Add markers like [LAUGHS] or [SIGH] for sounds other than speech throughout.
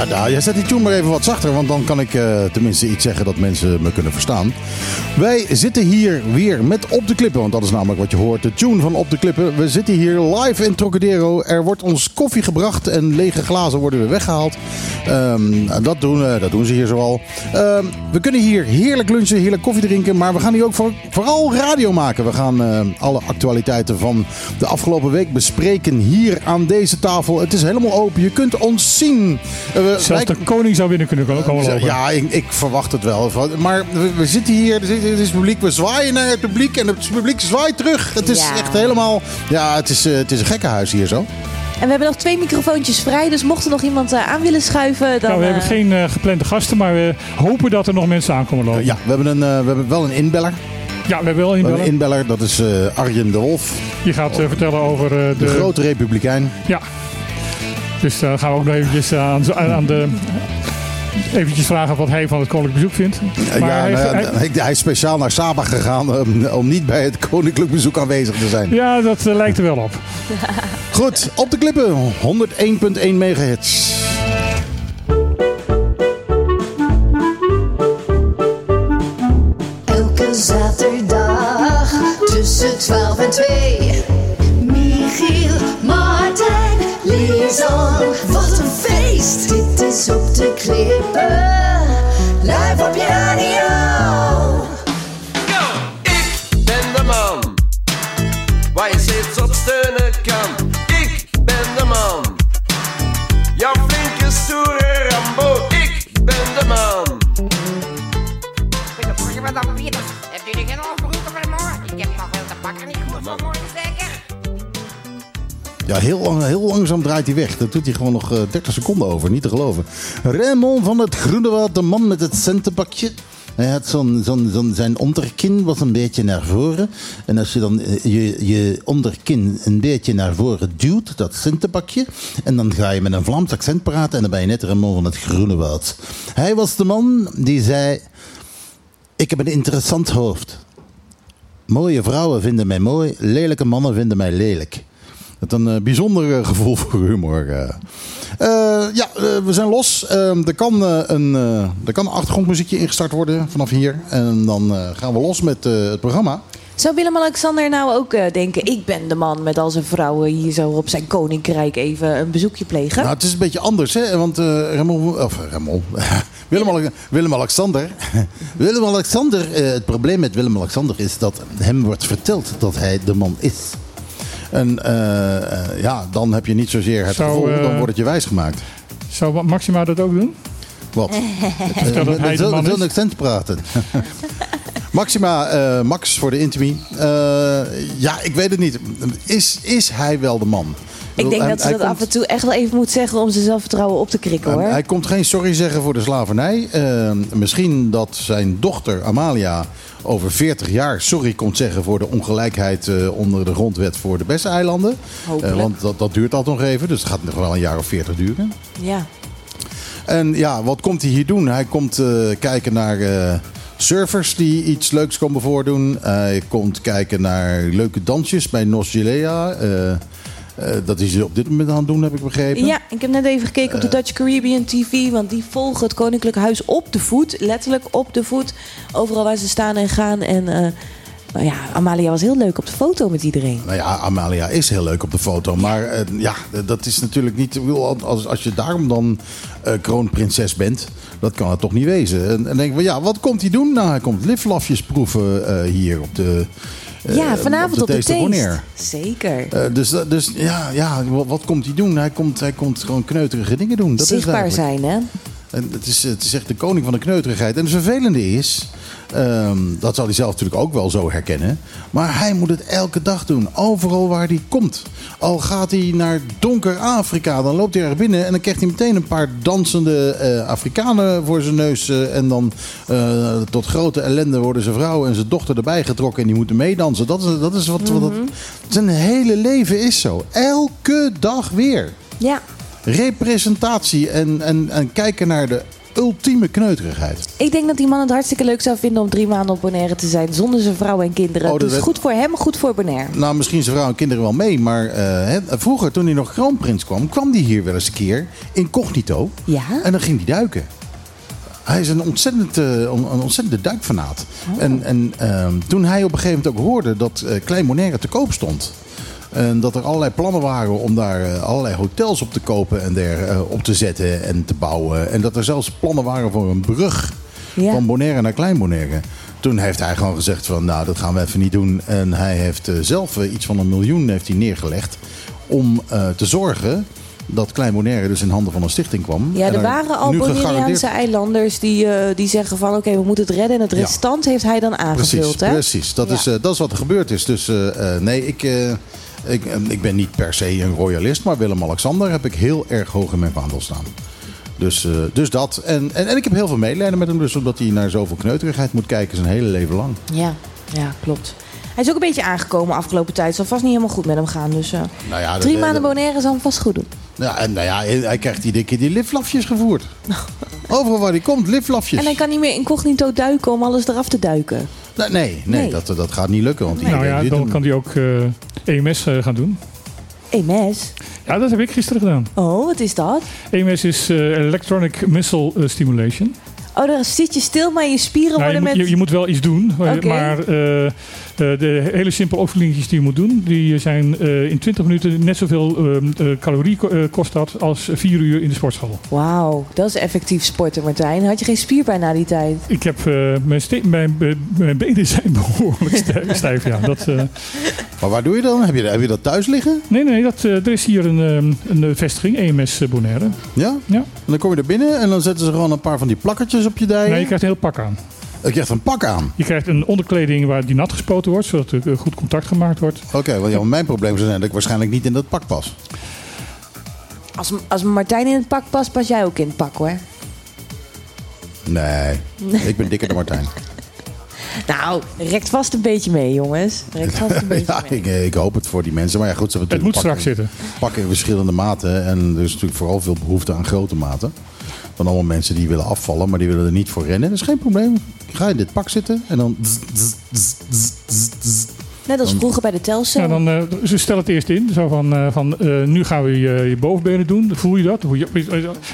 Da, da. Jij zet die tune maar even wat zachter, want dan kan ik uh, tenminste iets zeggen dat mensen me kunnen verstaan. Wij zitten hier weer met Op de Klippen, want dat is namelijk wat je hoort. De tune van Op de Klippen. We zitten hier live in Trocadero. Er wordt ons koffie gebracht en lege glazen worden weer weggehaald. Um, dat, doen, uh, dat doen ze hier zoal. Um, we kunnen hier heerlijk lunchen, heerlijk koffie drinken, maar we gaan hier ook voor, vooral radio maken. We gaan uh, alle actualiteiten van de afgelopen week bespreken hier aan deze tafel. Het is helemaal open. Je kunt ons zien. Uh, Zelfs wij... de koning zou binnen kunnen komen lopen. Ja, ik, ik, verwacht het wel. Maar we, we zitten hier, het is publiek, we zwaaien naar het publiek en het publiek zwaait terug. Het is ja. echt helemaal, ja, het is, uh, het is een gekkenhuis hier zo. En we hebben nog twee microfoontjes vrij, dus mocht er nog iemand uh, aan willen schuiven... Dan, nou, we hebben geen uh, geplande gasten, maar we hopen dat er nog mensen aankomen lopen. ja, we hebben, een, we hebben wel een inbeller. Ja, we hebben wel een inbeller. Een inbeller, dat is Arjen de Wolf. Die gaat vertellen over de... De grote republikein. Ja, dus dan gaan we ook nog eventjes aan, aan de eventjes vragen wat hij van het koninklijk bezoek vindt. Maar ja, hij, nou hij, hij, is speciaal naar Saba gegaan om, om, niet bij het koninklijk bezoek aanwezig te zijn. Ja, dat uh, lijkt er wel op. [LAUGHS] Goed, op de klippen. 101.1 megahertz. Elke zaterdag tussen 12 en 2. Michiel, Martijn, Lisan. Wat een feest! Is op de klippen. Live op je radio. Ik ben de man waar je steeds op steunen kan. Ik ben de man. Jouw flinke stoere Rambo. Ik ben de man. Goedemorgen, madame Pieters. Hebt u geen overroepen voor morgen? Ik heb nog wel te bakken niet goed voor morgen. Ja, heel, heel langzaam draait hij weg. Dat doet hij gewoon nog uh, 30 seconden over, niet te geloven. Raymond van het Groenewoud, de man met het centenpakje. Hij had zijn onderkin was een beetje naar voren. En als je dan uh, je, je onderkin een beetje naar voren duwt, dat centenpakje. En dan ga je met een Vlaams accent praten en dan ben je net Raymond van het Groenewoud. Hij was de man die zei... Ik heb een interessant hoofd. Mooie vrouwen vinden mij mooi, lelijke mannen vinden mij lelijk. Met een uh, bijzonder uh, gevoel voor humor. Uh. ja, we zijn los. er, kan, een, er kan een achtergrondmuziekje ingestart worden vanaf hier. En dan gaan we los met het programma. Zou Willem-Alexander nou ook denken... ik ben de man met al zijn vrouwen hier zo op zijn koninkrijk even een bezoekje plegen? Nou, het is een beetje anders, hè. Want Remel... Of Remel... [LAUGHS] Willem-Alexander... [LAUGHS] Willem-Alexander... het probleem met Willem-Alexander is dat hem wordt verteld dat hij de man is. En uh, ja, dan heb je niet zozeer het Zou, gevoel, dan wordt het je wijsgemaakt. Zou Maxima dat ook doen? Wat? [LAUGHS] Vertel dat hij de man Wil is. accent praten. [LAUGHS] Maxima, uh, Max voor de Intimie. ja, ik weet het niet. Is, is hij wel de man? Ik denk dat ze dat af en toe echt wel even moet zeggen om zijn zelfvertrouwen op te krikken hoor. Hij komt geen sorry zeggen voor de slavernij. Uh, misschien dat zijn dochter Amalia over 40 jaar sorry komt zeggen voor de ongelijkheid uh, onder de grondwet voor de Beste-eilanden. Uh, want dat, dat duurt al nog even, dus het gaat nog wel een jaar of 40 duren. Ja. En ja, wat komt hij hier doen? Hij komt uh, kijken naar surfers die iets leuks komen voordoen. Hij komt kijken naar leuke dansjes bij Nos Gilea. Uh, dat is op dit moment aan het doen, heb ik begrepen. Ja, ik heb net even gekeken op de Dutch Caribbean TV. Want die volgen het Koninklijk Huis op de voet. Letterlijk op de voet. Overal waar ze staan en gaan. En uh, nou ja, Amalia was heel leuk op de foto met iedereen. Nou ja, Amalia is heel leuk op de foto. Maar uh, ja, dat is natuurlijk niet... Als, als je daarom dan kroonprinses bent... Dat kan het toch niet wezen. En, en denk ik, ja, wat komt hij doen? Nou, hij komt liflafjes proeven hier op de... Ja, vanavond op de, op de. Zeker. Uh, dus dus ja, ja wat, wat, komt hij doen? Hij komt, hij komt gewoon kneuterige dingen doen. Dat Zichtbaar is zijn, hè? En het, is, het is echt de koning van de kneuterigheid. En het vervelende is, um, dat zal hij zelf natuurlijk ook wel zo herkennen. Maar hij moet het elke dag doen. Overal waar hij komt. Al gaat hij naar donker Afrika, dan loopt hij er binnen. En dan krijgt hij meteen een paar dansende uh, Afrikanen voor zijn neus. Uh, en dan uh, tot grote ellende worden zijn vrouw en zijn dochter erbij getrokken. En die moeten meedansen. Dat is, dat is wat, mm-hmm. wat dat, zijn hele leven is zo. Elke dag weer. Ja representatie en, en, en kijken naar de ultieme kneuterigheid. Ik denk dat die man het hartstikke leuk zou vinden om drie maanden op Bonaire te zijn zonder zijn vrouw en kinderen. Oh, dat dus goed voor hem, goed voor Bonaire. Nou, misschien zijn vrouw en kinderen wel mee, maar eh, vroeger toen hij nog kroonprins kwam, kwam hij hier wel eens een keer incognito. Ja? En dan ging hij duiken. Hij is een, ontzettend, eh, een een ontzettende duikfanaat. Oh. En, en ehm, toen hij op een gegeven moment ook hoorde dat eh, Klein Bonaire te koop stond. En dat er allerlei plannen waren om daar eh, allerlei hotels op te kopen en der, eh, op te zetten en te bouwen. En dat er zelfs plannen waren voor een brug Ja. van Bonaire naar Klein Bonaire. Toen heeft hij gewoon gezegd van nou dat gaan we even niet doen. En hij heeft eh, zelf iets van een miljoen heeft hij neergelegd om te zorgen dat Klein Bonaire dus in handen van een stichting kwam. Ja, er waren al Bonaireaanse eilanders die, die zeggen van oké, we moeten het redden. En het Ja. restant heeft hij dan Precies, aangevuld. hè? precies. Dat, Ja. is, dat is wat er gebeurd is. Dus nee, ik, ik, eh, ik ben niet per se een royalist, maar Willem-Alexander heb ik heel erg hoog in mijn vaandel staan. Dus, eh, dus dat. En, en, en ik heb heel veel medelijden met hem, dus omdat hij naar zoveel kneuterigheid moet kijken zijn hele leven lang. Ja, ja, klopt. Hij is ook een beetje aangekomen afgelopen tijd. Het zal vast niet helemaal goed met hem gaan. Dus eh, Nou ja, drie de- maanden de- Bonaire zal hem vast goed doen. Ja, en nou ja, hij krijgt iedere keer die liflafjes gevoerd. [LAUGHS] Overal waar hij komt, liflafjes. En hij kan niet meer incognito duiken om alles eraf te duiken. Nee, nee, nee, Nee. Dat, dat gaat niet lukken. Want Nou iedereen ja, dan kan hij ook eh, EMS eh, gaan doen. EMS? Ja, dat heb ik gisteren gedaan. Oh, wat is dat? EMS is eh, Electronic Missile Stimulation. Oh, dan zit je stil, maar je spieren Nou, je, worden moet, met... je, je moet wel iets doen, maar de hele simpele oefeningetjes die je moet doen, die zijn eh, in 20 minuten net zoveel ehm, eh, calorie ko- eh, kost dat als 4 uur in de sportschool. Wauw, dat is effectief sporten, Martijn. Had je geen spierpijn na die tijd? Ik heb eh, mijn, ste- mijn, mijn benen [LAUGHS] zijn behoorlijk [LAUGHS] stijf. ja. dat, eh, Maar waar doe je dan? Heb je, heb je dat thuis liggen? nee, nee, dat, eh, er is hier een, ehm, een eh, vestiging, EMS Bonaire. Ja? Ja. En dan kom je er binnen en dan zetten ze gewoon een paar van die plakkertjes op je dij. Nee, je krijgt een heel pak aan. Je krijgt een pak aan. Je krijgt een onderkleding waar die nat gespoten wordt, zodat er eh, goed contact gemaakt wordt. Oké, want ja, mijn probleem zou zijn dat ik waarschijnlijk niet in dat pak pas. Als, als Martijn in het pak past, pas jij ook in het pak, hoor. Nee, ik ben dikker dan Martijn. [LAUGHS] Nou, rekt vast een beetje mee, jongens. Rekt vast een [LAUGHS] beetje Ja, mee. ik, eh, ik hoop het voor die mensen. Maar ja, goed, ze hebben Het moet natuurlijk strak pakken, zitten. pakken in verschillende maten. En er is natuurlijk vooral veel behoefte aan grote maten. Van allemaal mensen die willen afvallen, maar die willen er niet voor rennen. Dat is geen probleem. Ga in dit pak zitten en dan... Net als vroeger bij de telcel. Ja, dan, eh, ze stellen het eerst in. Zo van, eh, van eh, nu gaan we je, je bovenbenen doen. Voel je dat?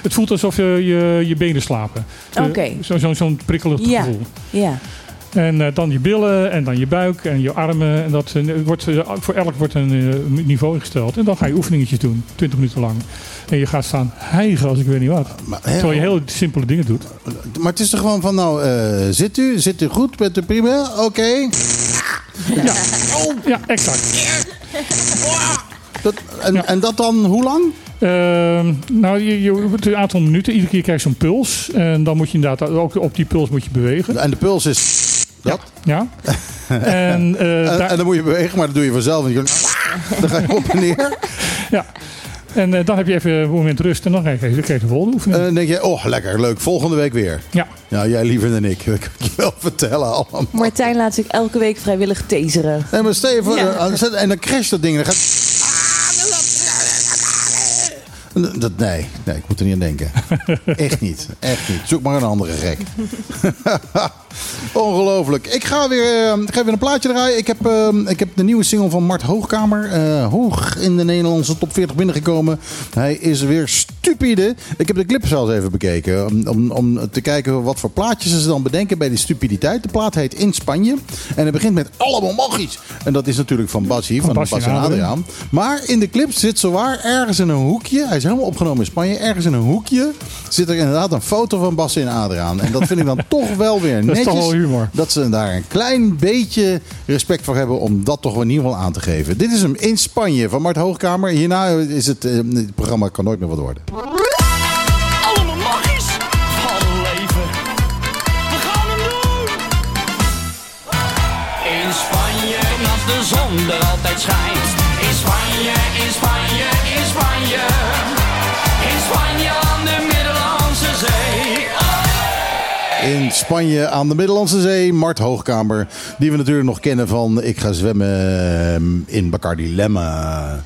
Het voelt alsof je je, je benen slapen. Oké. zo- zo- Zo'n prikkelend Ja. gevoel. Ja. En eh, dan je billen en dan je buik en je armen. En dat eh, wordt, eh, voor elk wordt een niveau ingesteld. En dan ga je oefeningetjes doen, 20 minuten lang. En je gaat staan hijgen als ik weet niet wat. Maar, Terwijl je heel simpele dingen doet. maar het is er gewoon van, nou, zit u? Zit u goed? Bent u prima? Oké. Ja, exact. Dat, en, Ja. en dat dan hoe lang? Ehm, nou, je, je, een aantal minuten. Iedere keer krijg je zo'n puls. En dan moet je inderdaad ook op die puls moet je bewegen. En de puls is dat. Ja. [LAUGHS] En, eh, En, daar- en dan moet je bewegen, maar dat doe je vanzelf. En je, [LAUGHS] dan ga je op en neer. ja. En eh, dan heb je even een moment rust en dan krijg je, krijg je de volgende oefening. En dan denk je, oh lekker, leuk. Volgende week weer. ja. Ja, jij liever dan ik. [LAUGHS] Dat kan ik je wel vertellen allemaal. Martijn laat zich elke week vrijwillig taseren. Nee, maar stel je voor, Ja. eh, en dan crasht dat ding. en Dan gaat... Dat, nee, nee, ik moet er niet aan denken. [LAUGHS] Echt niet, echt niet. Zoek maar een andere gek. [LAUGHS] Ongelooflijk. Ik ga weer, eh, ik ga weer een plaatje draaien. Ik heb, eh, ik heb de nieuwe single van Mart Hoogkamer. eh, hoog in de Nederlandse top 40 binnengekomen. Hij is weer stupide. Ik heb de clip zelfs even bekeken. Om, om, om te kijken wat voor plaatjes ze dan bedenken bij die stupiditeit. De plaat heet In Spanje. En het begint met allemaal magisch. En dat is natuurlijk van Bassie, van, Bassie Bas en Adriaan. Maar in de clip zit zowaar ergens in een hoekje. Hij helemaal opgenomen in Spanje. Ergens in een hoekje zit er inderdaad een foto van Bas en Adriaan. En dat vind ik dan [LAUGHS] toch wel weer Dat is netjes. toch wel humor. Dat ze daar een klein beetje respect voor hebben om dat toch in ieder geval aan te geven. Dit is hem in Spanje van Mart Hoogkamer. Hierna is het, eh, het programma kan nooit meer wat worden. Allemaal magisch van leven. We gaan hem doen. In Spanje, als de zon er altijd schijnt. In Spanje, in Spanje, in Spanje. In Spanje aan de Middellandse Zee, Mart Hoogkamer. Die we natuurlijk nog kennen van Ik ga zwemmen in Bacardi Lemma.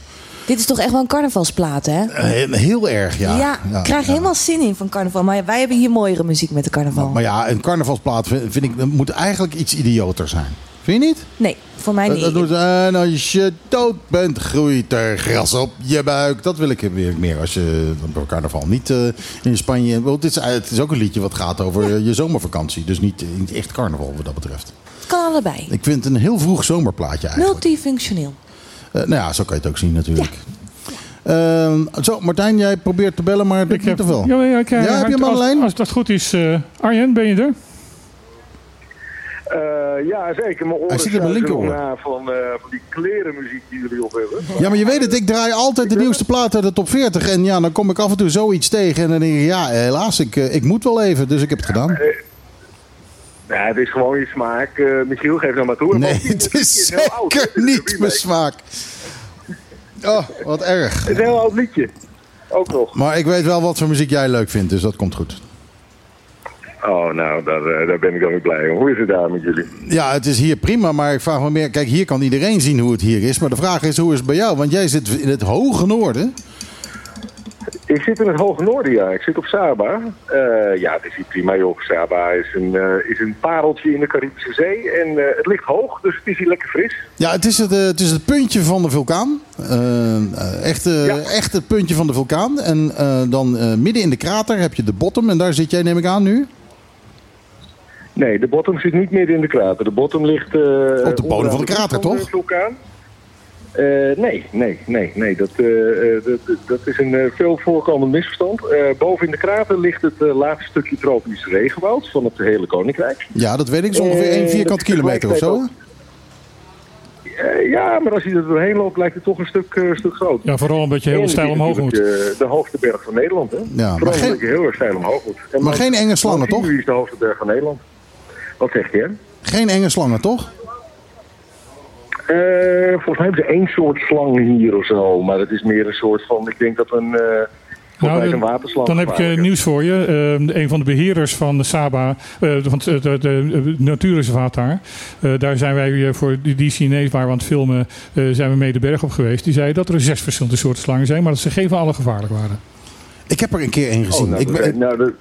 Dit is toch echt wel een carnavalsplaat, hè? Eh, heel erg, ja. Ja, ik krijg ja. helemaal zin in van carnaval. Maar wij hebben hier mooiere muziek met de carnaval. Maar ja, een carnavalsplaat vind, vind ik moet eigenlijk iets idioter zijn. Vind je niet? Nee, voor mij Dat, niet. dat doet, als je dood bent, groeit er gras op je buik. Dat wil ik weer meer als je op carnaval niet eh, in Spanje. Want het, is, het is ook een liedje wat gaat over eh, je zomervakantie. Dus niet, niet echt carnaval wat dat betreft. Het kan allebei. Ik vind het een heel vroeg zomerplaatje eigenlijk. Multifunctioneel. Eh, nou ja, zo kan je het ook zien natuurlijk. Ehm, zo, Martijn, jij probeert te bellen, maar het lukt niet te veel. Ja, ja, ik, eh, Ja, heb je hem aan de als, lijn? als dat goed is. eh, Arjen, ben je er? Eh, ja, zeker. Mijn Hij oren zit in mijn linkeroor. nog na van, eh, van die klerenmuziek die jullie op hebben. Ja, maar je weet het, ik draai altijd de nieuwste plaat uit de top 40. En ja, dan kom ik af en toe zoiets tegen. En dan denk ik, ja, helaas, ik, eh, ik moet wel even. Dus ik heb het gedaan. Ja, het is gewoon je smaak. Eh Michiel, geef nou maar toe. Nee, [LAUGHS] die het is oud, zeker is een niet mijn smaak. Oh, wat erg. Het is een heel oud liedje. Ook nog. Maar ik weet wel wat voor muziek jij leuk vindt, dus dat komt goed. Oh, nou, daar, eh, daar ben ik dan weer blij om. Hoe is het daar met jullie? Ja, het is hier prima, maar ik vraag me meer... Kijk, hier kan iedereen zien hoe het hier is. Maar de vraag is, hoe is het bij jou? Want jij zit in het hoge noorden. Ik zit in het Hoge Noorden, ja. Ik zit op Saba. Eh, ja, het is hier prima, joh. Saba is een, eh, is een pareltje in de Caribische Zee. En het ligt hoog, dus het is hier lekker fris. Ja, het is het, het, is het puntje van de vulkaan. Echt, Ja. echt het puntje van de vulkaan. En dan midden in de krater heb je de bottom. En daar zit jij, neem ik aan, nu? Nee, de bottom zit niet midden in de krater. De bottom ligt... eh, Op de bodem van de krater, toch? vulkaan. Eh, nee, nee, nee, nee. Dat, eh, eh, dat, dat is een eh, veel voorkomend misverstand. Eh, boven in de krater ligt het eh, laatste stukje tropisch regenwoud van het hele koninkrijk. Ja, dat weet ik. zo ongeveer Eh, één vierkante dat is kilometer of zo. hè? Eh, ja, maar als je er doorheen loopt, lijkt het toch een stuk, eh, stuk groter. Ja, vooral omdat je heel En stijl omhoog moet. natuurlijk, eh, de hoogste berg van Nederland, hè? maar Vooral geen- omdat je heel erg steil omhoog moet. En Maar geen enge slangen, toch? Simu is de hoogste berg van Nederland. Wat zeg je? Geen enge slangen, toch? Eh, volgens mij hebben ze één soort slang hier of zo. Maar het is meer een soort van, ik denk dat een, eh mij is een dan- waterslang. dan heb ik eh, nieuws voor je. Eh, een van de beheerders van de Saba, eh, van het de, de, de natuurreservaat daar. eh, daar zijn wij voor die, die Chinees waar we aan het filmen, eh, zijn we mee de berg op geweest. Die zei dat er zes verschillende soorten slangen zijn, maar dat ze geen van alle gevaarlijk waren. Ik heb er een keer één gezien. Oh, nou, ik, ben, nou, de-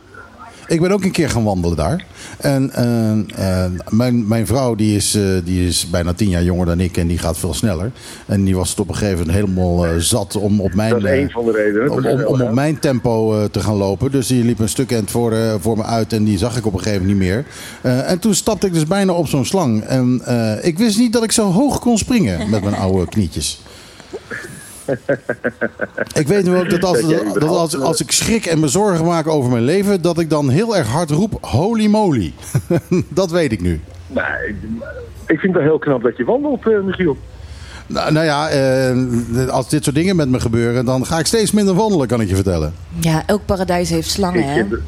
ik ben ook een keer gaan wandelen daar. En eh, eh, mijn, mijn vrouw die is, eh, die is bijna tien jaar jonger dan ik en die gaat veel sneller. En die was het op een gegeven moment helemaal eh, zat om op mijn... dat is eh, één van de redenen. om, om, op mijn tempo eh, te gaan lopen. Dus die liep een stuk eind voor, eh, voor me uit en die zag ik op een gegeven moment niet meer. Eh, en toen stapte ik dus bijna op zo'n slang. En eh, ik wist niet dat ik zo hoog kon springen met mijn oude knietjes. Ik weet nu ook dat, als, dat als, als ik schrik en me zorgen maak over mijn leven, dat ik dan heel erg hard roep: holy moly. [LAUGHS] dat weet ik nu. Nee, ik- vind het heel knap dat je wandelt, eh, Michiel. Nou, nou ja, eh, als dit soort dingen met me gebeuren, dan ga ik steeds minder wandelen, kan ik je vertellen. Ja, elk paradijs heeft slangen, Ik hè? vind het-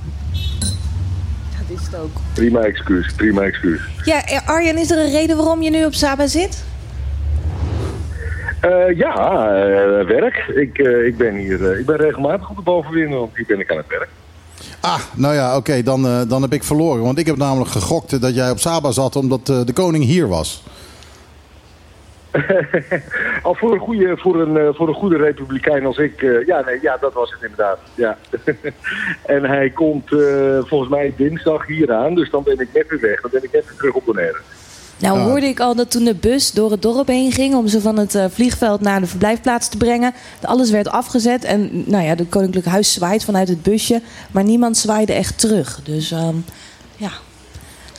Dat is het ook. Prima excuus, prima excuus. Ja, eh, Arjen, is er een reden waarom je nu op Saba zit? Eh, ja, eh, werk. Ik, eh, ik, ben hier, ik ben regelmatig op de bovenwinden, want hier ben ik aan het werk. Ah, nou ja, oké, dan, dan heb ik verloren. Want ik heb namelijk gegokt dat jij op Saba zat omdat de koning hier was. [LAUGHS] Al voor een goede, voor een, voor een goede republikein als ik. ja, nee, ja, dat was het inderdaad. Ja. [LAUGHS] en hij komt volgens mij dinsdag hier aan, dus dan ben ik net weer weg. Dan ben ik net weer terug op Bonaire. Nou hoorde ik al dat toen de bus door het dorp heen ging... om ze van het eh, vliegveld naar de verblijfplaats te brengen... alles werd afgezet en nou ja, de koninklijke huis zwaait vanuit het busje... maar niemand zwaaide echt terug. Dus ehm, ja...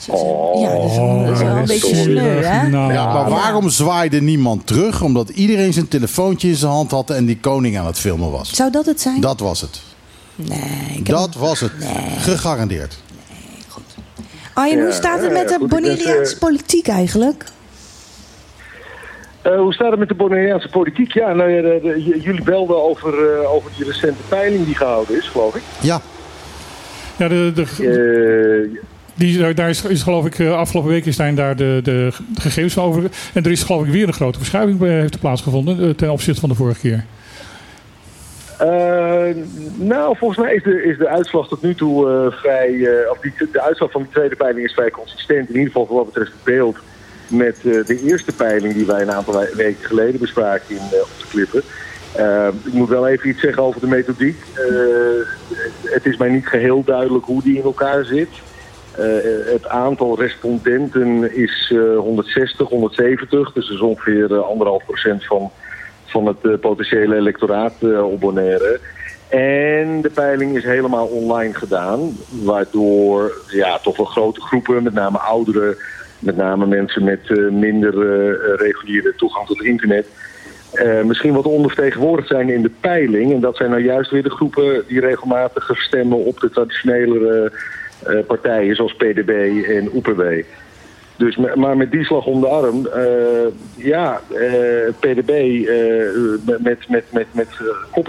Oh, ja, dat is dat is wel een beetje sneu, hè? Nou, Ja, maar waarom zwaaide niemand terug? Omdat iedereen zijn telefoontje in zijn hand had en die koning aan het filmen was. Zou dat het zijn? Dat was het. Nee, ik heb... Dat was het. Gegarandeerd. Arjen, hoe Ja, staat het ja, met ja, de Bonaireaanse eh, politiek eigenlijk? Eh, hoe staat het met de Bonaireaanse politiek? Ja, nou ja, de- de- j- jullie belden over, eh, over die recente peiling die gehouden is, geloof ik. Ja, Ja, de, de, Eh, die, daar- is, is geloof ik eh, afgelopen week zijn daar de, de gegevens over. En er is geloof ik weer een grote verschuiving eh, heeft plaatsgevonden eh, ten opzichte van de vorige keer. Eh, nou, volgens mij is de, is de uitslag tot nu toe eh, vrij. eh, of de uitslag van de tweede peiling is vrij consistent. In ieder geval wat betreft het beeld. Met de eerste peiling die wij een aantal we- weken geleden bespraken in, op de klippen. Ik moet wel even iets zeggen over de methodiek. Het is mij niet geheel duidelijk hoe die in elkaar zit. Het aantal respondenten is eh, 160, 170. Dus dat is ongeveer anderhalf procent van, van het eh, potentiële electoraat eh, op Bonaire. En de peiling is helemaal online gedaan. Waardoor ja, toch wel grote groepen, met name ouderen... met name mensen met eh, minder eh, reguliere toegang tot internet... eh, misschien wat ondervertegenwoordigd zijn in de peiling. En dat zijn nou juist weer de groepen die regelmatig stemmen op de traditionele eh, partijen... zoals PDB en OPB. Dus, maar met die slag om de arm, eh, ja, eh, PDB eh, met, met, met, met,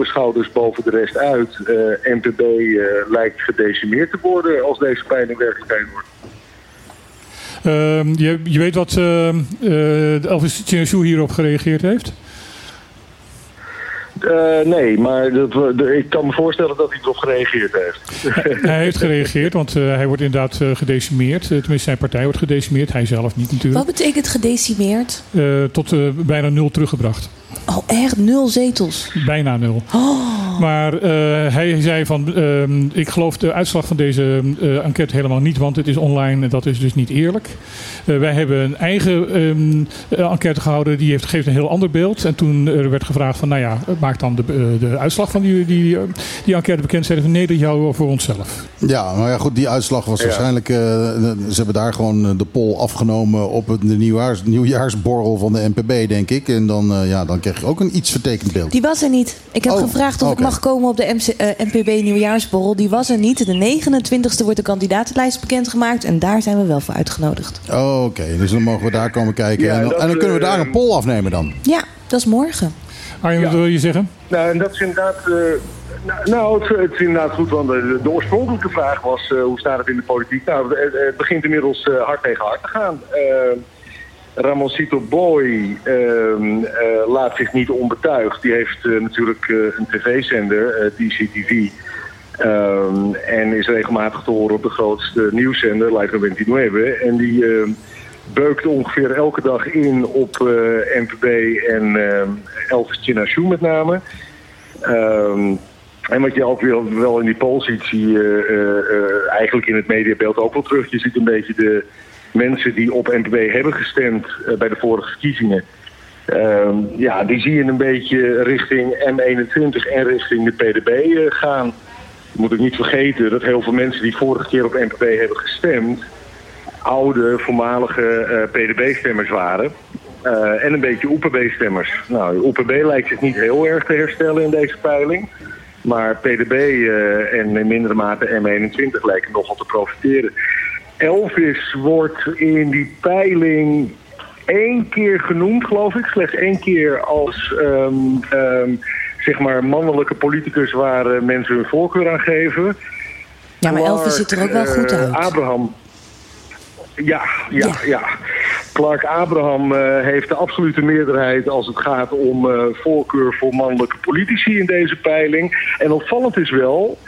schouders boven de rest uit. NPB lijkt gedecimeerd te worden als deze peiling werkelijkheid wordt. Ehm, je, je weet wat Elvis Chinashu hierop gereageerd heeft? Eh, nee, maar dat, ik kan me voorstellen dat hij erop gereageerd heeft. [LAUGHS] Hij heeft gereageerd, want eh, hij wordt inderdaad eh, gedecimeerd. Tenminste, zijn partij wordt gedecimeerd. Hij zelf niet Wat natuurlijk. betekent gedecimeerd? Eh, tot eh, bijna nul teruggebracht. Oh, echt? Nul zetels? Bijna nul. Maar eh, hij zei van, ehm, ik geloof de uitslag van deze eh, enquête helemaal niet, want het is online en dat is dus niet eerlijk. Eh, wij hebben een eigen ehm, eh, enquête gehouden, die heeft, geeft een heel ander beeld. En toen er werd gevraagd van, nou ja, maak dan de, de uitslag van die, die, die enquête bekend. Zeiden van, nee, dat houden voor onszelf. Ja, maar ja, goed, die uitslag was Ja. waarschijnlijk... eh, ze hebben daar gewoon de poll afgenomen op het, de nieuwjaars, nieuwjaarsborrel van de NPB, denk ik. En dan, eh, ja, dan krijg je ook een iets vertekend beeld. Die was er niet. Ik heb Oh, gevraagd of ik mag komen op de MC, eh, NPB nieuwjaarsborrel. Die was er niet. De 29e wordt de kandidatenlijst bekendgemaakt. En daar zijn we wel voor uitgenodigd. Oh, Oké, dus dan mogen we daar komen kijken. Ja, en, dat, en dan kunnen we eh, daar een poll afnemen dan. Ja, dat is morgen. Arjen, wat Ja. wil je zeggen? Nou, en dat is inderdaad. eh, nou, nou, het, het is inderdaad goed, want de, de oorspronkelijke vraag was: eh, hoe staat het in de politiek? Nou, het, het begint inmiddels eh, hard tegen hard te gaan. Ramoncito Boy ehm, eh, laat zich niet onbetuigd. Die heeft eh, natuurlijk eh, een tv-zender, DCTV. Ehm, en is regelmatig te horen op de grootste nieuwszender, Live 29. En die ehm, beukt ongeveer elke dag in op NPB en ehm, Elvis met name. En wat je ook wel, wel in die poll ziet, zie je eigenlijk in het mediabeeld ook wel terug. Je ziet een beetje de mensen die op NPB hebben gestemd eh, bij de vorige verkiezingen. Ehm, ja, die zie je een beetje richting M21 en richting de PDB eh, gaan. Moet ook niet vergeten dat heel veel mensen die vorige keer op NPB hebben gestemd... oude, voormalige eh, PDB-stemmers waren. En een beetje OPB-stemmers. Nou, OPB lijkt zich niet heel erg te herstellen in deze peiling. Maar PDB en in mindere mate M21 lijken nogal te profiteren. Elvis wordt in die peiling één keer genoemd, geloof ik. Slechts één keer als ehm, ehm, zeg maar mannelijke politicus waar eh, mensen hun voorkeur aan geven. Ja, maar Clark, Elvis ziet er ook wel goed eh, uit. Abraham. Ja, ja, Ja. ja. Clark Abraham eh, heeft de absolute meerderheid als het gaat om voorkeur voor mannelijke politici in deze peiling. En opvallend is wel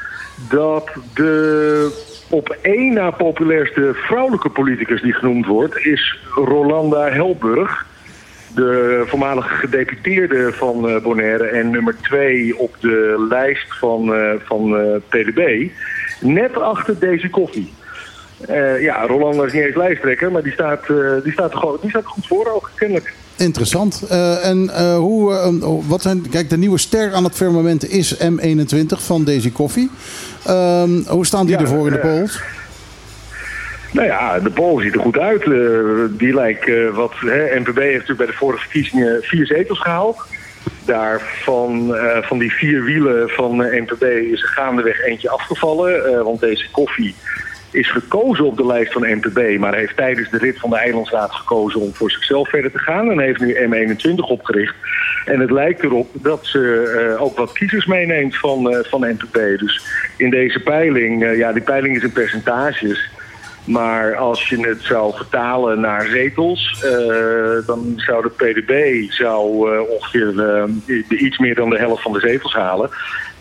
dat de op één na populairste vrouwelijke politicus die genoemd wordt, is Rolanda Helburg. De voormalige gedeputeerde van eh, Bonaire en nummer twee op de lijst van, eh, van eh, PDB. Net achter deze koffie. Ja, Rolanda is niet eens lijsttrekker, maar die staat, die staat, er, gewoon, die staat goed voor ook, kennelijk. Interessant. En hoe, eh, wat zijn, kijk, de nieuwe ster aan het firmament is M21 van Daisy Coffee. Ehm, hoe staan die Ja, ervoor in de eh, polls? Nou ja, de poll ziet er goed uit. Eh, die lijkt eh, wat. Hè, NPB heeft natuurlijk bij de vorige verkiezingen vier zetels gehaald. Daarvan, eh, van die vier wielen van NPB is er gaandeweg eentje afgevallen. want deze koffie is gekozen op de lijst van NPB, maar heeft tijdens de rit van de Eilandsraad gekozen om voor zichzelf verder te gaan. En heeft nu M21 opgericht. En het lijkt erop dat ze eh, ook wat kiezers meeneemt van, eh, van NPB. Dus in deze peiling, eh, ja, die peiling is in percentages. Maar als je het zou vertalen naar zetels, dan zou de PDB zou, ongeveer iets meer dan de helft van de zetels halen.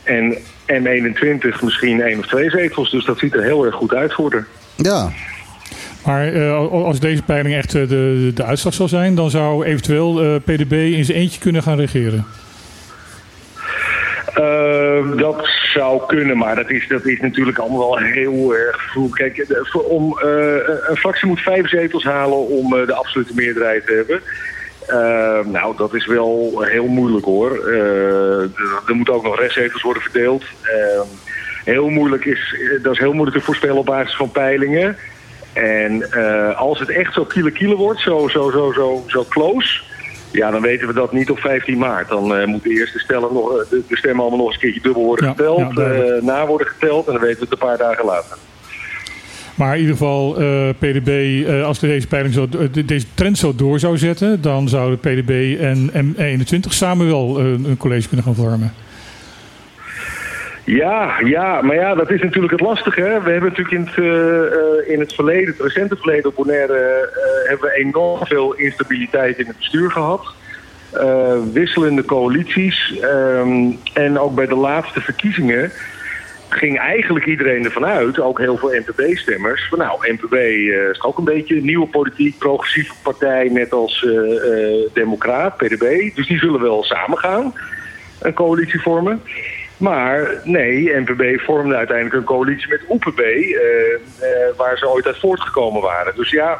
En M21 misschien één of twee zetels. Dus dat ziet er heel erg goed uit voor haar. Ja. Maar eh, als deze peiling echt eh, de, de uitslag zou zijn, dan zou eventueel eh, PDB in zijn eentje kunnen gaan regeren. Eh, dat zou kunnen, maar dat is, dat is natuurlijk allemaal wel heel erg vroeg. Kijk, de- voor- om, eh, een fractie moet vijf zetels halen om eh, de absolute meerderheid te hebben. Eh, nou, dat is wel heel moeilijk hoor. Eh, er, er moeten ook nog restzetels worden verdeeld. Eh, heel moeilijk is, dat is heel moeilijk te voorspellen op basis van peilingen. En eh, als het echt zo kiele kiele wordt, zo, zo, zo, zo, zo close... Ja, dan weten we dat niet op 15 maart. Dan eh, moeten de eerste stellen nog, de, de stemmen allemaal nog eens een keertje dubbel worden Ja, geteld. ja, na worden geteld en dan weten we het een paar dagen later. Maar in ieder geval, eh, PDB, eh, als we deze, peiling zo, eh, de- deze trend zo door zou zetten, dan zouden PDB en M21 samen wel een college kunnen gaan vormen. Ja, ja, maar ja, dat is natuurlijk het lastige. Hè? We hebben natuurlijk in het, eh, in het verleden, het recente verleden op Bonaire, hebben we enorm veel instabiliteit in het bestuur gehad. Eh, wisselende coalities. ehm, en ook bij de laatste verkiezingen ging eigenlijk iedereen ervan uit, ook heel veel NPB-stemmers, van nou, NPB eh, is ook een beetje een nieuwe politiek, progressieve partij, net als eh, eh, Democraat, PDB. Dus die zullen wel samen gaan, een coalitie vormen. Maar nee, NPB vormde uiteindelijk een coalitie met OPB, waar ze ooit uit voortgekomen waren. Dus ja,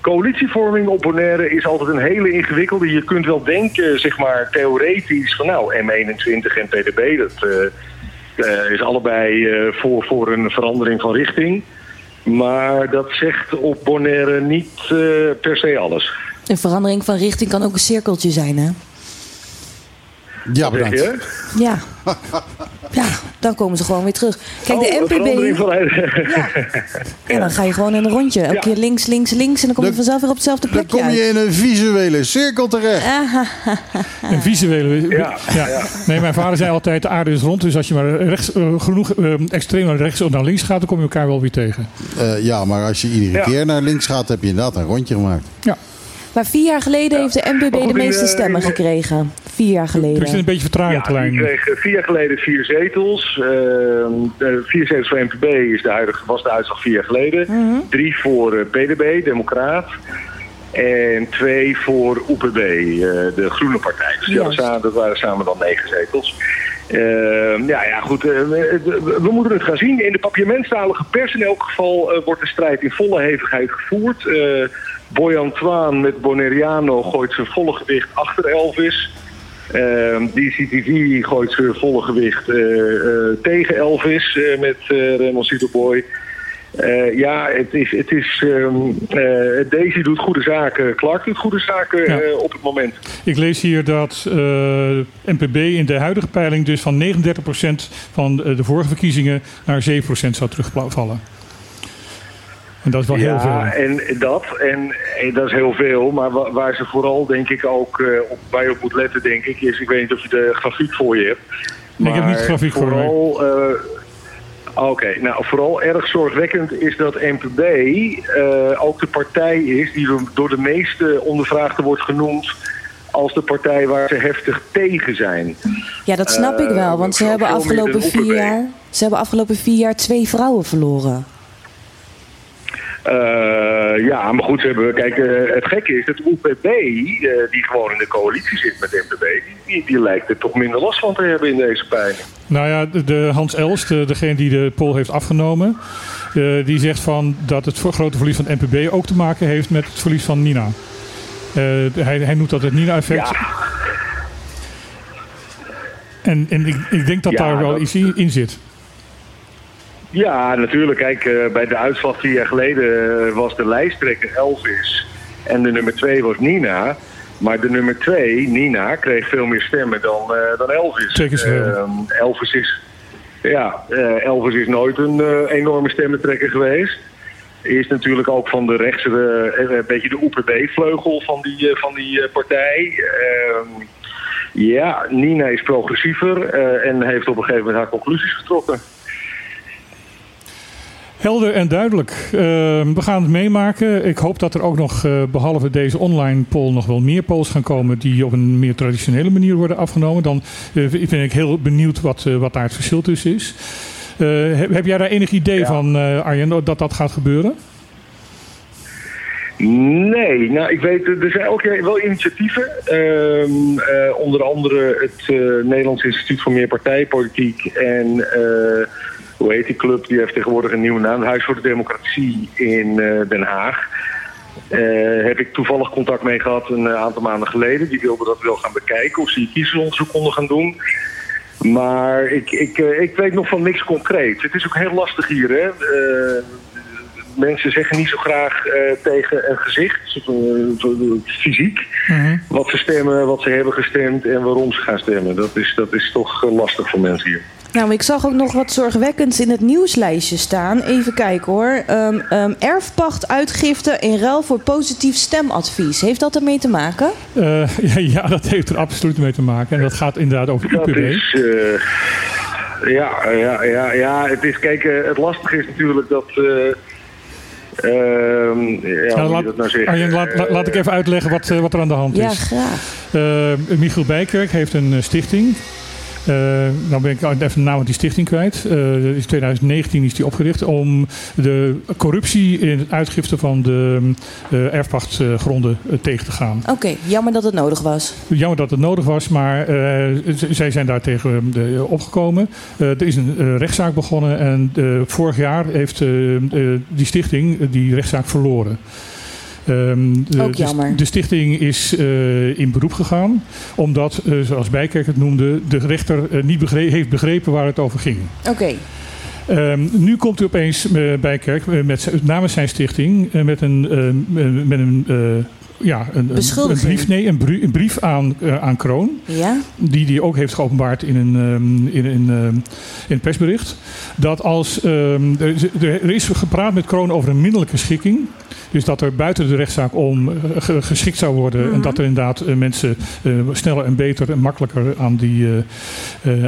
coalitievorming op Bonaire is altijd een hele ingewikkelde. Je kunt wel denken, zeg maar, theoretisch van nou, M21 en PDB, dat is allebei eh, voor, voor een verandering van richting. Maar dat zegt op Bonaire niet eh, per se alles. Een verandering van richting kan ook een cirkeltje zijn, hè? Ja, bedankt. Ja. [LAUGHS] Ja, dan komen ze gewoon weer terug. Kijk, Oh, de MPB... van... Ja, [LAUGHS] dan ga je gewoon in een rondje. Elke Ja. keer links, links, links. En dan kom je Dan- vanzelf weer op hetzelfde Dan plekje kom je uit. in een visuele cirkel terecht. Een visuele. Ja, ja. Nee, mijn vader zei altijd: de aarde is rond. Dus als je maar rechts, eh, genoeg eh, extreem naar rechts of naar links gaat, dan kom je elkaar wel weer tegen. Eh, ja, maar als je iedere Ja. keer naar links gaat, heb je inderdaad een rondje gemaakt. Ja. Maar vier jaar geleden heeft de MPB de meeste stemmen gekregen. Vier jaar Er zit een geleden. beetje vertraging Ja, die kreeg eh, vier jaar geleden vier zetels. Ehm, de vier zetels voor NPB is de huidige, was de uitslag vier jaar geleden. Drie voor eh, PDB, Democraat. En twee voor OPB, eh, de Groene Partij. Dus samen- dat waren samen dan negen zetels. Ehm, ja, ja, goed. we, moeten het gaan zien. In de papiamentstalige pers in elk geval eh, wordt de strijd in volle hevigheid gevoerd. Eh Boyan Twaan met Boneriano gooit zijn volle gewicht achter Elvis. Ehm DCTV gooit zijn volle gewicht eh, eh, tegen Elvis eh, met eh Raymond. Eh, ja, het is, het is eh, Daisy doet goede zaken, Clark doet goede zaken Ja. op het moment. Ik lees hier dat NPB in de huidige peiling dus van 39% van de vorige verkiezingen naar 7% zou terugvallen. En dat is wel heel ja, veel. en dat, en, en dat is heel veel, maar wa- waar ze vooral denk ik ook eh, op, waar je op moet letten, denk ik, is, ik weet niet of je de grafiek voor je hebt. Ik heb niet de maar grafiek voor me. vooral, eh, Oké, nou vooral erg zorgwekkend is dat NPB eh, ook de partij is die door de meeste ondervraagden wordt genoemd als de partij waar ze heftig tegen zijn. Ja, dat snap ik wel. Want ze hebben afgelopen vier jaar... Ze hebben afgelopen vier jaar twee vrouwen verloren. Eh, ja, maar goed, ze hebben, kijk, eh, het gekke is dat OPB, eh, die gewoon in de coalitie zit met NPB, die, die, lijkt er toch minder last van te hebben in deze peiling. Nou ja, de, de Hans Els, de, degene die de poll heeft afgenomen, die zegt van dat het grote verlies van NPB ook te maken heeft met het verlies van Nina. Hij, hij noemt dat het Nina-effect. Ja, En, en ik, ik denk dat Ja, daar wel dat- iets in zit. Ja natuurlijk. Kijk, eh, bij de uitslag vier jaar geleden eh, was de lijsttrekker Elvis en de nummer twee was Nina. Maar de nummer twee, Nina, kreeg veel meer stemmen dan, eh, dan Elvis. Ehm, Elvis is, ja, Elvis is nooit een enorme stemmentrekker geweest. Is natuurlijk ook van de rechtse, een beetje de OPB-vleugel van die, van die partij. Ehm, ja, Nina is progressiever en heeft op een gegeven moment haar conclusies getrokken. Helder en duidelijk. Eh, we gaan het meemaken. Ik hoop dat er ook nog, eh, behalve deze online poll, nog wel meer polls gaan komen die op een meer traditionele manier worden afgenomen. Dan eh, ben ik heel benieuwd wat, eh, wat daar het verschil tussen is. Heb, heb jij daar enig idee Ja. van, Arjen, dat dat gaat gebeuren? Nee, nou ik weet, er zijn ook wel initiatieven. Ehm, eh, onder andere het eh, Nederlands Instituut voor Meerpartijpolitiek en hoe heet die club? Die heeft tegenwoordig een nieuwe naam, Huis voor de Democratie in eh, Den Haag. Eh, heb ik toevallig contact mee gehad een eh, aantal maanden geleden. Die wilden dat wel gaan bekijken of ze een kiezersonderzoek konden gaan doen. Maar ik, ik, ik weet nog van niks concreets. Het is ook heel lastig hier. Hè? Mensen zeggen niet zo graag tegen een gezicht, fysiek, wat ze stemmen, wat ze hebben gestemd en waarom ze gaan stemmen. Dat is, dat is toch lastig voor mensen hier. Nou, maar ik zag ook nog wat zorgwekkends in het nieuwslijstje staan. Even kijken hoor. Ehm ehm, erfpachtuitgifte in ruil voor positief stemadvies. Heeft dat ermee te maken? Eh, [LAUGHS] ja, ja, dat heeft er absoluut mee te maken. En dat gaat inderdaad over Dat UPB. is, eh, ja, ja, ja, ja, het is, kijk, eh, het lastige is natuurlijk dat, eh, ehm, ja, hoe moet je laat, dat nou? Arjen, laat, la- laat ik even uitleggen wat, wat er aan de hand Ja, is. graag. Eh, Michiel Bijkerk heeft een stichting. Eh nou ben ik even de naam van die stichting kwijt. Eh, in 2019 is die opgericht om de corruptie in het uitgifte van de eh erfpachtgronden tegen te gaan. Oké, jammer dat het nodig was. Jammer dat het nodig was, maar zij zijn daar tegen opgekomen. Er is een rechtszaak begonnen en vorig jaar heeft die stichting die rechtszaak verloren. Ehm, de, Ook jammer. De, stichting is eh, in beroep gegaan, omdat, eh, zoals Bijkerk het noemde, de rechter eh, niet heeft begrepen waar het over ging. Oké, Ehm, nu komt hij opeens bij Kerk eh, met, namens zijn stichting met een, met een, ja, een, een, brief, nee, een, brie- een brief aan, aan Kroon. ja. Die hij ook heeft geopenbaard in een, ehm, in, een, in persbericht. Dat als er, is- er is gepraat met Kroon over een minderlijke schikking. Dus dat er buiten de rechtszaak om eh, ge- geschikt zou worden. En dat er inderdaad eh, mensen eh, sneller en beter en makkelijker aan die,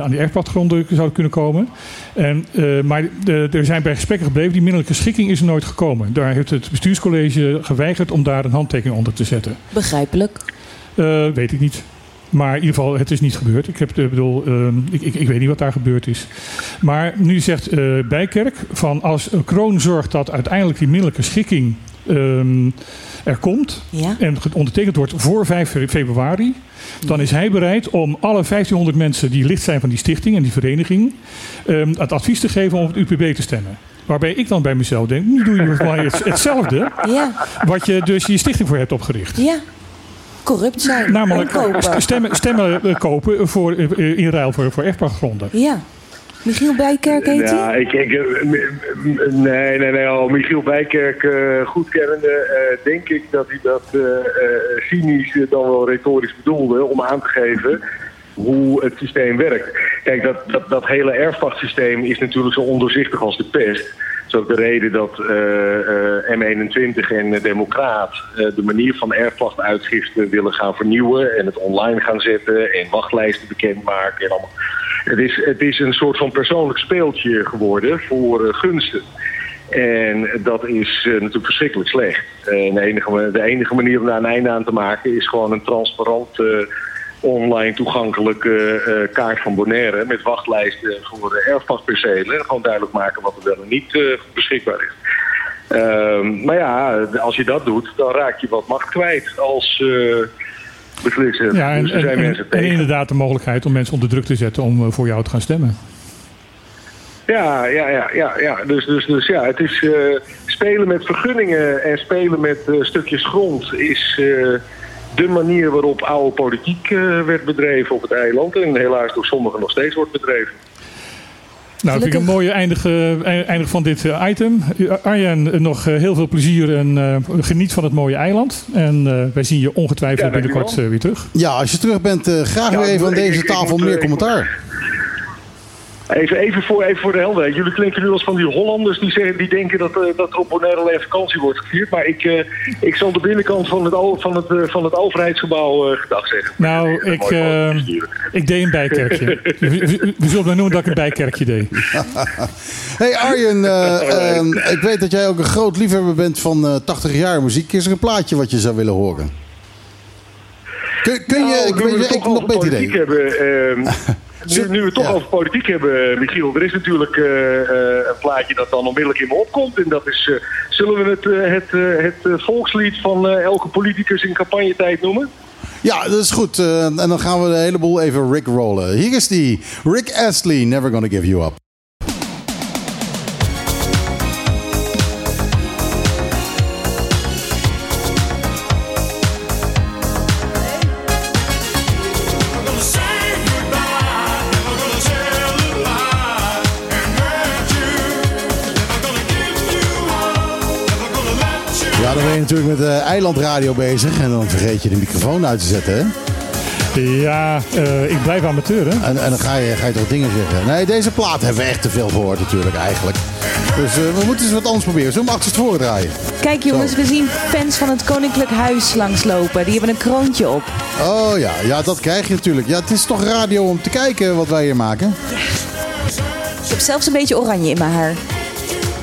aan die erfplatgronden zouden kunnen komen. En, maar er zijn bij gesprekken gebleven. Die minderlijke schikking is er nooit gekomen. Daar heeft het bestuurscollege geweigerd om daar een handtekening onder te zetten. Begrijpelijk. Weet ik niet. Maar in ieder geval, het is niet gebeurd. Ik, heb, bedoel, ehm, ik, ik, ik weet niet wat daar gebeurd is. Maar nu zegt Bijkerk van als kroon zorgt dat uiteindelijk die minderlijke schikking ehm, er komt Ja. en ondertekend wordt voor 5 fe- februari, dan is hij bereid om alle 1500 mensen die lid zijn van die stichting en die vereniging ehm, het advies te geven om op het UPB te stemmen. Waarbij ik dan bij mezelf denk, nu doe je hetzelfde Ja, wat je dus je stichting voor hebt opgericht. ja. Corrupt zijn. Namelijk kopen. stemmen, stemmen eh, kopen voor, eh, in ruil voor, voor erfpachtgronden. Ja. Michiel Bijkerk heet hij? Ja, ik, ik, nee, nee, nee. Al Michiel Bijkerk eh, goed kennende, eh, denk ik dat hij dat eh, cynisch dan wel retorisch bedoelde om aan te geven hoe het systeem werkt. Kijk, dat, dat, dat hele erfpachtsysteem is natuurlijk zo ondoorzichtig als de pest. Dat is ook de reden dat eh, eh, M21 en de Democraat eh, de manier van erfpachtuitgifte willen gaan vernieuwen en het online gaan zetten en wachtlijsten bekendmaken en allemaal. Het is, het is een soort van persoonlijk speeltje geworden voor gunsten. En dat is natuurlijk verschrikkelijk slecht. En de, enige, de enige manier om daar een einde aan te maken is gewoon een transparant, online toegankelijke eh, kaart van Bonaire met wachtlijsten voor de erfpachtpercelen. En gewoon duidelijk maken wat er wel en niet eh, beschikbaar is. Ehm, maar ja, als je dat doet, dan raak je wat macht kwijt als eh, beslisser. Ja, en, dus er zijn en- mensen en tegen. inderdaad de mogelijkheid om mensen onder druk te zetten om eh, voor jou te gaan stemmen. Ja, ja, ja, ja, ja. Dus, dus, dus ja, het is eh, spelen met vergunningen en spelen met eh, stukjes grond is eh, de manier waarop oude politiek eh, werd bedreven op het eiland. En helaas door sommigen nog steeds wordt bedreven. Nou, dat vind ik een mooie eindig, eh, eindig van dit eh, item. Arjen, nog heel veel plezier en eh, geniet van het mooie eiland. En eh, wij zien je ongetwijfeld Ja, binnenkort weer terug. Ja, als je terug bent, eh, graag Ja, weer even aan ik- deze ik tafel moet, meer ik commentaar. Even, even, voor, even voor de helderheid. Jullie klinken nu als van die Hollanders die, zeggen, die denken dat, eh, dat er op Bonaire alleen vakantie wordt gevierd. Maar ik, eh, ik zal de binnenkant van het, van het, eh, van het overheidsgebouw gedag zeggen. Nou, ik, ik deed een bijkerkje. [LAUGHS] we, we- we zullen maar noemen dat ik een bijkerkje deed. [LAUGHS] Hey Arjen, eh, ehm, ik weet dat jij ook een groot liefhebber bent van eh 80 jaar muziek. Is er een plaatje wat je zou willen horen? Kun, kun je, Nou, ik weet ik nog beter idee. hebben. [LAUGHS] nu, nu we het toch Ja. over politiek hebben, Michiel. Er is natuurlijk eh, eh, een plaatje dat dan onmiddellijk in me opkomt. En dat is, eh, zullen we het, eh, het, eh, het eh, volkslied van eh, elke politicus in campagnetijd noemen? Ja, dat is goed. Eh, en dan gaan we de hele boel even Rick rollen. Hier is die. Rick Astley, Never Gonna Give You Up. Natuurlijk met de eilandradio bezig. En dan vergeet je de microfoon uit te zetten, hè? Ja, eh, ik blijf amateur, hè? En, en dan ga je, ga je toch dingen zeggen. Nee, deze plaat hebben we echt te veel gehoord natuurlijk eigenlijk. Dus eh, we moeten eens wat anders proberen. Zullen we hem achter het voren draaien? Kijk jongens, we zien fans van het Koninklijk Huis langslopen. Die hebben een kroontje op. Oh ja, ja, dat krijg je natuurlijk. Ja, het is toch radio om te kijken wat wij hier maken. Ik heb zelfs een beetje oranje in mijn haar.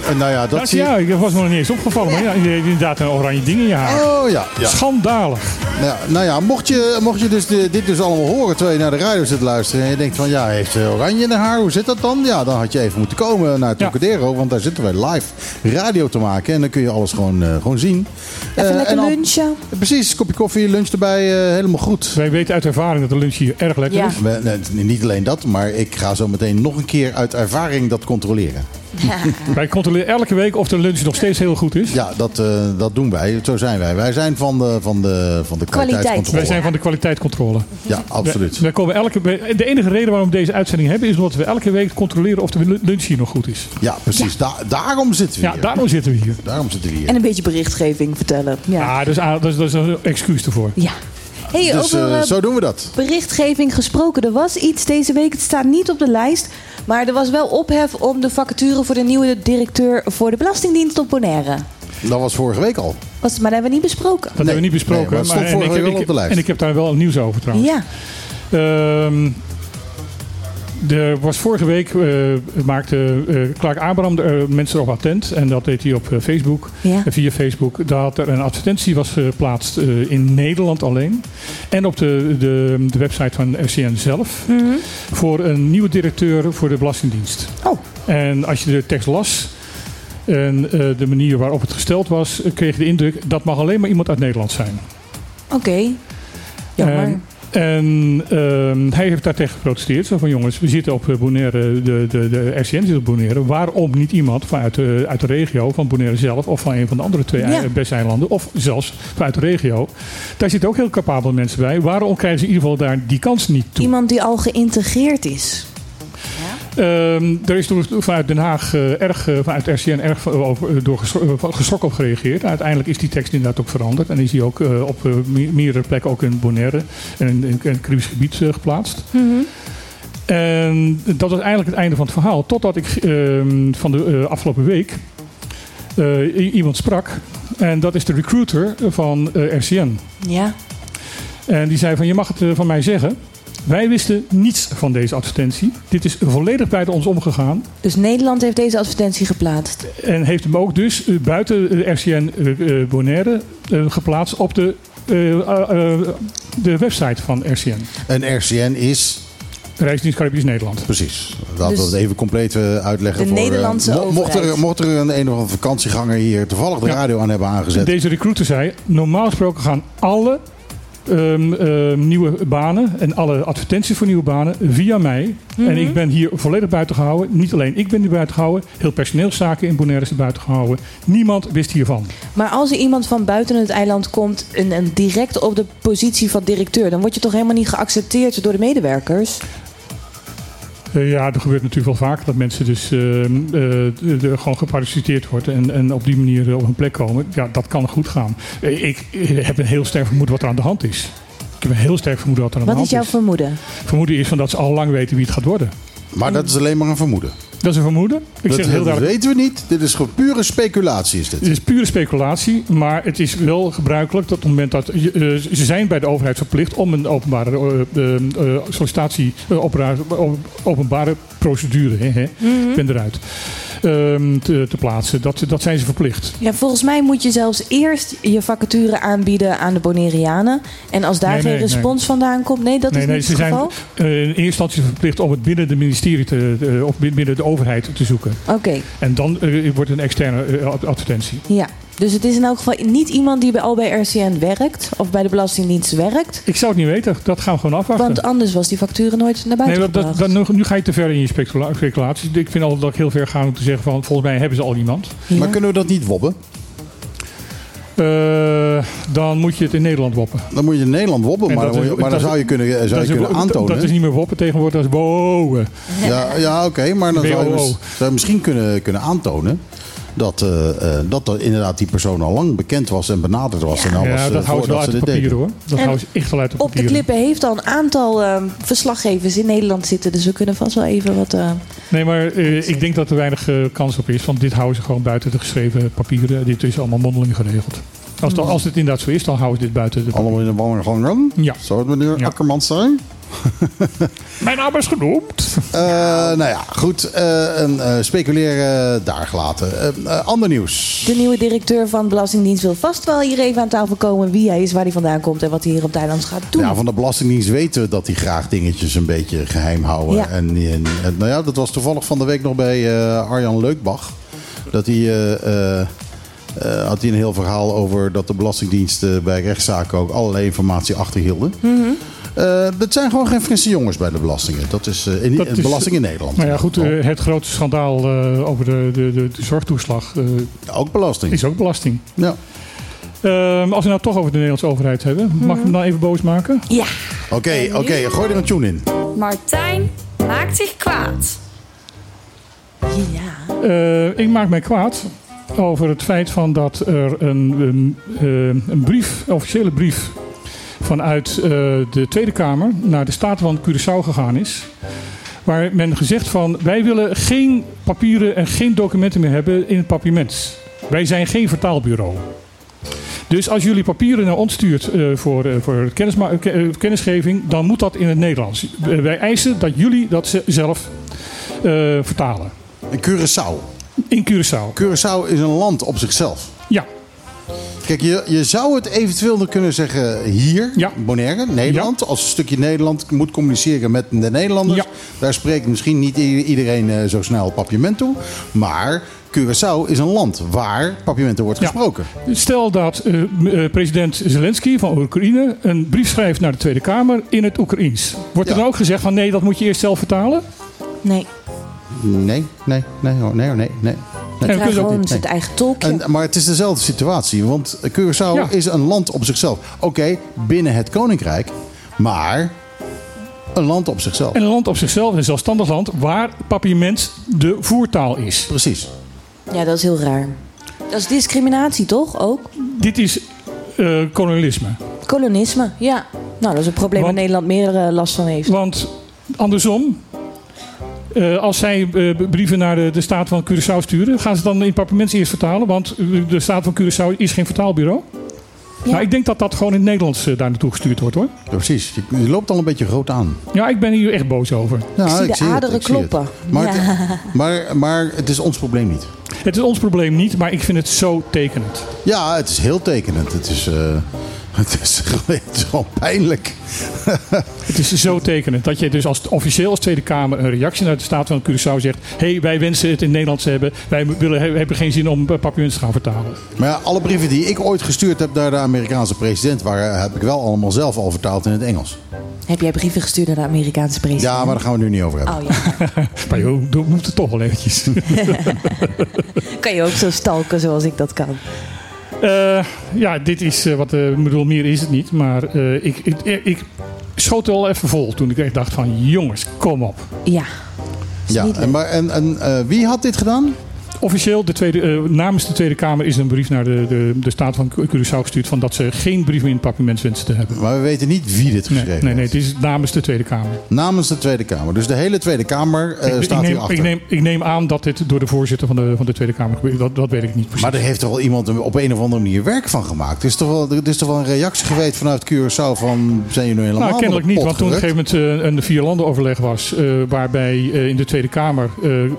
En nou ja, dat Dat, zie je. ja, ik was me nog niet eens opgevallen. Maar ja, je hebt inderdaad een oranje ding in je haar. Oh ja, ja. Schandalig. Ja, nou ja, mocht je, mocht je dus de- dit dus allemaal horen terwijl je naar de radio zit te luisteren en je denkt van ja, heeft ze oranje in haar haar, hoe zit dat dan? Ja, dan had je even moeten komen naar Trocadero, want daar zitten wij live radio te maken en dan kun je alles gewoon, eh, gewoon zien. Even Eh, lekker dan- lunchen. Precies, kopje koffie, lunch erbij, eh, helemaal goed. Wij weten uit ervaring dat de lunch hier erg lekker Ja. is. We- nee, niet alleen dat, maar ik ga zo meteen nog een keer uit ervaring dat controleren. [LAUGHS] Wij controleren elke week of de lunch nog steeds heel goed is. Ja, dat, eh, dat doen wij. Zo zijn wij. Wij zijn van de, van de, van de Kwaliteit. kwaliteitscontrole. Wij zijn van de kwaliteitscontrole. Ja, absoluut. Wij komen elke, de enige reden waarom we deze uitzending hebben is omdat we elke week controleren of de lunch hier nog goed is. Ja, precies. Da- daarom zitten we Ja, hier. daarom zitten we hier. Daarom zitten we hier. En een beetje berichtgeving vertellen. Ja. Ja, dat is, a- dat is, dat is een excuus ervoor. ja. Hey, Dus over eh, eh, zo doen we dat. berichtgeving gesproken. Er was iets deze week, het staat niet op de lijst. Maar er was wel ophef om de vacature voor de nieuwe directeur voor de Belastingdienst op Bonaire. Dat was vorige week al. Was, maar dat hebben we niet besproken. Dat hebben we niet besproken. nee, maar het stond vorige week ik- op de lijst. en ik heb daar wel nieuws over trouwens. Ja. Ehm, er was vorige week, eh, maakte eh, Clark Abraham de, eh, mensen erop attent. En dat deed hij op Facebook. Ja. via Facebook. Dat er een advertentie was geplaatst in Nederland alleen. En op de, de, de website van RCN zelf. Mhm. Voor een nieuwe directeur voor de Belastingdienst. Oh. En als je de tekst las. En de manier waarop het gesteld was, kreeg je de indruk dat mag alleen maar iemand uit Nederland zijn. Oké. Jammer. En ehm, hij heeft daar tegen geprotesteerd. Zo van jongens, we zitten op eh, Bonaire, de, de, de RCN zit op Bonaire. Waarom niet iemand vanuit de, uit de regio van Bonaire zelf of van een van de andere twee Ja. eilanden of zelfs vanuit de regio. Daar zitten ook heel capabele mensen bij. Waarom krijgen ze in ieder geval daar die kans niet toe? Iemand die al geïntegreerd is. Ehm, er is door, vanuit Den Haag eh, erg, eh, vanuit RCN erg over, eh, door geschro- geschrokken op gereageerd. Uiteindelijk is die tekst inderdaad ook veranderd. En is die ook op me- meerdere plekken, ook in Bonaire en in, in, in het Caribisch gebied geplaatst. En dat was eigenlijk het einde van het verhaal. Totdat ik ehm, van de afgelopen week iemand sprak. En dat is de recruiter van RCN. Ja. En die zei van, je mag het van mij zeggen. Wij wisten niets van deze advertentie. Dit is volledig buiten ons omgegaan. Dus Nederland heeft deze advertentie geplaatst. En heeft hem ook dus eh, buiten de RCN eh, eh, Bonaire geplaatst op de, de website van RCN. En RCN is, Reisdienst Caribisch Nederland. precies, laten we Dus het even compleet uitleggen. de voor, Nederlandse mo- mocht, er, overheid. mocht er een, een of andere vakantieganger hier toevallig de Ja. radio aan hebben aangezet. Deze recruiter zei, normaal gesproken gaan alle ehm, ehm, nieuwe banen en alle advertenties voor nieuwe banen via mij. En ik ben hier volledig buiten gehouden. Niet alleen ik ben hier buiten gehouden, heel personeelszaken in Bonaire is er buiten gehouden. Niemand wist hiervan. Maar als er iemand van buiten het eiland komt en, en direct op de positie van directeur, dan word je toch helemaal niet geaccepteerd door de medewerkers? Eh, ja, er gebeurt natuurlijk wel vaak dat mensen dus ehm, eh, gewoon geparasiteerd worden en, en op die manier eh, op een plek komen. Ja, dat kan goed gaan. Ik, ik heb een heel sterk vermoeden wat er aan de hand is. Ik heb een heel sterk vermoeden wat er aan Wat de is hand jouw vermoeden? Vermoeden is van dat ze al lang weten wie het gaat worden. Maar dat is alleen maar een vermoeden. Dat is een vermoeden. Ik dat zeg heel duidelijk. weten we niet. Dit is gewoon pure speculatie is dit. Het is pure speculatie, maar het is wel gebruikelijk dat op het moment dat eh, ze zijn bij de overheid verplicht om een openbare eh, eh, sollicitatie, eh, opera- op- openbare procedure, hè, hè, ik ben eruit. Ehm, te, te plaatsen. Dat, dat zijn ze verplicht. Ja, volgens mij moet je zelfs eerst je vacature aanbieden aan de Bonaireanen. En als daar Nee, geen nee, respons vandaan komt, nee, dat is nee, niet ze het zijn geval. eh, in eerste instantie verplicht om het binnen de ministerie te, eh, of binnen de overheid te zoeken. Oké, En dan eh, wordt een externe ad- advertentie. ja. Dus het is in elk geval niet iemand die bij, al bij RCN werkt of bij de Belastingdienst werkt. Ik zou het niet weten. Dat gaan we gewoon afwachten. Want anders was die factuur nooit naar Nee, buiten dat, dat, dat- nu, nu ga je te ver in je specula- speculaties. Ik vind altijd dat ik heel ver ga om te zeggen van volgens mij hebben ze al iemand. Ja. Maar kunnen we dat niet wobben? Eh, dan moet je het in Nederland woppen. Dan moet je in Nederland wobben, En maar, dan, is- maar dan zou je kunnen, zou je is- kunnen aantonen. Dat is niet meer woppen tegenwoordig, dat is wowen. Ja, ja oké, maar dan zou je, mis- zou je misschien kunnen, kunnen aantonen dat, eh, eh, dat er inderdaad die persoon al lang bekend was en benaderd was. en alles, Ja, eh, dat houden ze wel uit de papieren deden. hoor. Dat ze echt wel uit de Op de papieren. klippen heeft al een aantal ehm, verslaggevers in Nederland zitten. Dus we kunnen vast wel even wat... eh, Nee, maar eh, ik denk dat er weinig eh, kans op is. Want dit houden ze gewoon buiten de geschreven papieren. Dit is allemaal mondeling geregeld. Als, het, als het inderdaad zo is, dan houden ze dit buiten de Allemaal in de wandelgangen? Ja. Zou het meneer Ja. Akkermans zijn? [LAUGHS] Mijn naam is genoemd. Eh, nou ja, goed. eh, en, eh, speculeren daar gelaten. Ander nieuws. De nieuwe directeur van Belastingdienst wil vast wel hier even aan tafel komen wie hij is, waar hij vandaan komt en wat hij hier op Thailand gaat doen. Ja, van de Belastingdienst weten we dat die graag dingetjes een beetje geheim houden. Ja. En, en, en, nou ja, dat was toevallig van de week nog bij eh, Arjan Leukbach. Dat hij, eh, eh, eh, had hij een heel verhaal over dat de Belastingdienst eh, bij rechtszaken ook allerlei informatie achterhielden. Mhm. Eh, dat zijn gewoon geen frisse jongens bij de belastingen. Dat is eh, in, Dat in is- belasting in Nederland. Nou ja, goed. eh, het grote schandaal eh, over de, de, de, de zorgtoeslag eh, ook belasting. is ook belasting. Ja. Ehm, als we nou toch over de Nederlandse overheid hebben, mag ik hem dan even boos maken? Ja. Oké, oké, gooi er een tune in. Martijn maakt zich kwaad. Ja. Eh, ik maak mij kwaad over het feit van dat er een, een, eh, brief, een officiële brief vanuit eh, de Tweede Kamer naar de Staten van Curaçao gegaan is. Waar men gezegd van wij willen geen papieren en geen documenten meer hebben in het papiermens. Wij zijn geen vertaalbureau. Dus als jullie papieren naar ons stuurt eh, voor, voor kennisma- ke- kennisgeving, dan moet dat in het Nederlands. Wij eisen dat jullie dat ze- zelf vertalen. Curaçao. In Curaçao. Curaçao is een land op zichzelf. Ja. Kijk, je, je zou het eventueel nog kunnen zeggen hier, Ja. Bonaire, Nederland. Als een stukje Nederland moet communiceren met de Nederlanders. Ja. Daar spreekt misschien niet iedereen eh, zo snel papiament toe. Maar Curaçao is een land waar papiamenten wordt Ja. gesproken. Stel dat eh, eh, president Zelensky van Oekraïne een brief schrijft naar de Tweede Kamer in het Oekraïens. Wordt er dan ook gezegd van nee, dat moet je eerst zelf vertalen? Nee. Nee, nee, nee, nee, hoor, nee, nee. We kunnen ook gewoon zijn nee. eigen tolkje. En, maar het is dezelfde situatie, want Curaçao Ja. is een land op zichzelf. Oké, binnen het koninkrijk, maar een land op zichzelf. En een land op zichzelf, een zelfstandig land, waar papiament de voertaal is. Precies. Ja, dat is heel raar. Dat is discriminatie, toch? Ook? Dit is eh, kolonialisme. Kolonisme, ja. Nou, dat is een probleem waar Nederland meer eh, last van heeft. Want andersom, eh, als zij eh, brieven naar de, de staat van Curaçao sturen, gaan ze dan in papiermens eerst vertalen? Want de staat van Curaçao is geen vertaalbureau. Ja. Nou, ik denk dat dat gewoon in het Nederlands eh, daar naartoe gestuurd wordt hoor. Ja, precies. Je, je loopt al een beetje groot aan. Ja, ik ben hier echt boos over. Ja, Ik zie de zie aderen het. kloppen. Maar, Ja. het, maar, maar het is ons probleem niet. Het is ons probleem niet, maar ik vind het zo tekenend. Ja, het is heel tekenend. Het is, eh, het is, het is gewoon pijnlijk. [LAUGHS] Het is zo tekenend dat je dus als officieel als Tweede Kamer een reactie naar de Staat van Curaçao zegt: hé, hey, wij wensen het in het Nederlands te hebben. Wij willen, hebben geen zin om papier te gaan vertalen. Maar ja, alle brieven die ik ooit gestuurd heb naar de Amerikaanse president... waren, heb ik wel allemaal zelf al vertaald in het Engels. Heb jij brieven gestuurd naar de Amerikaanse president? Ja, maar daar gaan we nu niet over hebben. Oh ja. [LAUGHS] Maar joh, doe moet het toch wel eventjes. [LAUGHS] Kan je ook zo stalken zoals ik dat kan? Eh, ja, dit is eh, wat. eh, Ik bedoel, meer is het niet. Maar eh, ik, ik, ik schoot er al even vol toen ik echt dacht: van jongens, kom op. Ja. Ja, en, maar, en, en eh, wie had dit gedaan? Officieel, de tweede, eh, namens de Tweede Kamer is een brief naar de, de, de Staat van Curaçao gestuurd... van dat ze geen brief meer in het wensen te hebben. Maar we weten niet wie dit Nee, geschreven nee, nee, heeft. het is namens de Tweede Kamer. Namens de Tweede Kamer. Dus de hele Tweede Kamer ik, staat neem, hierachter. ik, neem, ik neem aan dat dit door de voorzitter van de, van de Tweede Kamer gebeurt. Dat, dat weet ik niet precies. Maar er heeft toch wel iemand op een of andere manier werk van gemaakt? Er is toch wel, er is toch wel een reactie geweest vanuit Curaçao van... zijn jullie helemaal Nou, kennelijk niet, want toen op een gegeven moment eh, een vierlandenoverleg was, eh, waarbij eh, in de Tweede Kamer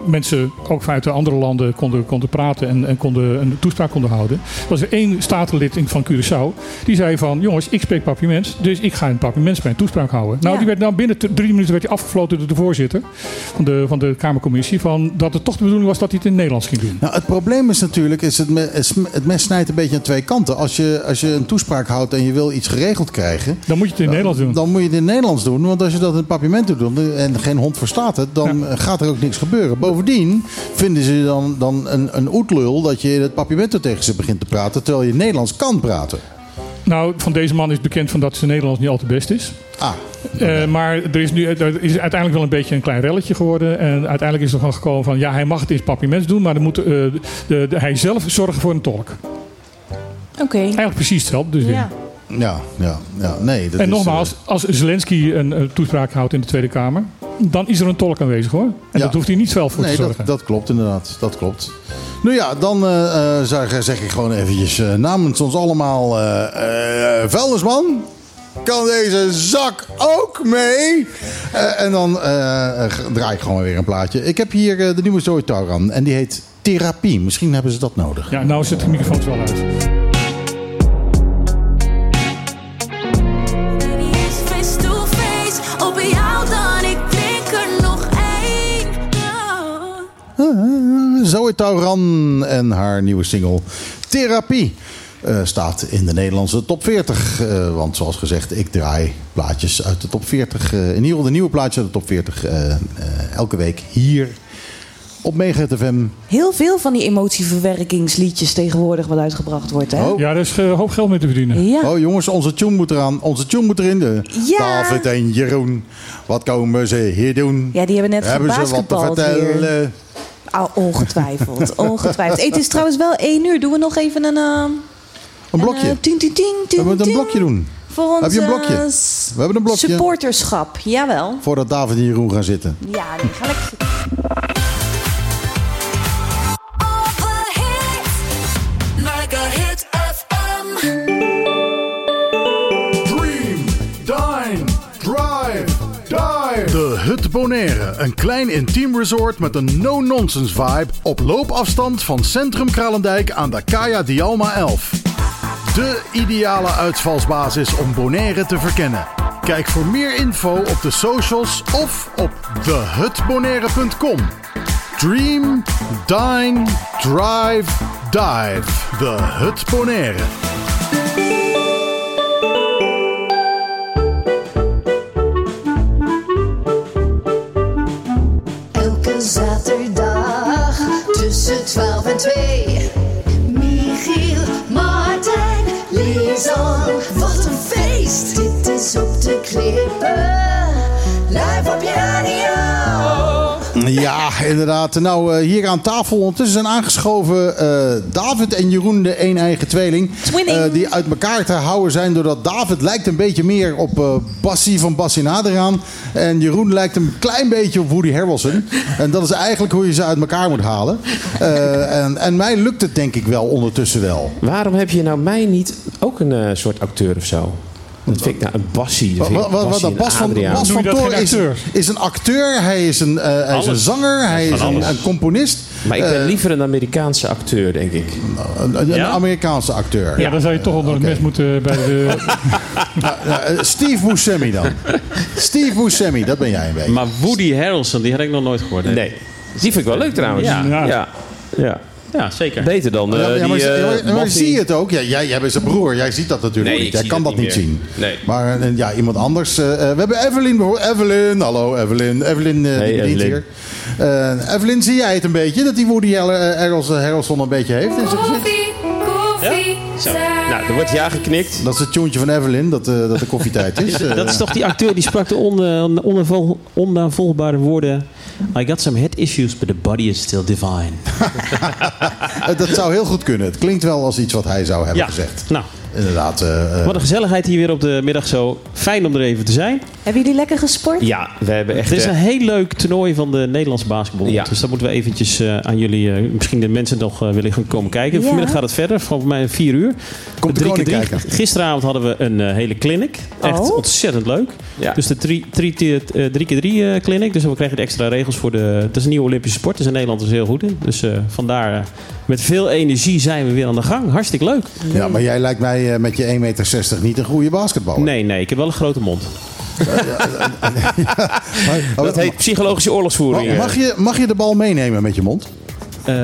mensen ook vanuit de andere landen konden, konden praten en, en konden, een toespraak konden houden, was er één statenlid van Curaçao die zei van, jongens, ik spreek papiermens, dus ik ga in het papiermens mijn toespraak houden. Nou, Ja. die werd nou binnen drie minuten werd hij afgefloten door de voorzitter van de, van de Kamercommissie, van dat het toch de bedoeling was dat hij het in het Nederlands ging doen. Nou, het probleem is natuurlijk, is het, het mes snijdt een beetje aan twee kanten. Als je, als je een toespraak houdt en je wil iets geregeld krijgen... Dan moet je het in het Nederlands doen. Dan moet je het in het Nederlands doen. Want als je dat in het papierment doet en geen hond verstaat het... dan eh, gaat er ook niks gebeuren. Bovendien vinden ze dan, dan een, een oetlul dat je in het er tegen ze begint te praten... terwijl je Nederlands kan praten. Nou, van deze man is bekend van dat zijn Nederlands niet al te best is. Ah, Eh, maar er is nu er is uiteindelijk wel een beetje een klein relletje geworden. En uiteindelijk is er gewoon gekomen van... ja, hij mag het in het papiermens doen... maar dan moet eh, de, de, hij zelf zorgen voor een tolk. Oké. Eigenlijk precies hetzelfde. Dus weer. Ja. ja, ja, ja. Nee, dat En is, nogmaals, als Zelensky een, eh, toespraak houdt in de Tweede Kamer... dan is er een tolk aanwezig hoor. En Ja. dat hoeft hij niet zelf voor Nee, te dat, zorgen. dat klopt inderdaad. Dat klopt. Nou ja, dan eh, eh, zeg, zeg ik gewoon eventjes eh, namens ons allemaal... vuilnisman, kan deze zak ook mee? En dan draai ik gewoon weer een plaatje. Ik heb hier de nieuwe Zoe Tauran en die heet Therapie. Misschien hebben ze dat nodig. Ja, nou zet de microfoon wel uit. Zoe Tauran en haar nieuwe single Therapie. eh, staat in de Nederlandse top 40. Eh, want zoals gezegd, ik draai plaatjes uit de top 40. eh, in ieder geval de nieuwe plaatjes uit de top 40. eh, eh, elke week hier op Mega FM. Heel veel van die emotieverwerkingsliedjes tegenwoordig wat uitgebracht wordt, hè? Oh. Ja, er is een hoop geld mee te verdienen. Ja. Oh jongens, onze tune moet eraan. Onze tune moet erin. De Ja. David en Jeroen. Wat komen ze hier doen? Ja, die hebben net Hebben ze wat te weer. Ah, ongetwijfeld, [LAUGHS] ongetwijfeld. Hey, het is trouwens wel één uur. Doen we nog even een... eh, Een blokje. eh, tien, We moeten een blokje doen. Voor ons Heb je een blokje? We hebben een blokje. supporterschap, jawel. Voordat David en Jeroen gaan zitten. Ja, die ga lekker zitten. Bonaire. Een klein intiem resort met een no-nonsense vibe. Op loopafstand van Centrum Kralendijk aan de Kaya Dialma 11. De ideale uitvalsbasis om Bonaire te verkennen. Kijk voor meer info op de socials of op thehutbonaire.com. Dream, dine, drive, dive. The Hut Bonaire. Zaterdag tussen 12 en 2. Michiel, Martijn, Lisan. Wat een feest! Dit is op de klippen. Live op je. Ja, inderdaad. Nou, eh, hier aan tafel ondertussen zijn aangeschoven eh, David en Jeroen, de een eigen tweeling. Eh, die uit elkaar te houden zijn doordat David lijkt een beetje meer op eh Bassie van Bassie Naderaan. En Jeroen lijkt een klein beetje op Woody Harrelson. en dat is eigenlijk hoe je ze uit elkaar moet halen. Eh, en, en mij lukt het denk ik wel ondertussen wel. Waarom heb je nou mij niet ook een eh, soort acteur of zo? Dat vind ik nou een Bassie. Wat, wat, wat, Bas van, Adriaan. Bas van Toor is, is een acteur, hij is een, eh, hij is een zanger, hij is een, componist. Maar ik ben Eh, liever een Amerikaanse acteur, denk ik. een, een Ja? Amerikaanse acteur. Ja, dan zou je toch onder het mes moeten bij de... [LAUGHS] Ja, eh, Steve Buscemi dan. [LAUGHS] Steve Buscemi, dat ben jij een beetje. Maar Woody Harrelson, die had ik nog nooit gehoord. hè? Nee. Die vind ik wel leuk trouwens. Ja. ja. ja. Ja. Zeker. Beter dan eh Ja, ja, maar, die eh, maar- zie je het ook? Ja, jij, jij bent zijn broer, jij ziet dat natuurlijk Nee, niet. Jij kan dat niet niet zien. Nee. Maar eh, ja, iemand anders. eh, eh, we hebben Evelyn bijvoorbeeld. Evelyn, hallo Evelyn. Evelyn, eh, Hey, Evelyn. hier. Eh, Evelyn, zie jij het een beetje? Dat die Woody Harrel- eh, Harrelson, Harrelson een beetje heeft in zijn gezicht? Koffie, Zo. Nou, er wordt ja geknikt. Dat is het toontje van Evelyn, dat, eh, dat de koffietijd is. [LAUGHS] Eh, Dat is toch die acteur die sprak de on, eh, onnavol- onnavolgbare woorden. I got some head issues, but the body is still divine. [LAUGHS] Dat zou heel goed kunnen. Het klinkt wel als iets wat hij zou hebben Ja. gezegd. Nou, Inderdaad. wat een gezelligheid hier weer op de middag zo. Fijn om er even te zijn. Hebben jullie lekker gesport? Ja, we hebben echt... Het is eh, een heel leuk toernooi van de Nederlandse basketbal. Ja. Dus dat moeten we eventjes eh, aan jullie, eh, misschien de mensen nog willen gaan komen kijken. Ja. Vanmiddag gaat het verder, van mij vier uur. Komt de Drie keer drie. kijken. Gisteravond hadden we een hele clinic. Echt Oh. ontzettend leuk. Ja. Dus de drie, drie, drie, eh, drie keer drie eh, clinic. Dus we krijgen de extra regels voor de... Het is een nieuwe Olympische sport. Dus in Nederland is heel goed in. Dus eh, vandaar met veel energie zijn we weer aan de gang. Hartstikke leuk. ja, maar jij lijkt mij met je 1,60 meter niet een goede basketballer. Nee, nee. Ik heb wel een grote mond. Dat heet psychologische oorlogsvoering. mag, mag je, mag je de bal meenemen met je mond? Eh,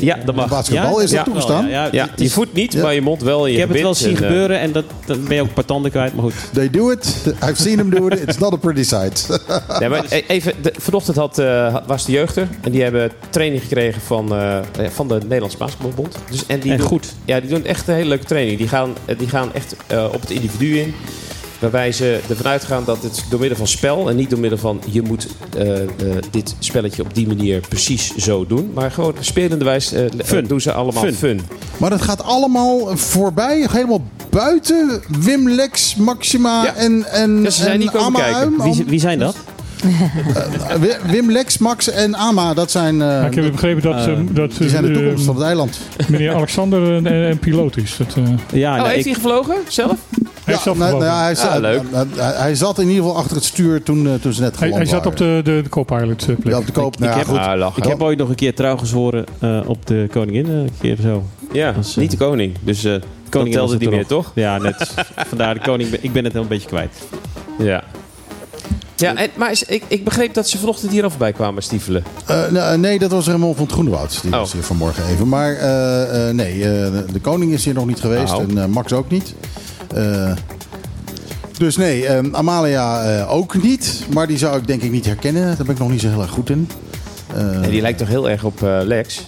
Ja, dat mag. Basketbal, is dat Ja. toegestaan? Ja, Ja, je voet niet, Ja. maar je mond wel. Je Ik heb het wel zien en, eh, gebeuren en dat, dan ben je ook een paar tanden kwijt. Maar goed. They do it. I've seen them do it. It's not a pretty sight. [LAUGHS] Nee, maar e- even, de, vanochtend had, eh, was de jeugd er. En die hebben training gekregen van, eh, eh, van de Nederlandse Basketbalbond. Dus, en die En doen, goed. Ja, die doen echt een hele leuke training. Die gaan, eh, die gaan echt eh, op het individu in. Waarbij ze ervan uitgaan dat het door middel van spel en niet door middel van je moet eh, eh, dit spelletje op die manier precies zo doen. Maar gewoon spelenderwijs eh, Fun. doen ze allemaal Fun. fun. maar dat gaat allemaal voorbij, helemaal buiten Wim Lex, Maxima Ja. en, en, Ja, ze zijn en niet komen kijken. Wie, wie zijn dat? Wi- Wim Lex, Max en Ama, dat zijn, eh, Maar ik heb begrepen dat, eh, dat die zijn de toekomst van het eiland. meneer Alexander een, een piloot is. Dat, eh, Ja, Oh, nee, heeft ik- hij gevlogen zelf? Hij, nou, gevlogen. nou, hij, Ah, zat- leuk. eh, eh, hij zat in ieder geval achter het stuur toen, eh, toen ze net hij, geland hij zat op de, de, de co-pilot eh, plek. Ja, op de koop. Nou, ik ja, heb-. Ah, ik heb ooit nog een keer trouw gezworen eh, op de koningin. eh, Een keer zo. Ja, eh, niet de koning. Dus eh dat Koningin telde het meer, toch? Ja, net. [LAUGHS] Vandaar de koning. Ik ben het wel een beetje kwijt. Ja. Ja, en, maar is- ik, ik begreep dat ze vanochtend hier al voorbij kwamen stiefelen. Eh, nou, nee, dat was Raymond van het Groenewoud. Die Oh. was hier vanmorgen even. Maar eh, eh, nee, eh, de koning is hier nog niet geweest. Oh. En eh, Max ook niet. Eh, dus nee, eh, Amalia eh, ook niet. Maar die zou ik denk ik niet herkennen. Daar ben ik nog niet zo heel erg goed in. Eh, En die lijkt toch heel erg op eh, Lex?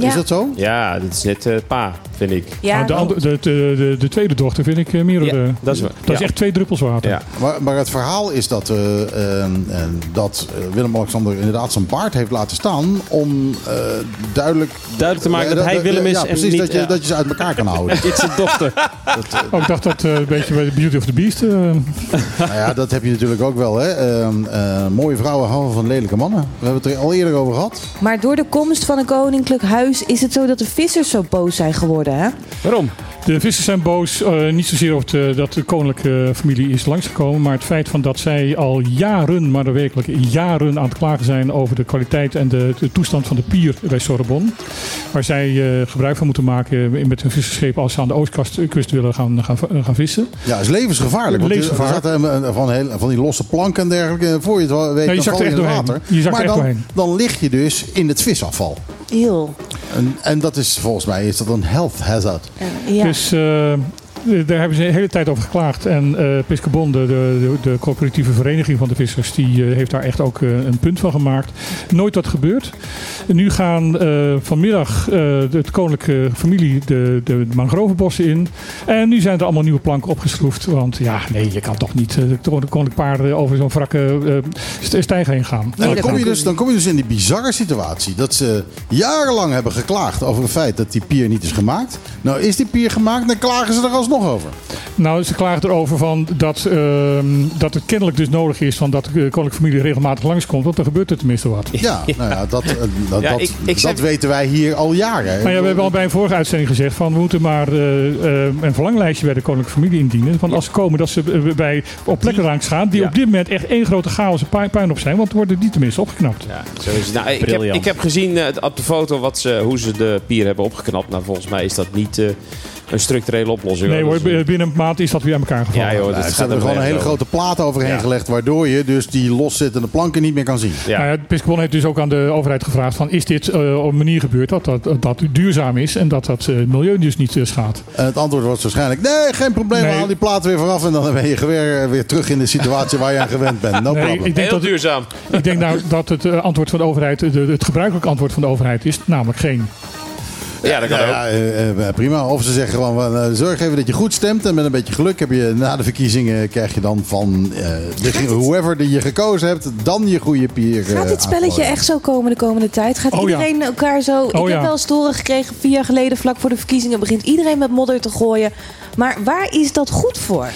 Is dat zo? Ja, dit is net eh, pa, vind ik. Ja, Nou, de, de, de, de, de tweede dochter vind ik eh, meer... Ja, eh, dat is waar. dat is echt twee druppels water. Ja. Maar, maar het verhaal is dat, eh, eh, eh, dat Willem-Alexander inderdaad zijn baard heeft laten staan om eh, duidelijk... Duidelijk te maken dat hij Willem is Ja, en precies, niet... dat, je, ja. dat je ze uit elkaar kan houden. [LAUGHS] Dit is zijn dochter. Oh, ik dacht dat eh, een beetje bij de Beauty of the Beast... eh, Nou ja, dat heb je natuurlijk ook wel. Hè. Ehm, eh, mooie vrouwen houden van lelijke mannen. We hebben het er al eerder over gehad. Maar door de komst van een koninklijk huis is het zo dat de vissers zo boos zijn geworden, hè? Waarom? De vissers zijn boos, eh, niet zozeer op de, dat de koninklijke familie is langsgekomen, maar het feit van dat zij al jaren, maar werkelijk jaren aan het klagen zijn over de kwaliteit en de, de toestand van de pier bij Sorbonne. Waar zij eh, gebruik van moeten maken met hun visserschepen als ze aan de oostkust kust willen gaan, gaan, gaan vissen. Ja, is levensgevaarlijk. Want Levensgevaarlijk. Er zaten eh, van, heel, van die losse planken en dergelijke. Voor je het wel weet, je dan zakt val er je in echt het doorheen. water. Je zakt maar er echt dan, doorheen. dan lig je dus in het visafval. Heel. En, en dat is volgens mij is dat een health hazard. Ja. Dus eh, daar hebben ze de hele tijd over geklaagd. En eh Piscabon, de, de, de coöperatieve vereniging van de vissers, die eh, heeft daar echt ook eh, een punt van gemaakt. Nooit wat gebeurd. En nu gaan eh, vanmiddag eh, de het koninklijke familie de, de mangrovenbossen in. En nu zijn er allemaal nieuwe planken opgeschroefd. Want ja, nee, je kan toch niet eh, de koninklijke paarden over zo'n wrakke eh, st- stijg heen gaan. En dan, kom je dus, dan kom je dus in die bizarre situatie dat ze jarenlang hebben geklaagd over het feit dat die pier niet is gemaakt. Nou is die pier gemaakt, dan klagen ze er alsnog over. Nou, ze klagen erover van dat, ehm, dat het kennelijk dus nodig is van dat de koninklijke familie regelmatig langskomt. Want dan gebeurt er tenminste wat. Ja, nou ja, dat, eh, dat, [LAUGHS] Ja, dat, ik- ik dat zeg- weten wij hier al jaren. Nou ja, we hebben al bij een vorige uitzending gezegd van we moeten maar eh, eh, een verlanglijstje bij de koninklijke familie indienen. Want als ze komen dat ze bij, op plekken langs gaan die Ja. op dit moment echt één grote chaos en pu- puinhoop zijn. Want worden die tenminste opgeknapt. Ja, zo is het. Nou, ik, heb, ik heb gezien op de foto wat ze, hoe ze de pier hebben opgeknapt. Nou, volgens mij is dat niet eh, een structurele oplossing. Nee hoor. binnen een maand is dat weer aan elkaar gevallen. Ja joh, Nou, gaat er gewoon een hele grote plaat overheen Ja. gelegd, waardoor je dus die loszittende planken niet meer kan zien. Ja. Nou ja, Piscobon heeft dus ook aan de overheid gevraagd van is dit eh, op een manier gebeurd dat dat, dat duurzaam is en dat dat eh, het milieu dus niet eh, schaadt. En het antwoord was waarschijnlijk: nee, geen probleem, Nee. haal die platen weer vanaf en dan ben je weer, weer terug in de situatie waar je aan gewend bent. No Nee, problem. ik denk Heel dat, duurzaam. ik denk nou dat het antwoord van de overheid, de- het gebruikelijke antwoord van de overheid is namelijk geen. Ja, dat kan Ja, ook. ja, eh, eh, prima. Of ze zeggen gewoon, eh, zorg even dat je goed stemt. En met een beetje geluk heb je na de verkiezingen... krijg je dan van eh, de, whoever die je gekozen hebt... dan je goede pier Gaat dit spelletje echt zo komen de komende tijd? Gaat Oh, ja. iedereen elkaar zo... ik Oh, heb ja. wel horen gekregen, vier jaar geleden, vlak voor de verkiezingen... begint iedereen met modder te gooien. Maar waar is dat goed voor?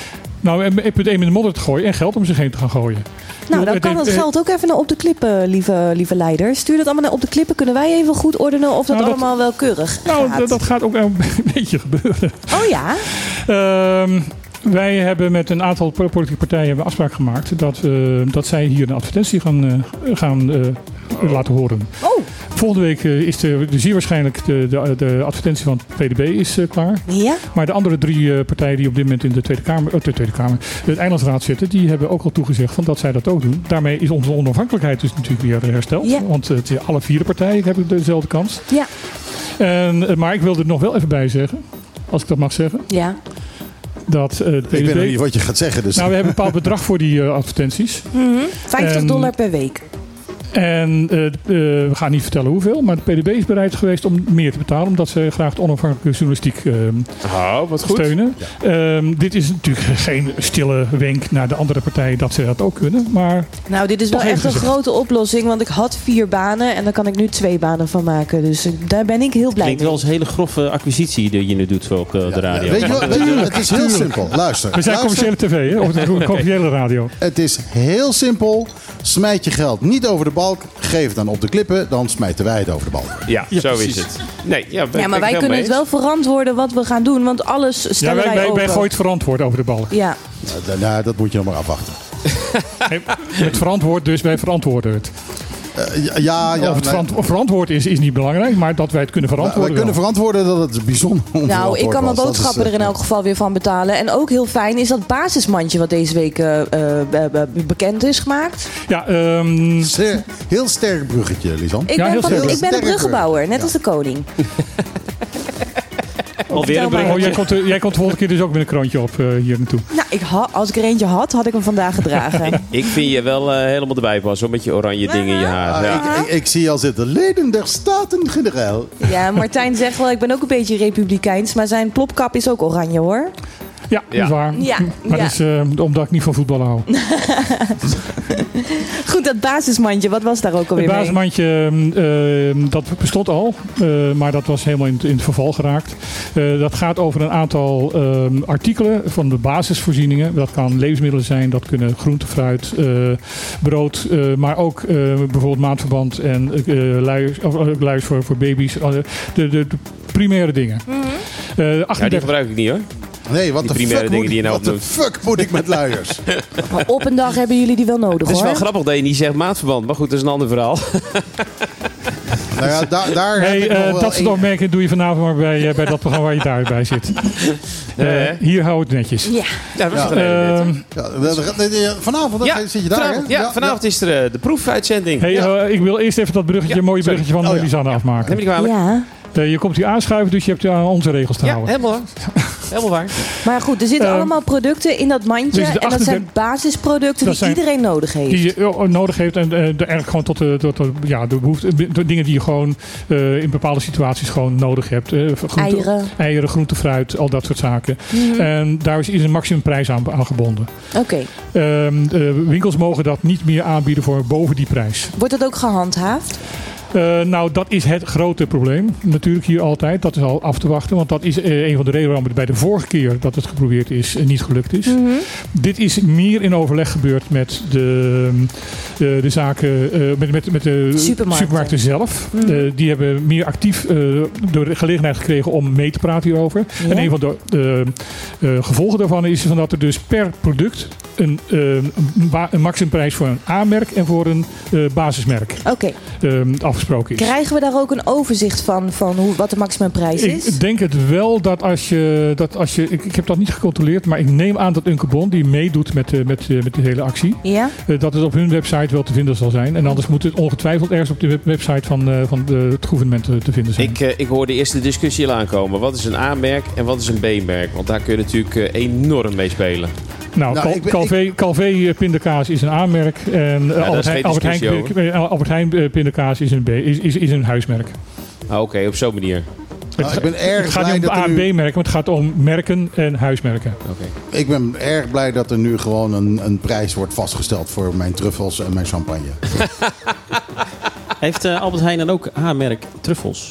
Nou, en punt 1 in de modder te gooien en geld om zich heen te gaan gooien. Nou, dan kan heeft- het geld ook even naar op de klippen, lieve, lieve leiders. Stuur dat allemaal naar op de klippen. Kunnen wij even goed ordenen of dat, Nou, dat- allemaal wel keurig Nou, gaat? dat, dat gaat ook een [LAUGHS] beetje gebeuren. Oh ja? Ehm, wij hebben met een aantal po- politieke partijen we afspraak gemaakt dat, eh, dat zij hier een advertentie gaan, eh, gaan eh, laten horen. Oh. Volgende week is de, de zeer waarschijnlijk de, de, de advertentie van het PDB is klaar. Ja? Maar de andere drie partijen die op dit moment in de Tweede Kamer, de Tweede Kamer, de Eilandsraad zitten, die hebben ook al toegezegd van dat zij dat ook doen. Daarmee is onze onafhankelijkheid dus natuurlijk weer hersteld. Ja. Want het, alle vier de partijen hebben dezelfde kans. Ja. En, maar ik wil er nog wel even bij zeggen, als ik dat mag zeggen. Ja. Dat eh, de. Ik weet nog niet wat je gaat zeggen. Dus. Nou, we hebben een bepaald bedrag voor die eh, advertenties. Mhm. 50 En- dollar per week. En eh, eh, we gaan niet vertellen hoeveel, maar de PDB is bereid geweest om meer te betalen, omdat ze graag de onafhankelijke journalistiek eh, Oh, wat goed. steunen. Ehm, dit is natuurlijk [LAUGHS] geen stille wenk naar de andere partijen dat ze dat ook kunnen, maar Nou, dit is wel echt een grote oplossing. Want ik had vier banen en daar kan ik nu twee banen van maken. Dus eh, daar ben ik heel blij mee. wel als een hele grove acquisitie die je nu doet zo op eh, de radio. Weet je? Weet? Het is heel simpel. Luister. we zijn luister. commerciële tv, hè? of de [LAUGHS] commerciële radio. Het is heel simpel. Smijt je geld niet over de balk. Geef het dan op de klippen. Dan smijten wij het over de balk. Ja, Ja, zo is het. Nee, ja, ben- Ja, maar wij kunnen het wel verantwoorden wat we gaan doen. Want alles Ja, stellen wij, wij, wij, open. wij gooien het verantwoord over de balk. Ja. Nou, nou, dat moet je nog maar afwachten. [LAUGHS] Het verantwoord, dus wij verantwoorden het. Eh, ja, ja, of het verant- verantwoord is, is niet belangrijk, maar dat wij het kunnen verantwoorden. wij kunnen verantwoorden dat het bijzonder Nou, ik kan mijn is, boodschappen er in eh, elk geval weer van betalen. En ook heel fijn is dat basismandje wat deze week eh, eh, eh, bekend is gemaakt. Ja, ehm, Zeer- heel sterk bruggetje, Lisan. Ik Ja, ben, heel van, sterk. ik ben een bruggenbouwer, net als de koning. [LAUGHS] Alweer een oh, jij, komt, eh, jij komt de volgende keer dus ook met een kroontje op eh, hier naartoe. Nou, ik ha- als ik er eentje had, had ik hem vandaag gedragen. [LAUGHS] Ik vind je wel eh, helemaal erbij passen, hoor, met je oranje dingen in je haar. Ah, Ja. ik, ik, ik zie al zitten. Leden der Staten-Generaal. ja, Martijn zegt wel, ik ben ook een beetje republikeins. Maar zijn plopkap is ook oranje hoor. Ja, dat is waar. Ja, maar ja. dat is eh, omdat ik niet van voetbal hou. [LAUGHS] Goed, dat basismandje, wat was daar ook Het alweer mee? basismandje, eh, dat bestond al, eh, maar dat was helemaal in, het- in het verval geraakt. Eh, dat gaat over een aantal eh, artikelen van de basisvoorzieningen. Dat kan levensmiddelen zijn, dat kunnen groente, fruit, eh, brood, eh, maar ook eh, bijvoorbeeld maandverband en eh luiers, of, luiers voor, voor baby's. De, de, de primaire dingen. Mhm. Eh, Ja, die 38 gebruik ik niet hoor. Nee, wat de primaire fuck, dingen moet, die je nou wat de opnoemt. fuck moet ik met luiers? [LAUGHS] Maar op een dag hebben jullie die wel nodig Het is hoor. wel grappig dat je niet zegt maatverband, maar goed, dat is een ander verhaal. [LAUGHS] nou ja, daar, daar heb ik nog eh, wel dat soort opmerkingen doe je vanavond maar bij, eh, bij dat programma waar je daarbij zit. [LAUGHS] Eh, hier hou het netjes. Ja. Ja, dat Ja. hele Ehm. Ja, vanavond Ja, zit je daar, vanavond, hè? ja, vanavond is er de proefuitzending. Hey, ja. ik wil eerst even dat bruggetje, Ja, mooie bruggetje van Oh, ja. Lisanne Neem afmaken. me niet kwalijk. Ja, je komt hier aanschuiven, dus je hebt aan onze regels te Ja, houden. helemaal. Helemaal waar. maar goed, er zitten Ehm, allemaal producten in dat mandje. dus en dat zijn 38 basisproducten dat die zijn- iedereen nodig heeft. Die je eh, nodig heeft en eh, de- eigenlijk gewoon tot de, tot de, ja, de behoefte, de dingen die je gewoon eh, in bepaalde situaties gewoon nodig hebt. Eh, groente- Eieren. Eieren, groente, fruit, al dat soort zaken. Mhm. En daar is is een maximumprijs aan, aan gebonden. Oké. Ehm, winkels mogen dat niet meer aanbieden voor boven die prijs. Wordt dat ook gehandhaafd? Eh, nou, dat is het grote probleem. Natuurlijk hier altijd. Dat is al af te wachten. Want dat is eh, een van de redenen waarom het bij de vorige keer dat het geprobeerd is, eh, niet gelukt is. Mhm. Dit is meer in overleg gebeurd met de, de, de zaken, met, met, met de Supermarkten. zelf. Mhm. Die hebben meer actief de gelegenheid gekregen om mee te praten hierover. Ja. En een van de gevolgen daarvan is van dat er dus per product een, een, voor een A-merk en voor een basismerk Oké. eh, afgesproken is. Krijgen we daar ook een overzicht van, van hoe, wat de maximumprijs is? Ik denk het wel dat als je. Dat als je ik, ik heb dat niet gecontroleerd, maar ik neem aan dat Unkebon, die meedoet met, de- met, eh, met de hele actie, Ja? eh, dat het op hun website wel te vinden zal zijn. En anders moet het ongetwijfeld ergens op de web- website van, eh, van de, het gouvernement eh, te vinden zijn. Ik, eh, ik hoor de eerste discussie al aankomen. Wat is een A-merk en wat is een B-merk? Want daar kun je natuurlijk eh, enorm mee spelen. Nou, Nou, Cal- ik ben- Calvé, Calvé eh, pindakaas is een A-merk. En eh, is Albert, Heijn, Albert, Heijn, eh, Albert Heijn pindakaas is een, B, is, is, is een huismerk. Ah, Oké, op zo'n manier. Nou, ik ben erg het gaat blij niet om dat er A en nu- B-merken, maar het gaat om merken en huismerken. Ik ben erg blij dat er nu gewoon een, een prijs wordt vastgesteld voor mijn truffels en mijn champagne. [LAUGHS] Heeft Albert Heijn dan ook H-merk truffels?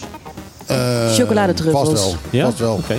Eh, Chocoladetruffels. Vast wel. Ja? Vast wel. Oké.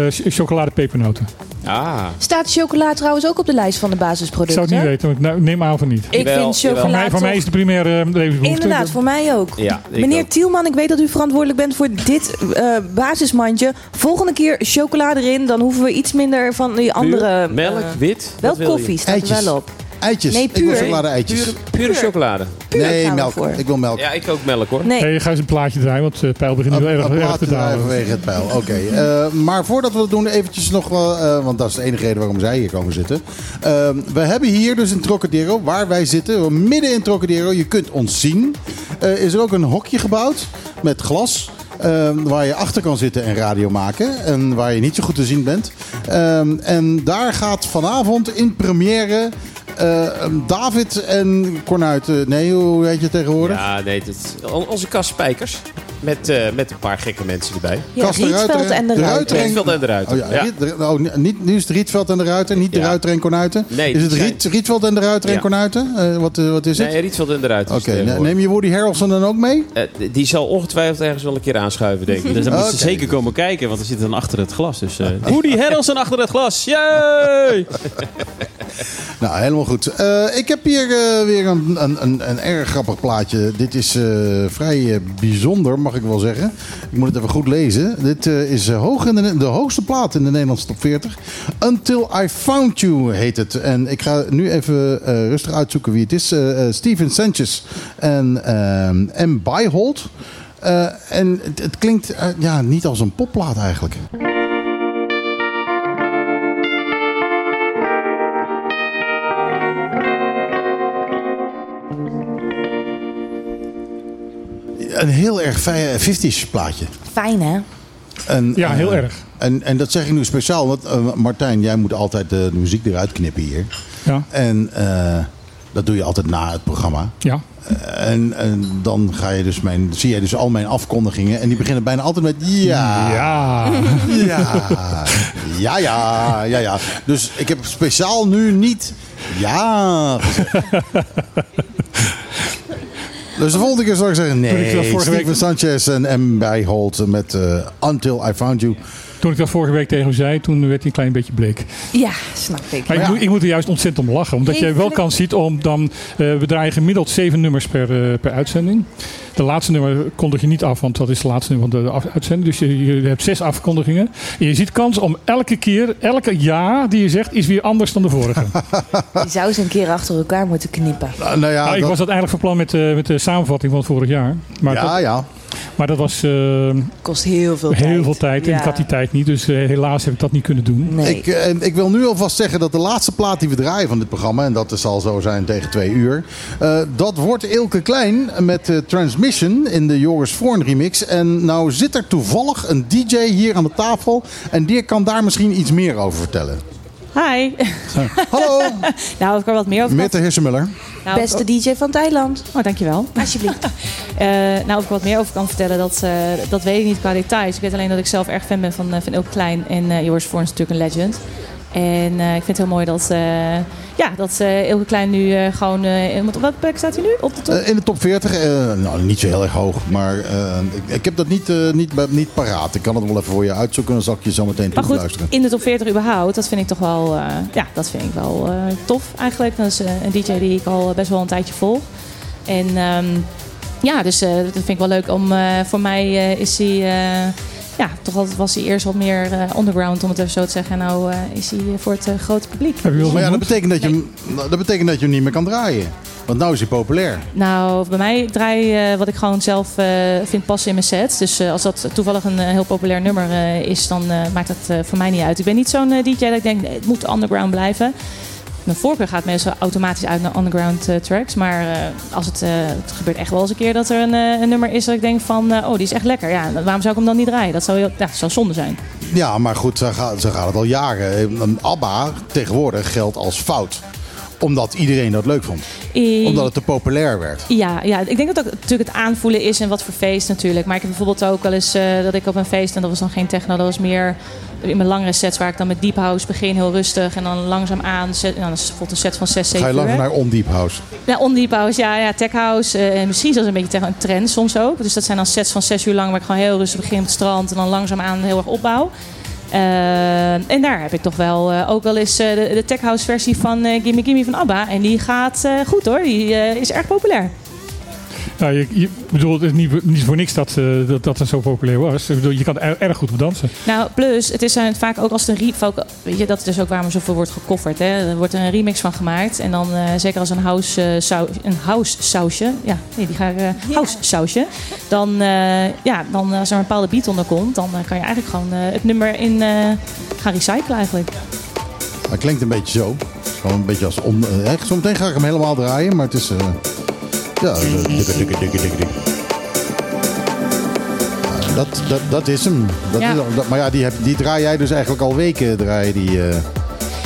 Eh, ch- chocolade pepernoten. Ah. Staat chocola trouwens ook op de lijst van de Ik basisproducten? zou het niet weten, want ik nou, neem aan van niet. Ik Jawel, vind chocola Voor mij, voor mij toch- is de primaire eh, levensbehoefte. Inderdaad, voor mij ook. Ja, Meneer ook. Tielman, ik weet dat u verantwoordelijk bent voor dit eh, basismandje. Volgende keer chocola erin, dan hoeven we iets minder van die andere... Melk, eh, wit. wel koffie staat er wel op. Eitjes. Nee, Ik wil puur. chocolade eitjes. Pure, pure chocolade. Puur nee, melk. voor. Ik wil melk. Ja, ik ook melk hoor. Nee, Hey, je gaat eens een plaatje draaien, want de pijl begint nu erg, erg te dalen. vanwege het pijl. Oké. eh, maar voordat we dat doen, eventjes nog wel... eh, want dat is de enige reden waarom zij hier komen zitten. Eh, we hebben hier dus in Trocadero, waar wij zitten, midden in Trocadero. Je kunt ons zien. Eh, is er ook een hokje gebouwd met glas. eh, waar je achter kan zitten en radio maken. En waar je niet zo goed te zien bent. Ehm, en daar gaat vanavond in première... eh, David en Cornuiten. Nee, hoe heet je tegenwoordig? Ja, nee, dat, on- onze kast spijkers. Met, eh, met een paar gekke mensen erbij. ja, Rietveld en de de Ruiter. Ruiter. Rietveld en de Ruiter. Oh, ja, Ja. Riet- de- oh, niet, nu is het Rietveld en de Ruiter, niet de Ja. Ruiter en Kornuiten. Nee, is het Riet, Rietveld en de Ruiter en Ja. Kornuiten? Eh, wat, eh, wat is het? Nee, Rietveld en de Ruiter. Oké, neem je Woody Harrelson dan ook mee? Die zal ongetwijfeld ergens wel een keer aanschuiven, denk ik. [LAUGHS] Dus dan moet ze zeker komen kijken, want er zit dan achter het glas. Dus eh [LAUGHS] Woody Harrelson achter het glas. Yay! [LAUGHS] Nou, helemaal goed. Eh, ik heb hier eh, weer een, een, een, een erg grappig plaatje. Dit is eh, vrij eh, bijzonder, mag ik wel zeggen. Ik moet het even goed lezen. Dit eh, is eh, hoog in de, hoogste plaat in de Nederlandse top 40. Until I Found You heet het. En ik ga nu even eh, rustig uitzoeken wie het is. Steven Sanchez en M. Byhold. En het, het klinkt ja, niet als een popplaat eigenlijk. Een heel erg fi- 50s plaatje. Fijn, hè? En, Ja, heel eh, erg. En, en dat zeg ik nu speciaal, want eh, Martijn, jij moet altijd de, de muziek eruit knippen hier. Ja. En eh, dat doe je altijd na het programma. Ja. Eh, En, en dan ga je dus mijn, zie je dus al mijn afkondigingen. En die beginnen bijna altijd met ja. Ja. [LAUGHS] Ja. Ja, ja, ja, ja. Dus ik heb speciaal nu niet ja gezegd. [LAUGHS] Dus de volgende keer zal ik zeggen Toen ik dat nee. vorige week- Sanchez en M. Bijholt met eh, Until I Found You. Toen ik dat vorige week tegen hem zei, toen werd hij een klein beetje bleek. Ja, snap ik. Maar ik, moet, ik moet er juist ontzettend om lachen. Omdat je wel kans ziet om dan... eh, we draaien gemiddeld zeven nummers per, eh, per uitzending. De laatste nummer kondig je niet af, want dat is de laatste nummer van de af- uitzending. Dus je, je hebt zes afkondigingen. En je ziet kans om elke keer, elke ja die je zegt, is weer anders dan de vorige. [LAUGHS] Die zou ze een keer achter elkaar moeten knippen. Nou, nou ja, Nou, ik dat- was dat eigenlijk van plan met, eh, met de samenvatting van het vorig jaar. Maar ja, dat, ja. maar dat was eh, Kost heel veel tijd. heel veel tijd. En Ja. ik had die tijd niet, dus eh, helaas heb ik dat niet kunnen doen. Nee. Ik, ik wil nu alvast zeggen dat de laatste plaat die we draaien van dit programma, en dat zal zo zijn tegen twee uur, eh, dat wordt Ilke Klein met eh, In de Joris Voorn remix. En nou zit er toevallig een DJ hier aan de tafel en die kan daar misschien iets meer over vertellen. Hi. Hallo, [LAUGHS] nou, of ik er wat meer over kan Mette Hirsemuller. Nou, Beste DJ van Thailand. Oh, dankjewel. [LAUGHS] Alsjeblieft. [LAUGHS] Eh, nou, of ik wat meer over kan vertellen, dat, eh, dat weet ik niet qua details. Ik weet alleen dat ik zelf erg fan ben van, eh, van Ilke Klein. En eh Joris Voorn is natuurlijk een legend. En eh, ik vind het heel mooi dat, eh ja, dat Ilke Klein nu gewoon... op welke plek staat hij nu? Op de top? In de top 40, eh, nou niet zo heel erg hoog, maar ik, ik heb dat niet, niet, niet paraat. Ik kan het wel even voor je uitzoeken, dan zal ik je zo meteen maar goed, luisteren. in de top 40 überhaupt, dat vind ik toch wel, ja, dat vind ik wel tof eigenlijk. Dat is een DJ die ik al best wel een tijdje volg. En ehm, ja, dus dat vind ik wel leuk om, voor mij is hij, ja, toch altijd was hij eerst wat meer eh, underground om het even zo te zeggen. En nou eh, is hij voor het eh, grote publiek. Heb je wel Maar ja, dat betekent dat, je, hem- dat betekent dat je hem niet meer kan draaien. Want nou is hij populair. Nou, bij mij ik draai eh, wat ik gewoon zelf eh, vind passen in mijn set. Dus eh, als dat toevallig een heel populair nummer eh, is, dan eh, maakt dat eh, voor mij niet uit. Ik ben niet zo'n DJ dat ik denk, nee, het moet underground blijven. Mijn voorkeur gaat meestal automatisch uit naar underground eh, tracks. Maar eh, als het, eh, het gebeurt echt wel eens een keer dat er een, een nummer is dat ik denk van... oh, die is echt lekker. Ja, waarom zou ik hem dan niet draaien? Dat zou, zonde zijn. Ja, maar goed, zo gaat, gaat het al jaren. Een ABBA tegenwoordig geldt als fout. Omdat iedereen dat leuk vond. I- Omdat het te populair werd. Ja, ja, ik denk dat dat natuurlijk het aanvoelen is en wat voor feest natuurlijk. Maar ik heb bijvoorbeeld ook wel eens eh, dat ik op een feest, en dat was dan geen techno, dat was meer in mijn langere sets waar ik dan met deep house begin heel rustig en dan langzaam aan. Set, nou, dat is bijvoorbeeld een set van 6, 7 Ga je uur. langzaam naar On Deep House. Ja, on deep house, ja, ja tech house. eh, en misschien zelfs een beetje een trend soms ook. Dus dat zijn dan sets van 6 uur lang waar ik gewoon heel rustig begin op het strand en dan langzaam aan heel erg opbouw. Eh, en daar heb ik toch wel eh, ook wel eens eh, de, de tech house versie van Gimme Gimme van ABBA. En die gaat goed hoor, die is erg populair. Nou, je, je bedoel, het is niet, niet voor niks dat, eh, dat, dat het zo populair was. Ik bedoel, je kan er, erg goed op dansen. Nou, plus, het is eh, vaak ook als het een re ook- Weet je, dat is dus ook waarom er zoveel wordt gecoverd. Hè? Er wordt een remix van gemaakt. En dan, eh, zeker als een house, eh, sau- een house sausje. Ja, nee, die ga ik. eh, house sausje. Dan, eh, ja, dan als er een bepaalde beat onder komt, dan kan je eigenlijk gewoon eh, het nummer in eh, gaan recyclen eigenlijk. Het klinkt een beetje zo. Gewoon een beetje als on... eh, zometeen ga ik hem helemaal draaien, maar het is... ja, dikke, dikke, dikke, dikke, dikke. Ja, Dat, dat, dat is hem. Dat Ja. is, dat- maar ja, die, heb, die draai jij dus eigenlijk al weken draaien die, eh, in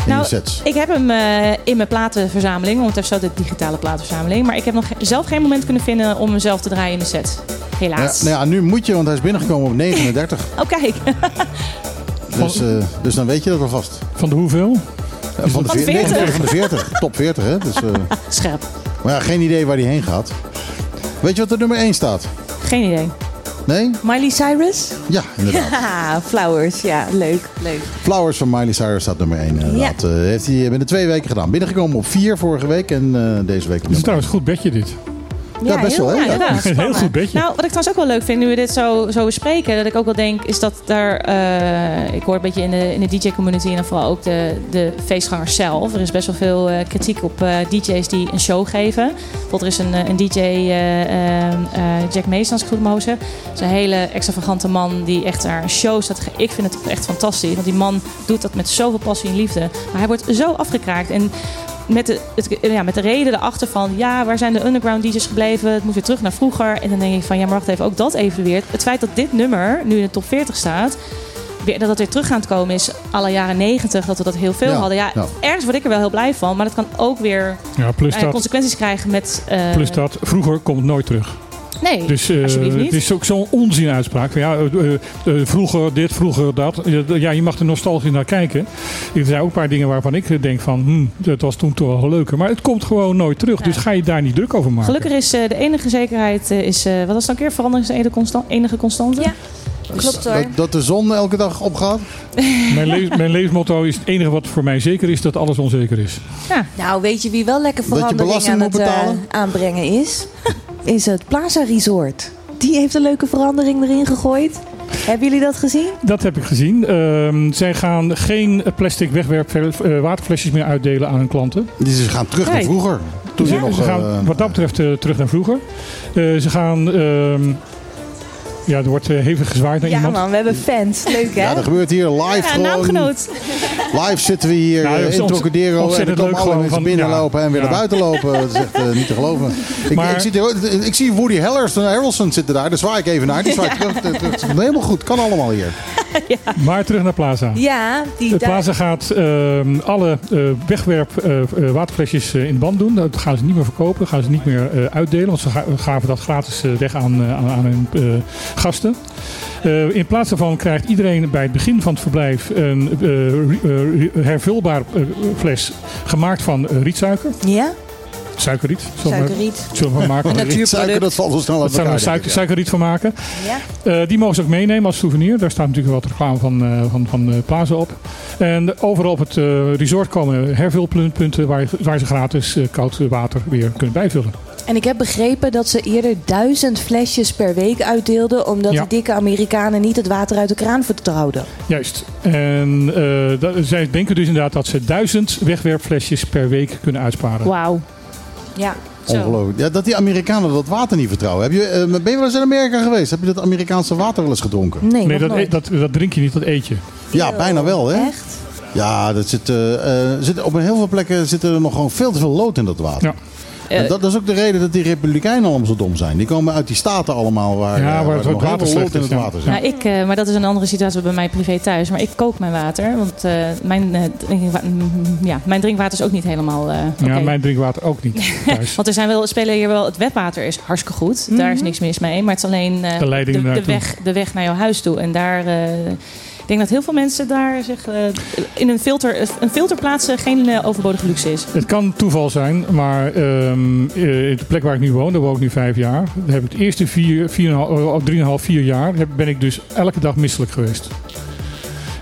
Nou, de sets. ik heb hem eh, in mijn platenverzameling, want het heeft zo de digitale platenverzameling. Maar ik heb nog zelf geen moment kunnen vinden om hem zelf te draaien in de set. Ja, Helaas. nou ja, nu moet je, want hij is binnengekomen op 39. [LAUGHS] Oh, kijk. [LAUGHS] Dus, eh, dus dan weet je dat alvast. Van de hoeveel? Ja, van, de Van de veer- nee, 40. van de 40. Top 40, hè? Dus, eh, [LAUGHS] Scherp. Maar ja, geen idee waar die heen gaat. Weet je wat er nummer 1 staat? Geen idee. Nee? Miley Cyrus? Ja, inderdaad. [LAUGHS] Ja, Flowers. Ja, leuk. leuk. Flowers van Miley Cyrus staat nummer 1. Inderdaad. Eh, heeft hij binnen twee weken gedaan. Binnengekomen op 4 vorige week en eh, deze week op Het is trouwens een goed bedje dit. Ja, best wel, hè? Ja, heel goed bedje. Nou, wat ik trouwens ook wel leuk vind, nu we dit zo, zo bespreken, dat ik ook wel denk, is dat daar, eh, ik hoor een beetje in de, in de DJ-community en dan vooral ook de, de feestgangers zelf. Er is best wel veel eh, kritiek op eh, DJ's die een show geven. Bijvoorbeeld, er is een, een DJ, eh, eh, eh, Jack Mason, als ik goed zeggen. Dat is een hele extravagante man die echt daar een show staat. Ik vind het echt fantastisch, want die man doet dat met zoveel passie en liefde. Maar hij wordt zo afgekraakt. En met de, het, ja, met de reden erachter van... ja, waar zijn de underground DJ's gebleven? Het moet weer terug naar vroeger. En dan denk ik van, ja, maar wacht even, ook dat evalueert. Het feit dat dit nummer nu in de top 40 staat... Weer, dat het weer terug aan het komen is, alle jaren 90, dat we dat heel veel Ja, hadden. Ja, ja. ergens word ik er wel heel blij van, maar dat kan ook weer Ja, plus eh, dat- consequenties krijgen met. eh, Plus dat, vroeger komt het nooit terug. Nee, Dus eh, alsjeblieft niet. het is ook zo'n onzinuitspraak. Ja, eh, eh, vroeger dit, vroeger dat. Ja, je mag er nostalgisch naar kijken. Er zijn ook een paar dingen waarvan ik denk van... Hm, dat was toen toch wel leuker. Maar het komt gewoon nooit terug. Dus ga je daar niet druk over maken. Gelukkig is eh, de enige zekerheid, is, eh, wat was dan een keer? Verandering is de enige, constan- enige constante? Ja, klopt Dat, dat de zon elke dag opgaat? [LAUGHS] Mijn, le- mijn levensmotto is het enige wat voor mij zeker is... dat alles onzeker is. Nou, weet je wie wel lekker Dat je verandering belasting aan moet het eh, aanbrengen is? [LAUGHS] Is het Plaza Resort. Die heeft een leuke verandering erin gegooid. Hebben jullie dat gezien? Dat heb ik gezien. Ehm, zij gaan geen plastic wegwerp eh, waterflesjes meer uitdelen aan hun klanten. Dus ze gaan terug naar vroeger. Toen ze Ja, nog, ze gaan eh, wat dat betreft eh, terug naar vroeger. Eh, ze gaan... ehm, ja, er wordt hevig gezwaaid naar Ja iemand. man, we hebben fans. Leuk hè? Ja, er gebeurt hier live Ja, gewoon. naamgenoot. Live zitten we hier Nou, eh, in Trocadero en er ontzettend komen alle mensen binnenlopen ja. en weer naar buiten lopen. Dat is echt eh, niet te geloven. [LAUGHS] Ik, Maar- ik, zie, de- ik zie Woody Harrelson, Harrelson zitten daar. Daar zwaai ik even naar. Die terug, terug. Helemaal goed. Kan allemaal hier. [LAUGHS] Maar terug naar Plaza. Ja, die Plaza gaat ehm, alle eh, wegwerp eh, eh, waterflesjes in de band doen. Dat gaan ze niet meer verkopen. Gaan ze niet meer uitdelen. Want ze ga- gaven dat gratis weg aan, aan, aan hun gasten. In plaats daarvan krijgt iedereen bij het begin van het verblijf een hervulbaar fles gemaakt van rietsuiker. Ja? Suikerriet. Suikerriet. Zullen we maken. Natuurproduct. [LAUGHS] Suiker, dat valt zo snel uit Dat zullen we elkaar, suiker, suikerriet van maken. Ja. Eh, die mogen ze ook meenemen als souvenir. Daar staat natuurlijk wat reclame van, eh, van, van eh, Plaza op. En overal op het eh, resort komen hervulpunten waar, je- waar ze gratis koud water weer kunnen bijvullen. En ik heb begrepen dat ze eerder duizend flesjes per week uitdeelden. Omdat Ja. de dikke Amerikanen niet het water uit de kraan vertrouwden. Juist. En eh, dat- zij denken dus inderdaad dat ze duizend wegwerpflesjes per week kunnen uitsparen. Wauw. Ja. Ongelooflijk. Ja, dat die Amerikanen dat water niet vertrouwen. Heb je, eh, ben je wel eens in Amerika geweest? Heb je dat Amerikaanse water wel eens gedronken? Nee, Nee, dat, e- dat, dat drink je niet, dat eet je. Ja, bijna wel, hè? Echt? Ja, dat zit, eh, eh, zit, op heel veel plekken zit er nog gewoon veel te veel lood in dat water. Ja. En dat is ook de reden dat die republikeinen allemaal zo dom zijn. Die komen uit die staten allemaal waar, Ja, eh, waar waar het er nog water slecht in het ja. water zit. Nou, ik, eh, maar dat is een andere situatie bij mij privé thuis. Maar ik kook mijn water. Want eh, mijn, drinkwa- mm, ja, mijn drinkwater is ook niet helemaal. eh Ja, mijn drinkwater ook niet. [LAUGHS] thuis. Want er zijn wel, spelen hier wel, het wetwater is hartstikke goed. Daar is niks mis mee. Maar het is alleen eh, De de, weg, de weg naar jouw huis toe. En daar, eh, denk dat heel veel mensen daar zich eh, in een filter, een filter plaatsen geen eh, overbodige luxe is. Het kan toeval zijn, maar eh, de plek waar ik nu woon, daar woon ik nu vijf jaar. Daar heb ik het eerste vier, vier, drieënhalf, vier jaar heb- ben ik dus elke dag misselijk geweest.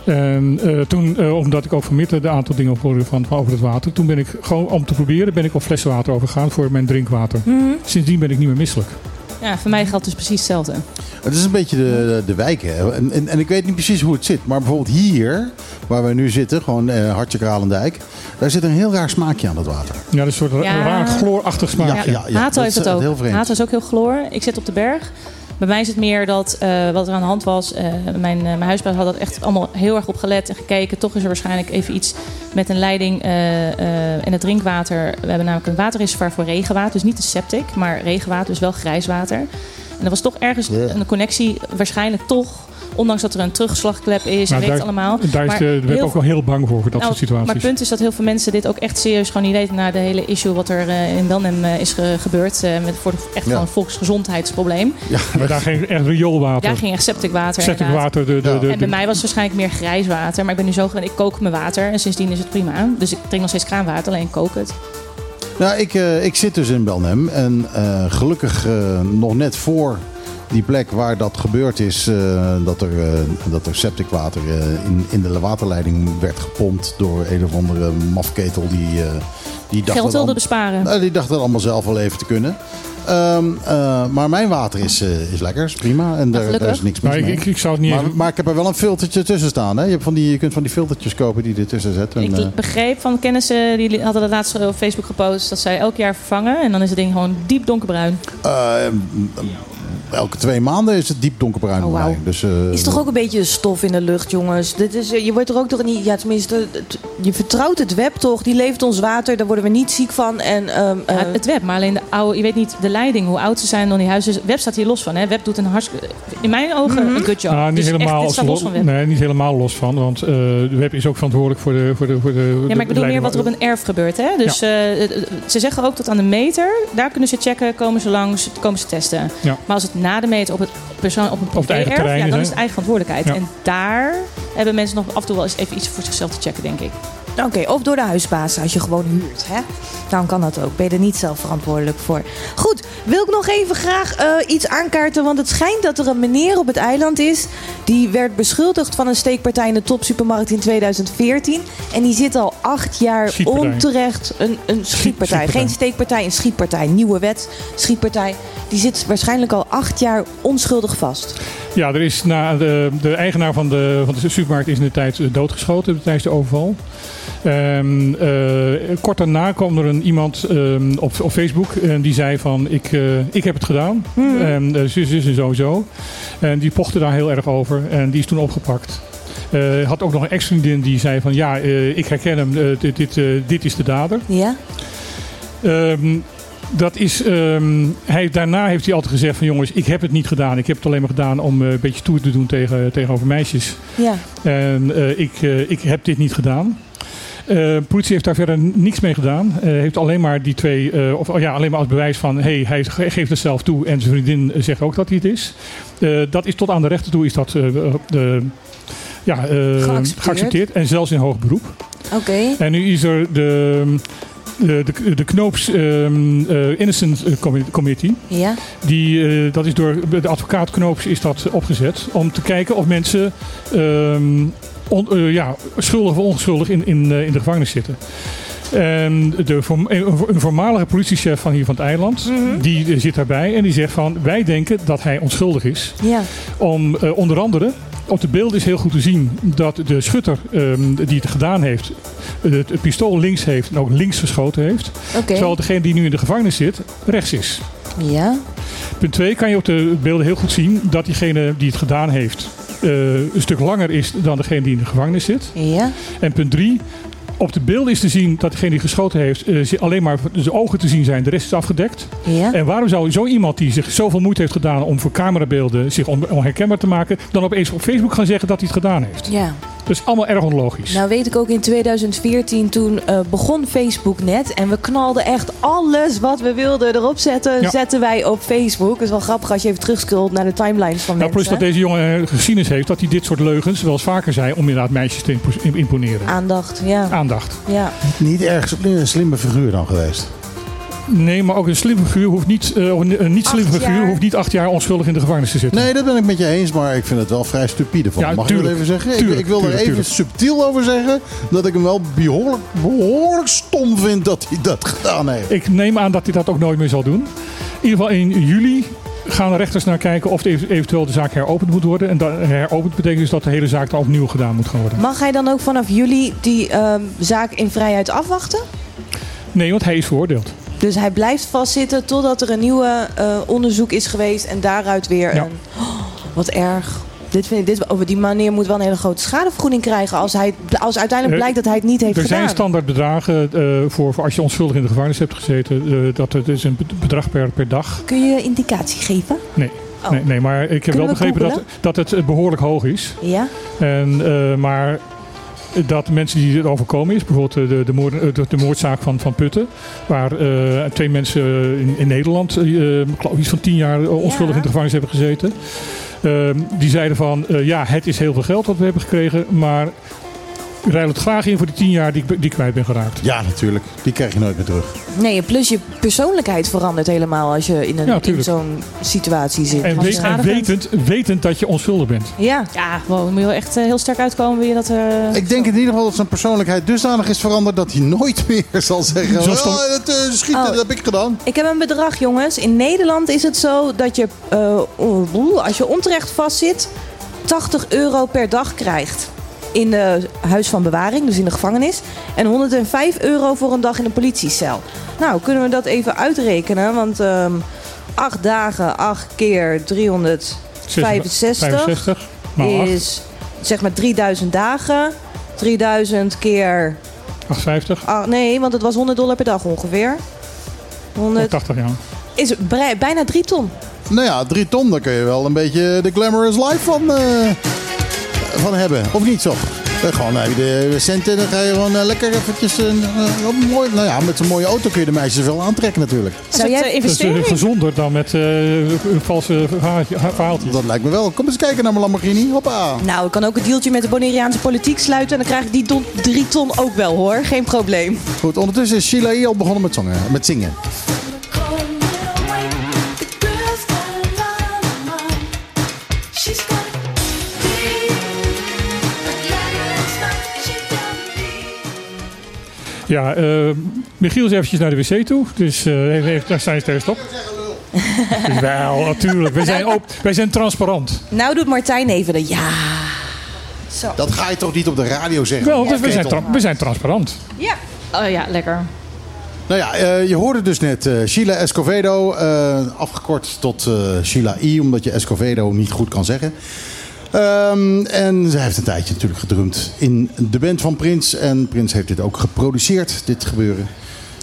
En toen, omdat ik ook van Mitte de aantal dingen hoorde van, van over het water, toen ben ik gewoon om te proberen, ben ik op flessenwater overgegaan voor mijn drinkwater. Mhm. Sindsdien ben ik niet meer misselijk. Ja, voor mij geldt dus precies hetzelfde. Het is een beetje de, de wijk. Hè. En, en, en ik weet niet precies hoe het zit. Maar bijvoorbeeld hier, waar we nu zitten, gewoon eh, hartje Kralendijk. Daar zit een heel raar smaakje aan dat water. Ja, een soort Ja. raar chloorachtig smaakje. Ja, ja, Hato dat heeft is, dat eh, ook. heel. Hato is ook heel chloor. Ik zit op de berg. Bij mij is het meer dat eh, wat er aan de hand was. eh, mijn, eh, mijn huisbaas had dat echt allemaal heel erg op gelet en gekeken. Toch is er waarschijnlijk even iets met een leiding en het drinkwater. We hebben namelijk een waterreservoir voor regenwater. Dus niet de septic, maar regenwater, dus wel grijs water. En er was toch ergens Ja. een connectie, waarschijnlijk toch. Ondanks dat er een terugslagklep is, en Nou, weet het daar, allemaal. Daar is Maar de, ook wel heel bang voor, voor dat nou, soort situaties. Maar het punt is dat heel veel mensen dit ook echt serieus gewoon niet weten. Na de hele issue wat er eh, in Belnem eh, is ge- gebeurd. eh, met voor de, echt Ja. gewoon een volksgezondheidsprobleem. Maar daar ging echt rioolwater. Daar ging echt septic water. Septic inderdaad. water, de- de- de- en bij mij was het waarschijnlijk meer grijs water. Maar ik ben nu zo gewend, ik kook mijn water. En sindsdien is het prima. Dus ik drink nog steeds kraanwater, alleen ik kook het. Nou, ik, eh, ik zit dus in Belnem. En eh, gelukkig eh, nog net voor die plek waar dat gebeurd is, dat, er, dat er septic water eh, in, in de waterleiding werd gepompt door een of andere mafketel die, die dacht Geld dat wilde besparen. Nou, die dacht dat allemaal zelf wel even te kunnen. Ehm, eh, maar mijn water is, eh, is lekker, is prima. En daar, is niks mis Maar ik- mee. ik- ik zou het niet maar, even- maar ik heb er wel een filtertje tussen staan. Hè? Je, hebt van die, je kunt van die filtertjes kopen die je ertussen zet. En, Ik eh, begreep van kennissen, die hadden dat laatst op Facebook gepost, dat zij elk jaar vervangen. En dan is het ding gewoon diep donkerbruin. eh, elke twee maanden is het diep donkerbruin Oh, mij. Dus, eh, Is toch ook een beetje stof in de lucht, jongens? Dit is, eh, je wordt er ook toch niet. Ja, tenminste, het- je vertrouwt het web toch? Die levert ons water, daar worden we niet ziek van. En, ehm, Ja, eh, het web, maar alleen de oude, je weet niet de leiding, hoe oud ze zijn dan die huizen. Het web staat hier los van. Hè? Web doet een hartstikke, in mijn ogen, Mhm. een good job. Nou, niet, Dus helemaal, los van web. nee, niet helemaal los van, want eh, de web is ook verantwoordelijk voor de. Voor de, voor de Ja, maar ik bedoel meer wat er op een erf gebeurt. Hè? Dus ze zeggen ook tot aan de meter, daar kunnen ze checken, komen ze langs, komen ze testen. Ja. Maar als het na de meter op het persoon op een terrein ja, dan is het eigen verantwoordelijkheid. Ja. En daar hebben mensen nog af en toe wel eens even iets voor zichzelf te checken, denk ik. Oké, of door de huisbaas als je gewoon huurt. Hè? Dan kan dat ook. Ben je er niet zelf verantwoordelijk voor. Goed, wil ik nog even graag eh, iets aankaarten. Want het schijnt dat er een meneer op het eiland is. Die werd beschuldigd van een steekpartij in de topsupermarkt in 2014. En die zit al acht jaar onterecht. Een, een schietpartij. schietpartij. Geen steekpartij, een schietpartij. Nieuwe wet, schietpartij. Die zit waarschijnlijk al acht jaar onschuldig vast. Ja, er is na de, de eigenaar van de, van de supermarkt is in de tijd eh, doodgeschoten tijdens de overval. Ehm, eh, kort daarna kwam er een, iemand ehm, op, op Facebook en die zei van ik, eh, ik heb het gedaan. En uh, zus, zus en zo zo. En die pochte daar heel erg over en die is toen opgepakt. Eh, had ook nog een ex-vriendin die zei van ja, eh, ik herken hem, eh, dit, dit, eh, dit is de dader. Ja? Ehm, dat is, ehm, hij, daarna heeft hij altijd gezegd van jongens, ik heb het niet gedaan. Ik heb het alleen maar gedaan om eh, een beetje stoer te doen tegen, tegenover meisjes. Ja. En eh, ik, eh, ik heb dit niet gedaan. Eh, politie heeft daar verder niks mee gedaan. Eh, heeft alleen maar die twee, eh, of oh ja, alleen maar als bewijs van hey, hij ge- geeft het zelf toe en zijn vriendin zegt ook dat hij het is. Dat is tot aan de rechter toe is dat ja, Geaccepteerd. geaccepteerd en zelfs in hoog beroep. Oké. En nu is er de, de, de, de Knoops ehm, eh, Innocent Commi- Committee. Ja? Die, dat is door de advocaat Knoops is dat opgezet. Om te kijken of mensen ehm, on- eh, ja, schuldig of onschuldig in, in, eh, in de gevangenis zitten. En de, een voormalige politiechef van hier van het eiland, die eh, zit daarbij en die zegt van wij denken dat hij onschuldig is. Ja. Om onder andere, op de beelden is heel goed te zien dat de schutter ehm, die het gedaan heeft, het, het pistool links heeft en ook links geschoten heeft. Terwijl degene die nu in de gevangenis zit, rechts is. Ja? Punt 2 kan je op de beelden heel goed zien dat diegene die het gedaan heeft eh, een stuk langer is dan degene die in de gevangenis zit. Ja? En punt 3, Op de beelden is te zien dat degene die geschoten heeft eh, alleen maar zijn ogen te zien zijn. De rest is afgedekt. Ja. En waarom zou zo iemand die zich zoveel moeite heeft gedaan om voor camerabeelden zich on- onherkenbaar te maken, dan opeens op Facebook gaan zeggen dat hij het gedaan heeft? Ja. Dat is allemaal erg onlogisch. Nou weet ik ook in 2014, toen eh, begon Facebook net. En we knalden echt alles wat we wilden erop zetten, Ja. zetten wij op Facebook. Dat is wel grappig als je even terugscrollt naar de timelines van Nou, plus dat deze jongen eh, geschiedenis heeft dat hij dit soort leugens wel eens vaker zei om inderdaad meisjes te impo- im- imponeren. Aandacht, ja. Aandacht. ja. Niet erg een slimme figuur dan geweest. Nee, maar ook een slimme figuur hoeft niet, eh, een, niet Acht figuur jaar. hoeft niet acht jaar onschuldig in de gevangenis te zitten. Nee, dat ben ik met je eens, maar ik vind het wel vrij stupide van. Ja. Mag tuurlijk. ik dat even zeggen? Ik- Tuurlijk, ik, wil tuurlijk, er even tuurlijk. subtiel over zeggen dat ik hem wel behoorlijk, behoorlijk stom vind dat hij dat gedaan heeft. Ik neem aan dat hij dat ook nooit meer zal doen. In ieder geval in juli gaan de rechters naar kijken of eventueel de zaak heropend moet worden. En dat heropend betekent dus dat de hele zaak dan opnieuw gedaan moet gaan worden. Mag hij dan ook vanaf juli die ehm, zaak in vrijheid afwachten? Nee, want hij is veroordeeld. Dus hij blijft vastzitten totdat er een nieuwe eh, onderzoek is geweest en daaruit weer Ja. een. Oh, wat erg. Dit vind ik, dit, over die manier moet wel een hele grote schadevergoeding krijgen als, hij, als uiteindelijk Eh, blijkt dat hij het niet heeft Er gedaan. zijn standaard bedragen eh, voor, voor als je onschuldig in de gevangenis hebt gezeten. dat het is een bedrag per, per dag. Kun je indicatie geven? Nee. Oh. Nee, nee, maar ik heb Kunnen wel we begrepen dat, googlen? dat het eh, behoorlijk hoog is. Ja? En, eh, maar dat mensen die het overkomen is, bijvoorbeeld de, de, moord, eh, de, de moordzaak van, van Putten, waar eh, twee mensen in, in Nederland, eh, ik geloof iets van tien jaar eh, onschuldig in de gevangenis hebben gezeten. Ehm, die zeiden van, eh, ja, het is heel veel geld wat we hebben gekregen, maar ruil het graag in voor die tien jaar die, ik- die ik kwijt ben geraakt. Ja, natuurlijk. Die krijg je nooit meer terug. Nee, plus je persoonlijkheid verandert helemaal als je in, een, Ja, in tuurlijk. zo'n situatie zit. En, weet- wetend, wetend dat je onschuldig bent. Ja. Ja, wow, dan moet je wel echt eh, heel sterk uitkomen. Wil je dat, eh, Ik denk in ieder geval dat zijn persoonlijkheid dusdanig is veranderd dat hij nooit meer zal zeggen: Zo oh, dat eh, schieten, Oh. dat heb ik gedaan. Ik heb een bedrag, jongens. In Nederland is het zo dat je, eh, oeh, als je onterecht vastzit, 80 euro per dag krijgt. In de huis van bewaring, dus in de gevangenis. En 105 euro voor een dag in een politiecel. Nou, kunnen we dat even uitrekenen? Want ehm 8 dagen, 8 keer 365 65, maal acht. is zeg maar 3000 dagen. 3000 keer. 850, Ah, nee, want het was 100 dollar per dag ongeveer. 100 80 jaar. is bijna 3 ton. Nou ja, drie ton, daar kun je wel een beetje de glamorous life van, eh, van hebben. Of niet zo? Eh, Gewoon heb je de centen, dan ga je gewoon eh, lekker eventjes... eh, eh, een mooi, nou ja, met zo'n mooie auto kun je de meisjes wel aantrekken natuurlijk. Zou jij Dat is investeren? gezonder dan met eh, een valse verhaaltje-. Dat lijkt me wel. Kom eens kijken naar mijn Lamborghini. Hoppa. Nou, ik kan ook een dealtje met de Bonaireaanse politiek sluiten. En dan krijg ik die ton, drie ton ook wel hoor. Geen probleem. Goed, ondertussen is Sheila E. al begonnen met, zongen, met zingen. Ja, eh, Michiel is eventjes naar de wc toe. Dus eh, heeft, heeft, daar zijn ze tegen stop. Wel, natuurlijk. Wij zijn, op, wij zijn transparant. Nou doet Martijn even de ja. Zo. Dat ga je toch niet op de radio zeggen? Wel, dus we, zijn tra- we zijn transparant. Ja. Oh ja, lekker. Nou ja, eh, je hoorde dus net eh, Sheila Escovedo, eh, afgekort tot eh, Sheila I, omdat je Escovedo niet goed kan zeggen. Ehm, en zij heeft een tijdje natuurlijk gedrumd in de band van Prins. En Prins heeft dit ook geproduceerd, dit gebeuren.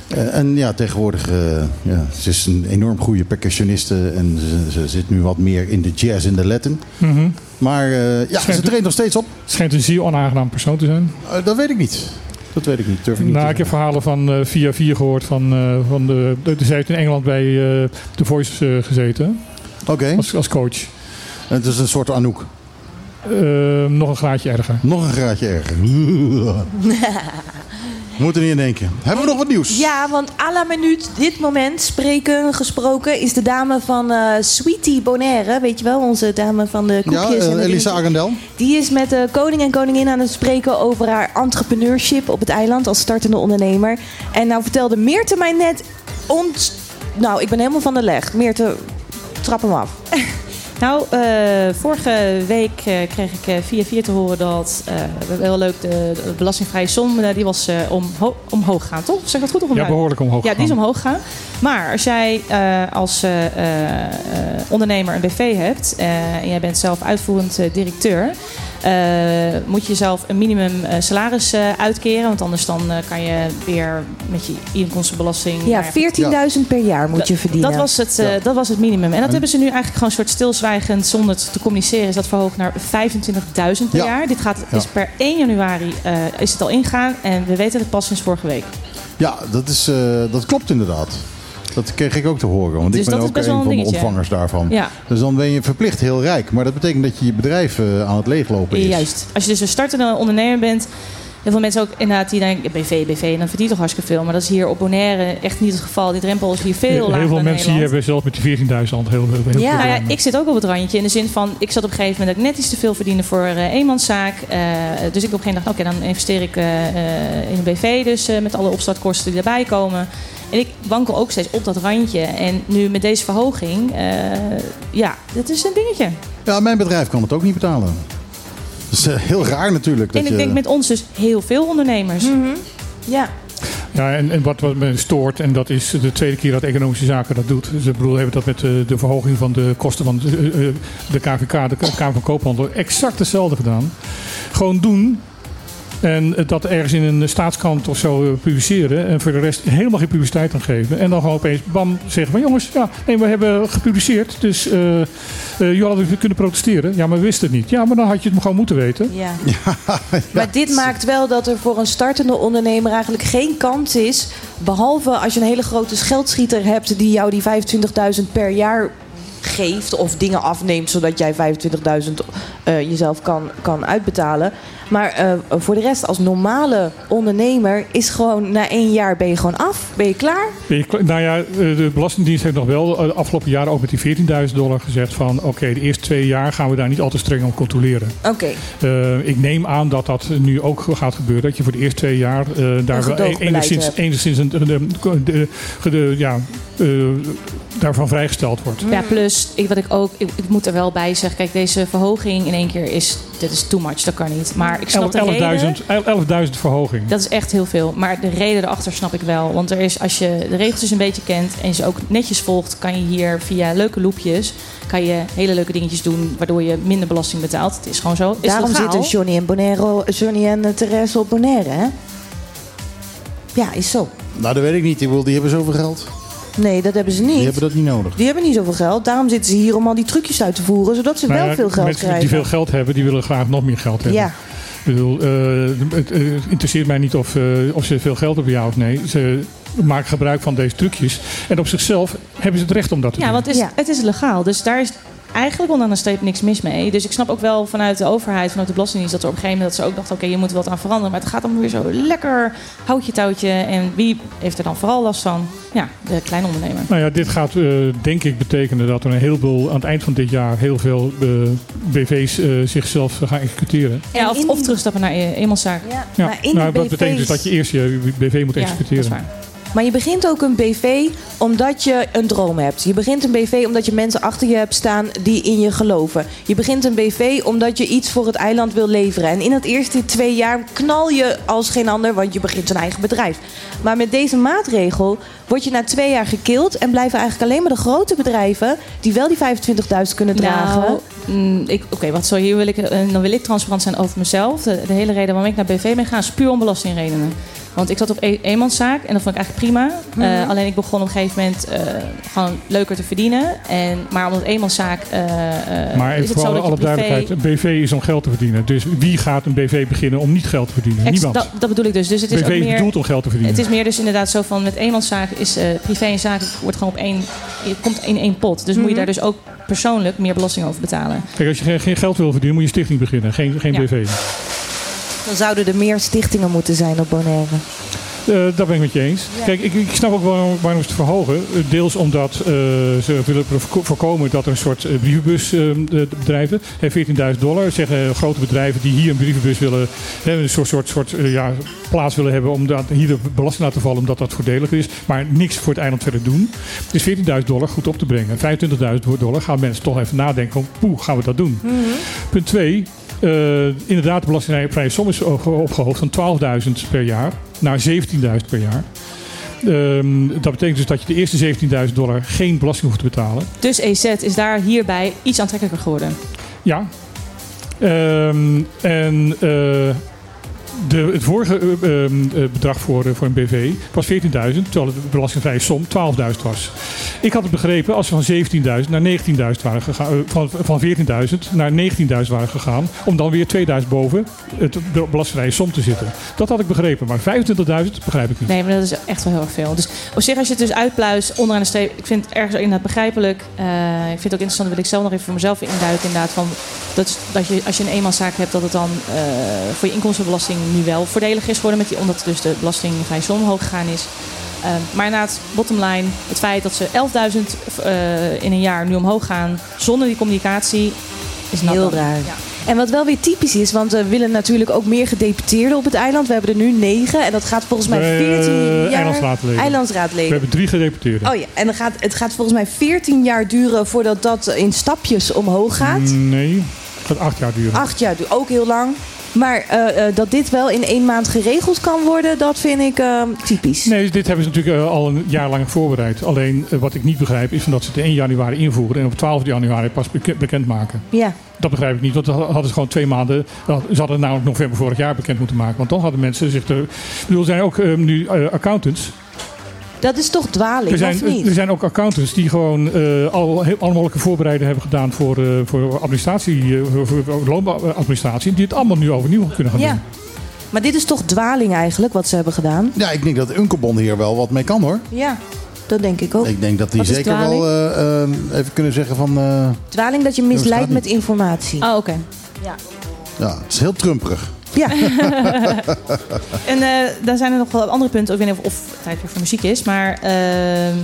Eh, en ja, tegenwoordig, uh, ja, ze is een enorm goede percussioniste. En ze, ze, zit nu wat meer in de jazz en de Latin. Mm -hmm. Maar uh, ja, schijnt, ze treedt nog steeds op. Schijnt een zeer onaangenaam persoon te zijn. Dat weet ik niet. Dat weet ik niet. Durf ik niet nou, ik heb verhalen van via via gehoord van, van de, de. Zij heeft in Engeland bij The Voice gezeten. Oké. Okay. Als, als coach. En het is een soort Anouk. Nog een graadje erger. Nog een graadje erger. [LAUGHS] We moeten er niet aan denken. Hebben we nog wat nieuws? Ja, want à la minuut, dit moment, spreken, gesproken, is de dame van uh, Sweetie Bonaire. Weet je wel, onze dame van de koekjes. Ja, en uh, Elisa Arendel. Die is met de koning en koningin aan het spreken over haar entrepreneurship op het eiland als startende ondernemer. En nou vertelde Meerte mij net, ont... nou ik ben helemaal van de leg. Meerte, trap hem af. [LAUGHS] Nou, uh, vorige week uh, kreeg ik uh, via via te horen dat, heel leuk, de, de belastingvrije som, die was omho omhoog gegaan, toch? Zeg dat goed? Of ja, behoorlijk omhoog Ja, die is omhoog gegaan. Maar als jij als ondernemer een BV hebt en jij bent zelf uitvoerend directeur, eh, moet je jezelf een minimum eh, salaris eh, uitkeren. Want anders dan eh, kan je weer met je inkomstenbelasting... Ja, nou ja, 14.000 per jaar moet je verdienen. dat was, het, eh, Ja. dat was het minimum. En dat En- hebben ze nu eigenlijk gewoon een soort stilzwijgend, zonder te communiceren, is dat verhoogd naar 25.000 per Ja. jaar. Dit gaat, Ja. is per 1 januari eh, is het al ingegaan en we weten het pas sinds vorige week. Ja, dat, is, eh, dat klopt inderdaad. Dat kreeg ik ook te horen, want Dus ik ben dat is ook een van de ontvangers daarvan. Ja. Dus dan ben je verplicht heel rijk. Maar dat betekent dat je je bedrijf eh, aan het leeglopen is. Juist. Als je dus een startende ondernemer bent, heel veel mensen ook inderdaad die denken, BV, BV, en dan verdient je toch hartstikke veel. Maar dat is hier op Bonaire echt niet het geval. Die drempel is hier veel Heel lager veel dan mensen hier hebben zelfs met die 14.000 heel, heel, heel Ja, veel nou ja, problemen. ik zit ook op het randje. In de zin van, ik zat op een gegeven moment dat ik net iets te veel verdiende voor eh eenmanszaak. Eh, dus ik op een gegeven moment dacht, oké, dan investeer ik in een BV. Dus eh, met alle opstartkosten die erbij komen. En ik wankel ook steeds op dat randje. En nu met deze verhoging, eh, ja, dat is een dingetje. Ja, mijn bedrijf kan het ook niet betalen. Dat is eh, heel raar natuurlijk. Dat en ik je... denk met ons dus heel veel ondernemers. Ja. Ja, en, en wat, wat me stoort, en dat is de tweede keer dat Economische Zaken dat doet. Dus ik bedoel, hebben dat met de, de verhoging van de kosten van de, eh, eh, de KVK, de Kamer van Koophandel, exact hetzelfde gedaan. Gewoon doen. En dat ergens in een staatskrant of zo eh, publiceren. En voor de rest helemaal geen publiciteit aan geven. En dan gewoon opeens bam zeggen van jongens, ja, nee, we hebben gepubliceerd. Dus eh eh jullie hadden kunnen protesteren. Ja, maar we wisten het niet. Ja, maar dan had je het gewoon moeten weten. [LAUGHS] Ja. Maar dit maakt wel dat er voor een startende ondernemer eigenlijk geen kans is. Behalve als je een hele grote geldschieter hebt die jou die 25.000 per jaar geeft of dingen afneemt zodat jij 25.000 eh, jezelf kan, kan uitbetalen. Maar eh, voor de rest als normale ondernemer is gewoon na één jaar ben je gewoon af. Ben je klaar? Ben je kla- Nou ja, eh, de Belastingdienst heeft nog wel eh, de afgelopen jaren ook met die 14.000 dollar gezegd van oké, de eerste twee jaar gaan we daar niet al te streng op controleren. Oké. Eh, ik neem aan dat dat nu ook gaat gebeuren. Dat je voor de eerste twee jaar eh, daar wel gedoogbeleid enigszins, enigszins een, de, de, de, de- ja, eh, daarvan vrijgesteld wordt. Ja, plus ik, wat ik ook, ik, ik moet er wel bij zeggen, kijk, deze verhoging in één keer is, dit is too much, dat kan niet. Maar ik snap de reden. 11.000 11.000 verhoging. Dat is echt heel veel. Maar de reden erachter snap ik wel. Want er is, als je de regeltjes een beetje kent en ze ook netjes volgt, kan je hier via leuke loepjes kan je hele leuke dingetjes doen, waardoor je minder belasting betaalt. Het is gewoon zo. Is Daarom zitten Johnny en, Bonero, Johnny en eh, Therese op Bonaire, hè? Ja, is zo. Nou, dat weet ik niet. Ik wil, die hebben zoveel geld. Nee, dat hebben ze niet. Die hebben dat niet nodig. Die hebben niet zoveel geld. Daarom zitten ze hier om al die trucjes uit te voeren, zodat ze Nou wel veel geld mensen krijgen. die veel geld hebben, die willen graag nog meer geld hebben. Ja. Ik bedoel, eh, het eh, interesseert mij niet of, eh, of ze veel geld hebben, ja of nee. Ze maken gebruik van deze trucjes. En op zichzelf hebben ze het recht om dat te Ja, doen. want het is, het is legaal. Dus daar is eigenlijk onderaan de streep niks mis mee. Dus ik snap ook wel vanuit de overheid, vanuit de Belastingdienst, dat er op een gegeven moment dat ze ook dachten: oké, je moet er wat aan veranderen. Maar het gaat dan weer zo lekker houtje touwtje. En wie heeft er dan vooral last van? Ja, de kleine ondernemer. Nou ja, dit gaat eh, denk ik betekenen dat er een heleboel aan het eind van dit jaar heel veel eh, BV's eh, zichzelf gaan executeren. Ja, of, of terugstappen naar e- eenmanszaak. Ja, Ja, maar in nou, dat betekent dus BV's dat je eerst je BV moet Ja, executeren. dat is waar. Maar je begint ook een BV omdat je een droom hebt. Je begint een BV omdat je mensen achter je hebt staan die in je geloven. Je begint een BV omdat je iets voor het eiland wil leveren. En in het eerste twee jaar knal je als geen ander, want je begint een eigen bedrijf. Maar met deze maatregel word je na twee jaar gekild en blijven eigenlijk alleen maar de grote bedrijven die wel die 25.000 kunnen dragen. Nou, mm, ik- Oké, wat zo hier wil ik, eh, dan wil ik transparant zijn over mezelf. De, de hele reden waarom ik naar BV ben gaan is puur om belastingredenen. Want ik zat op e- eenmanszaak en dat vond ik eigenlijk prima. Eh, Mhm. alleen ik begon op een gegeven moment eh, gewoon leuker te verdienen. En, maar omdat eenmanszaak eh, eh, Maar is even het voor zo alle, duidelijkheid, een BV is om geld te verdienen. Dus wie gaat een BV beginnen om niet geld te verdienen? Ex- Niemand. dat, dat bedoel ik dus. dus het is BV ook is meer, bedoeld om geld te verdienen. Het is meer dus inderdaad zo van met eenmanszaak is eh, privé en zaken wordt gewoon op één, je komt in één pot. Dus moet je Mhm. daar dus ook persoonlijk meer belasting over betalen. Kijk, als je geen, geen geld wil verdienen, moet je een stichting beginnen. Geen, geen Ja. BV. Dan zouden er meer stichtingen moeten zijn op Bonaire. Eh, dat ben ik met je eens. Ja. Kijk, ik, ik snap ook waarom, waarom ze het verhogen. Eh, Deels omdat eh, ze willen voorko- voorkomen dat er een soort eh, brievenbusbedrijven, uh, 14.000 dollar, zeggen grote bedrijven die hier een brievenbus willen, hè, een soort, soort, soort ja, plaats willen hebben om dat, hier de belasting laten vallen, omdat dat voordeliger is, maar niks voor het eiland verder doen. Dus 14.000 dollar goed op te brengen. 25.000 dollar gaan mensen toch even nadenken van, poeh, gaan we dat doen? Punt 2. Inderdaad, de belastingvrije som is opge- opgehoogd van 12.000 per jaar naar 17.000 per jaar. Ehm, dat betekent dus dat je de eerste 17.000 dollar geen belasting hoeft te betalen. Dus EZ is daar hierbij iets aantrekkelijker geworden. Ja. Ehm, en eh, de, het vorige eh, ehm, eh, bedrag voor, eh, voor een BV was 14.000, terwijl de belastingvrije som 12.000 was. Ik had het begrepen als we van 17.000 naar 19.000 waren gegaan, eh, van, van 14.000 naar 19.000 waren gegaan, om dan weer 2.000 boven het de belastingvrije som te zitten. Dat had ik begrepen, maar 25.000 begrijp ik niet. Nee, maar dat is echt wel heel erg veel. Dus op zich, als je het dus uitpluist onderaan de streep, ik vind het ergens inderdaad begrijpelijk. Eh, ik vind het ook interessant, wil ik zelf nog even voor mezelf induiken. Inderdaad, van dat, dat je, als je een eenmanszaak hebt, dat het dan eh, voor je inkomstenbelasting nu wel voordelig is geworden. Met die, omdat dus de belastingvrije som omhoog gegaan is. Eh, maar inderdaad, bottom line, het feit dat ze 11.000 eh, in een jaar nu omhoog gaan zonder die communicatie is Heel raar. Ja. En wat wel weer typisch is, want we willen natuurlijk ook meer gedeputeerden op het eiland. We hebben er nu negen en dat gaat volgens mij Bij, 14 eh, jaar... eilandsraadleden. Eilandsraadleden. We hebben drie gedeputeerden. Oh ja, en dan gaat, het gaat volgens mij 14 jaar duren voordat dat in stapjes omhoog gaat. Nee, het gaat acht jaar duren. Acht jaar duurt ook heel lang. Maar eh, eh, dat dit wel in één maand geregeld kan worden, dat vind ik eh, typisch. Nee, dit hebben ze natuurlijk al een jaar lang voorbereid. Alleen wat ik niet begrijp is van dat ze het 1 januari invoeren en op 12 januari pas beke- bekendmaken. Ja. Dat begrijp ik niet, want dan hadden ze gewoon twee maanden. Ze hadden het namelijk november vorig jaar bekend moeten maken. Want dan hadden mensen zich er. Ik bedoel, er zijn ook nu accountants. Dat is toch dwaling, Er zijn, of niet? er zijn ook accountants die gewoon eh, al, heel, alle mogelijke voorbereiden hebben gedaan voor, eh, voor administratie, eh, voor, voor loonadministratie. Die het allemaal nu overnieuw kunnen gaan Ja. doen. Maar dit is toch dwaling eigenlijk, wat ze hebben gedaan? Ja, ik denk dat Unkelbon hier wel wat mee kan hoor. Ja, dat denk ik ook. Ik denk dat die Wat zeker wel even kunnen zeggen van... eh, Dwaling dat je misleidt met informatie. Oh, oké. Ja. ja, het is heel trumperig. Ja. [LAUGHS] En eh, daar zijn er nog wel andere punten. Ik weet niet of, of het tijd weer voor muziek is. Maar ehm,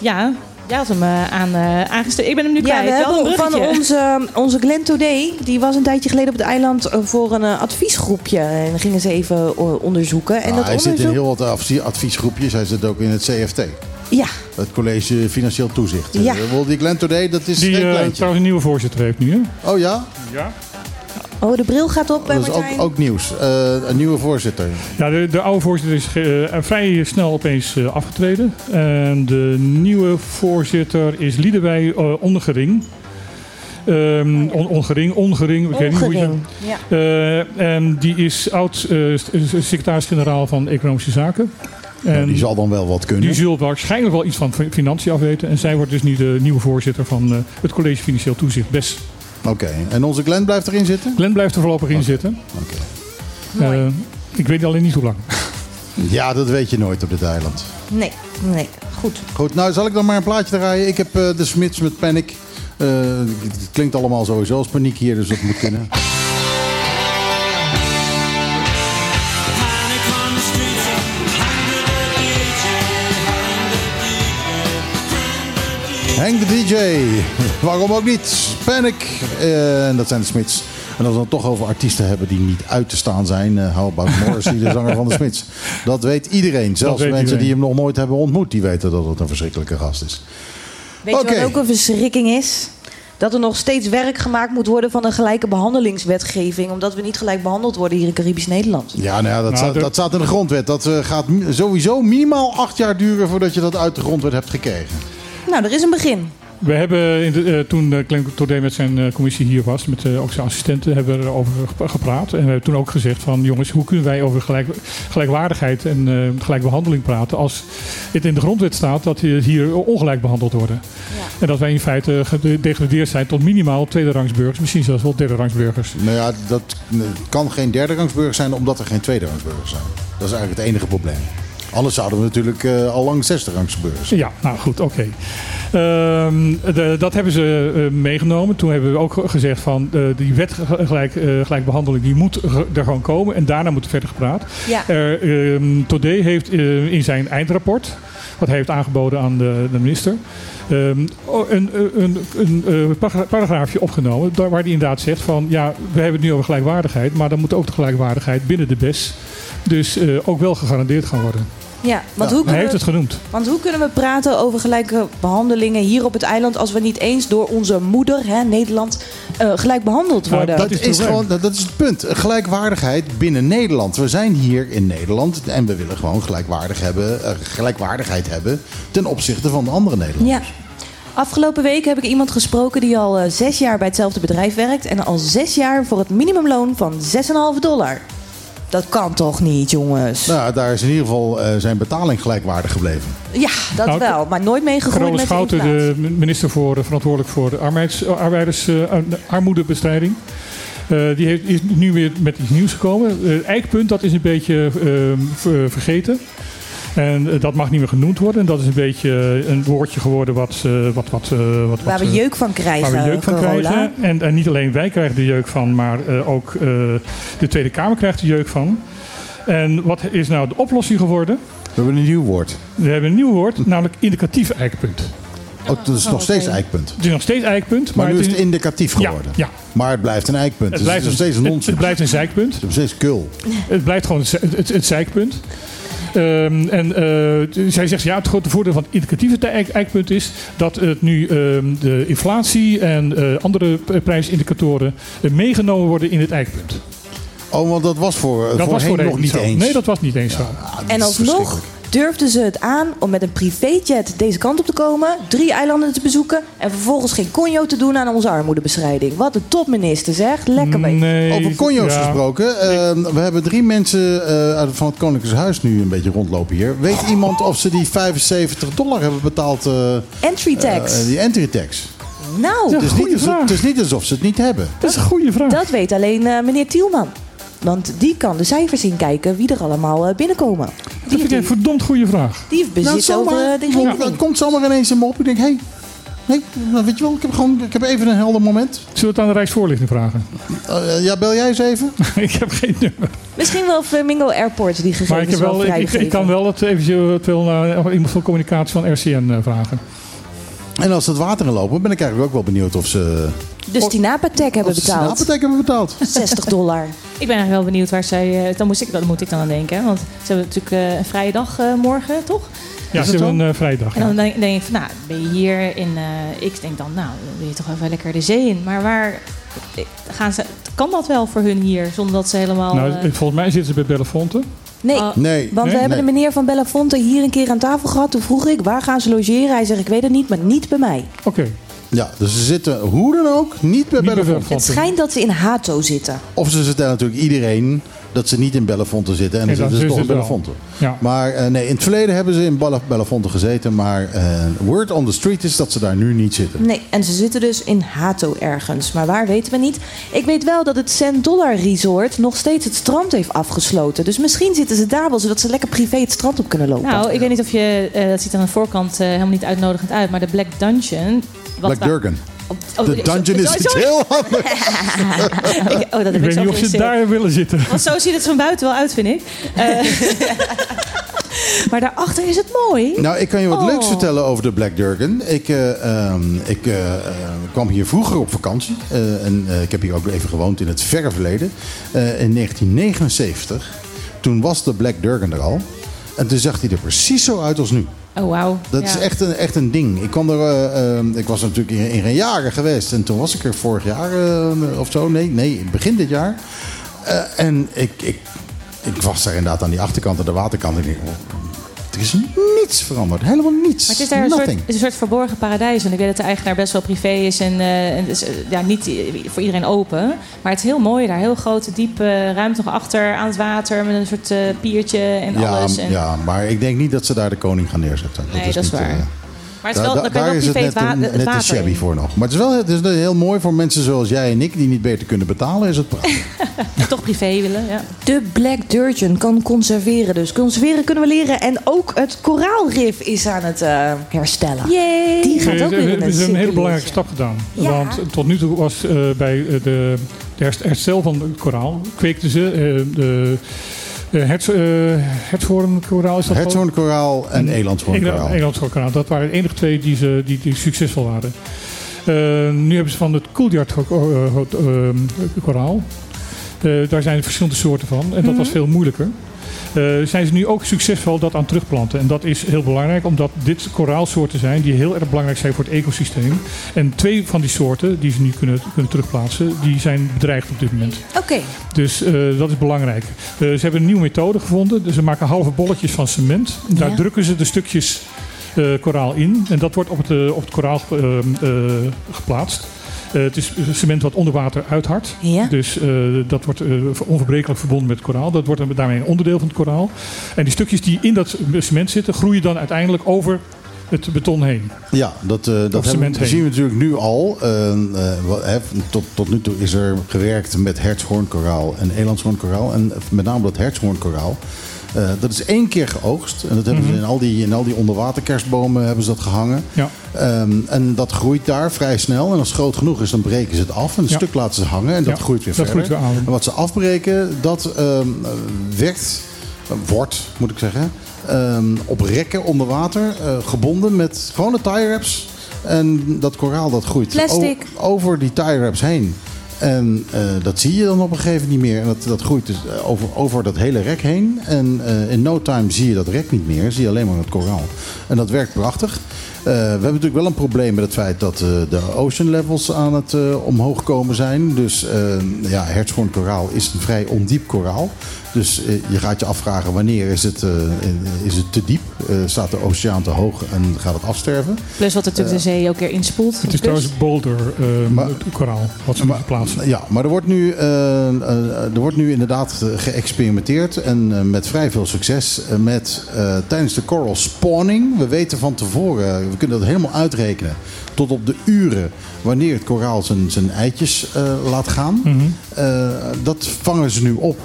ja, jij had hem eh, aan, eh aangestuurd. Ik ben hem nu Ja, kwijt. we Je had hebben een van onze, onze Glenn Today, die was een tijdje geleden op het eiland voor een adviesgroepje. En dan gingen ze even onderzoeken. En Nou, dat hij zit in heel wat advie- adviesgroepjes. Hij zit ook in het CFT. Ja. Het College Financieel Toezicht. Ja. Wel, die Glenn Today, dat is Die trouwens een nieuwe voorzitter heeft nu. Hè? Oh ja? Ja. Oh, de bril gaat op bij Dat is ook, ook nieuws. Eh, een nieuwe voorzitter. Ja, de, de oude voorzitter is ge- eh, vrij snel opeens eh, afgetreden. En de nieuwe voorzitter is Liedewij eh Ongering. Ehm, on- ongering, ongering, ik weet niet hoe je Ongering, ja. Eh, en die is oud eh, st- eh, secretaris-generaal van Economische Zaken. En die zal dan wel wat kunnen. Die zal waarschijnlijk wel iets van fi- financiën afweten. En zij wordt dus nu de nieuwe voorzitter van eh, het College Financieel Toezicht, BES. Oké, en onze Glenn blijft erin zitten? Glenn blijft er voorlopig in zitten. Eh, ik weet alleen niet hoe lang. [LAUGHS] Ja, dat weet je nooit op dit eiland. Nee, nee. Goed. Goed, nou zal ik dan maar een plaatje draaien. Ik heb eh, de Smits met Panic. Eh, het klinkt allemaal sowieso als paniek hier, dus dat moet kunnen. [LAUGHS] Hang de DJ. Waarom ook niet? Panic. Eh, En dat zijn de Smits. En als we het dan toch over artiesten hebben die niet uit te staan zijn. eh how about Morrissey, de [LAUGHS] zanger van de Smits. Dat weet iedereen. Zelfs weet mensen iedereen. die hem nog nooit hebben ontmoet, die weten dat het een verschrikkelijke gast is. Weet je wat ook een verschrikking is? Dat er nog steeds werk gemaakt moet worden van een gelijke behandelingswetgeving. Omdat we niet gelijk behandeld worden hier in Caribisch Nederland. Ja, nou ja, dat, Nou, staat, dat staat in de grondwet. Dat eh, gaat sowieso minimaal acht jaar duren voordat je dat uit de grondwet hebt gekregen. Nou, er is een begin. We hebben in de, eh, toen uh, Todé met zijn eh, commissie hier was, met eh, ook zijn assistenten, hebben we erover ge- gepraat. En we hebben toen ook gezegd van jongens, hoe kunnen wij over gelijk, gelijkwaardigheid en eh gelijkbehandeling praten als het in de grondwet staat dat hier ongelijk behandeld worden. En dat wij in feite gedegradeerd zijn tot minimaal tweede rangsburgers, misschien zelfs wel derde rangsburgers. Nou ja, dat kan geen derde rangsburger zijn omdat er geen tweede rangsburgers zijn. Dat is eigenlijk het enige probleem. Anders zouden we natuurlijk eh, al lang zesde rangsburgers zijn. Ja, nou goed, oké. Ehm, de- dat hebben ze eh, meegenomen. Toen hebben we ook ge- gezegd van eh, die wet ge- gelijk, eh, gelijkbehandeling die moet er gewoon komen. En daarna moet er verder gepraat. Ja. Ehm, Todé heeft in zijn eindrapport, wat hij heeft aangeboden aan de, de minister, ehm, een, een, een, eh, paragra- paragraafje opgenomen. Waar hij inderdaad zegt van ja, we hebben het nu over gelijkwaardigheid. Maar dan moet ook de gelijkwaardigheid binnen de BES dus eh, ook wel gegarandeerd gaan worden. Ja, want, Ja, hoe hij kunnen heeft we, het genoemd. want hoe kunnen we praten over gelijke behandelingen hier op het eiland... als we niet eens door onze moeder, hè, Nederland, eh, gelijk behandeld worden? dat, is gewoon, dat, dat is het punt. Gelijkwaardigheid binnen Nederland. We zijn hier in Nederland en we willen gewoon gelijkwaardig hebben, eh, gelijkwaardigheid hebben ten opzichte van de andere Nederlanders. Ja. Afgelopen week heb ik iemand gesproken die al eh, zes jaar bij hetzelfde bedrijf werkt. En al zes jaar voor het minimumloon van 6,5 dollar. Dat kan toch niet, jongens? Nou, daar is in ieder geval eh, zijn betaling gelijkwaardig gebleven. Ja, dat Nou, wel. Maar nooit meegegroeid met de Schouten, inflatie. de minister voor, eh, verantwoordelijk voor de arbeids, eh, arbeiders, eh, armoedebestrijding. eh, die heeft, is nu weer met iets nieuws gekomen. Het eikpunt, dat is een beetje ver- vergeten. En eh, dat mag niet meer genoemd worden. En dat is een beetje eh, een woordje geworden wat... eh, wat, wat, eh, wat Waar wat, we jeuk van krijgen, Waar we jeuk van krijgen. En, en niet alleen wij krijgen er jeuk van, maar eh, ook eh, de Tweede Kamer krijgt er jeuk van. En wat is nou de oplossing geworden? We hebben een nieuw woord. We hebben een nieuw woord, [LAUGHS] namelijk indicatief eikpunt. Oh, dat is nog steeds eikpunt. Het is nog steeds eikpunt. Maar, nu is het indicatief geworden. ja. Maar het blijft een eikpunt. Het Dus blijft, het is nog steeds een nonsens. Het, blijft een zeikpunt. Het is nog steeds kul. Het blijft gewoon het, het, het zeikpunt. Ehm, en eh, zij zegt, ja, het grote voordeel van het indicatieve eik- eikpunt is dat het nu ehm, de inflatie en eh, andere prijsindicatoren eh, meegenomen worden in het eikpunt. Oh, want dat was voor, Dat was voorheen nog niet zo. eens. Nee, dat was niet eens zo. En alsnog durfden ze het aan om met een privéjet deze kant op te komen, drie eilanden te bezoeken en vervolgens geen conjo te doen aan onze armoedebestrijding. Wat een topminister zeg. Lekker bezig. Over conjo's gesproken. eh, we hebben drie mensen eh, uit- van het Koninklijke Huis nu een beetje rondlopen hier. Weet iemand of ze die 75 dollar hebben betaald? eh, Entry tax. eh, die entry tax. nou, het, is niet alsof, het is niet alsof ze het niet hebben. Dat is een goede vraag. Dat weet alleen eh, meneer Tielman. Want die kan de cijfers zien kijken wie er allemaal eh, binnenkomen. Dat vind ik een verdomd goede vraag. Die heeft bezit Nou, zomaar. over eh, de Ja, rekening. Het komt zomaar ineens in me op. Ik denk, hé, hey, nee, nou, weet je wel, ik heb, gewoon, ik heb even een helder moment. Zullen we het aan de Rijksvoorlichting vragen? Eh, ja, bel jij eens even? [LAUGHS] ik heb geen nummer. Misschien wel Flamingo Airport die gegevens Maar ik, heb wel, ik, ik, ik kan wel het eventueel naar iemand van communicatie van RCN vragen. En als het water in lopen, ben ik eigenlijk ook wel benieuwd of ze... Dus die Napatek hebben of ze betaald. Sinapatek hebben betaald. [LAUGHS] 60 dollar. Ik ben eigenlijk wel benieuwd waar zij... eh, dan moest ik, dat moet ik dan aan denken. Want ze hebben natuurlijk eh, een vrije dag eh, morgen, toch? Ja, ze hebben een eh, vrijdag. En dan denk, denk ik van, nou, ben je hier in... eh, ik denk dan, nou, dan wil je toch even lekker de zee in. Maar waar gaan ze... Kan dat wel voor hun hier, zonder dat ze helemaal... Nou, volgens mij zitten ze bij Bellefonte. Nee, Nee. want we Nee? hebben de meneer van Belafonte hier een keer aan tafel gehad. Toen vroeg ik, waar gaan ze logeren? Hij zegt, ik weet het niet, maar niet bij mij. Oké. Ja, dus ze zitten hoe dan ook niet bij Bellefonte. Het schijnt dat ze in Hato zitten. Of ze zitten natuurlijk iedereen dat ze niet in Bellefonte zitten. En Nee, dat zitten ze toch in. Bellefonte. Ja. Maar eh, nee, in het verleden hebben ze in Belle- Bellefonte gezeten. Maar eh, word on the street is dat ze daar nu niet zitten. Nee, en ze zitten dus in Hato ergens. Maar waar weten we niet. Ik weet wel dat het Cent Dollar Resort nog steeds het strand heeft afgesloten. Dus misschien zitten ze daar wel, zodat ze lekker privé het strand op kunnen lopen. Nou, ik weet niet of je... eh, dat ziet aan de voorkant eh, helemaal niet uitnodigend uit. Maar de Black Dungeon... wat Black Durgan. Oh, De dungeon is sorry, iets heel anders. [LAUGHS] Ik- oh, dat heb Ik weet niet of ze daar willen zitten. Want zo ziet het van buiten wel uit, vind ik. Eh, [LAUGHS] maar daarachter is het mooi. Nou, ik kan je wat Oh. leuks vertellen over de Black Durgan. Ik, eh, ehm, ik eh, kwam hier vroeger op vakantie. Eh, en eh, ik heb hier ook even gewoond in het verre verleden. Eh, in 1979. Toen was de Black Durgan er al. En toen zag hij er precies zo uit als nu. Oh, wauw. Dat Ja. is echt een, echt een ding. Ik, kwam er, eh, eh, ik was natuurlijk in, in geen jaren geweest. En toen was ik er vorig jaar eh, of zo. Nee, nee, begin dit jaar. En ik, ik, ik was daar inderdaad aan die achterkant en de waterkant. En ik oh, er is niets veranderd. Helemaal niets. Maar het is daar een soort, een soort verborgen paradijs. Want ik weet dat de eigenaar best wel privé is. En, eh, en is eh, ja, niet voor iedereen open. Maar het is heel mooi daar. Heel grote, diepe ruimte nog achter aan het water. Met een soort eh, piertje en Ja, alles. En, ja, maar ik denk niet dat ze daar de koning gaan neerzetten. Nee, dat is niet, waar. Maar het is wel, kan je daar wel is het net, het, wa- een- het net te shabby in. voor nog. Maar het is wel het is heel mooi voor mensen zoals jij en ik... die niet beter kunnen betalen, is het prachtig. [LAUGHS] Toch privé willen, ja. De Black Durgeon kan conserveren. Dus conserveren kunnen we leren. En ook het koraalrif is aan het eh, herstellen. Yay! Die gaat ook Er weer in is een een hele belangrijke stap gedaan. Ja. Want tot nu toe was eh, bij eh, de, de herst- herstel van het koraal... kweekten ze eh, de... Uh, Hertshoornkoraal is dat? Hertshoornkoraal en elandshoornkoraal. Elandshoornkoraal. Dat waren de enige twee die, ze, die, die succesvol waren. Eh, nu hebben ze van het Cooljaard koraal. Eh, daar zijn verschillende soorten van. En dat was veel moeilijker. Eh, zijn ze nu ook succesvol dat aan terugplanten. En dat is heel belangrijk, omdat dit koraalsoorten zijn die heel erg belangrijk zijn voor het ecosysteem. En twee van die soorten die ze nu kunnen, kunnen terugplaatsen, die zijn bedreigd op dit moment. Oké. Dus eh, dat is belangrijk. Eh, ze hebben een nieuwe methode gevonden. Dus ze maken halve bolletjes van cement. Daar Ja. drukken ze de stukjes koraal in. En dat wordt op het, op het koraal geplaatst. Eh, het is cement wat onder water uithardt. Ja. Dus eh, dat wordt eh, onverbrekelijk verbonden met het koraal. Dat wordt daarmee een onderdeel van het koraal. En die stukjes die in dat cement zitten, groeien dan uiteindelijk over het beton heen. Ja, dat, eh, dat hebben, heen. zien we natuurlijk nu al. Eh, eh, tot, tot nu toe is er gewerkt met hertshoornkoraal en elandshoornkoraal. En met name dat hertshoornkoraal. Eh, dat is één keer geoogst. En dat hebben Mhm. ze in al die, in al die onderwaterkerstbomen hebben ze dat gehangen. Ja. Ehm, en dat groeit daar vrij snel. En als het groot genoeg is, dan breken ze het af. En een Ja. stuk laten ze hangen. En dat Ja, groeit weer dat verder. groeit weer aan. En wat ze afbreken, dat ehm, werkt, wordt, moet ik zeggen, ehm, op rekken onder water, eh, gebonden met gewone tie wraps. En dat koraal dat groeit over die tie wraps heen. En eh, dat zie je dan op een gegeven moment niet meer. En dat, dat groeit dus eh, over, over dat hele rek heen. En eh, in no time zie je dat rek niet meer. Zie je alleen maar het koraal. En dat werkt prachtig. We hebben natuurlijk wel een probleem met het feit dat de ocean levels aan het omhoog komen zijn. Dus ja, hertshoorn koraal is een vrij ondiep koraal. Dus eh, je gaat je afvragen wanneer is het, eh, is het te diep? Eh, staat de oceaan te hoog en gaat het afsterven? Plus wat natuurlijk de zee ook weer inspoelt. Het is Dus- trouwens boulder eh, het koraal wat ze moeten plaatsen. Ja, maar er wordt nu, er wordt nu inderdaad geëxperimenteerd. En met vrij veel succes. met, eh, tijdens de coral spawning. We weten van tevoren, we kunnen dat helemaal uitrekenen. Tot op de uren wanneer het koraal zijn, zijn eitjes eh, laat gaan. Mhm. Eh, dat vangen ze nu op.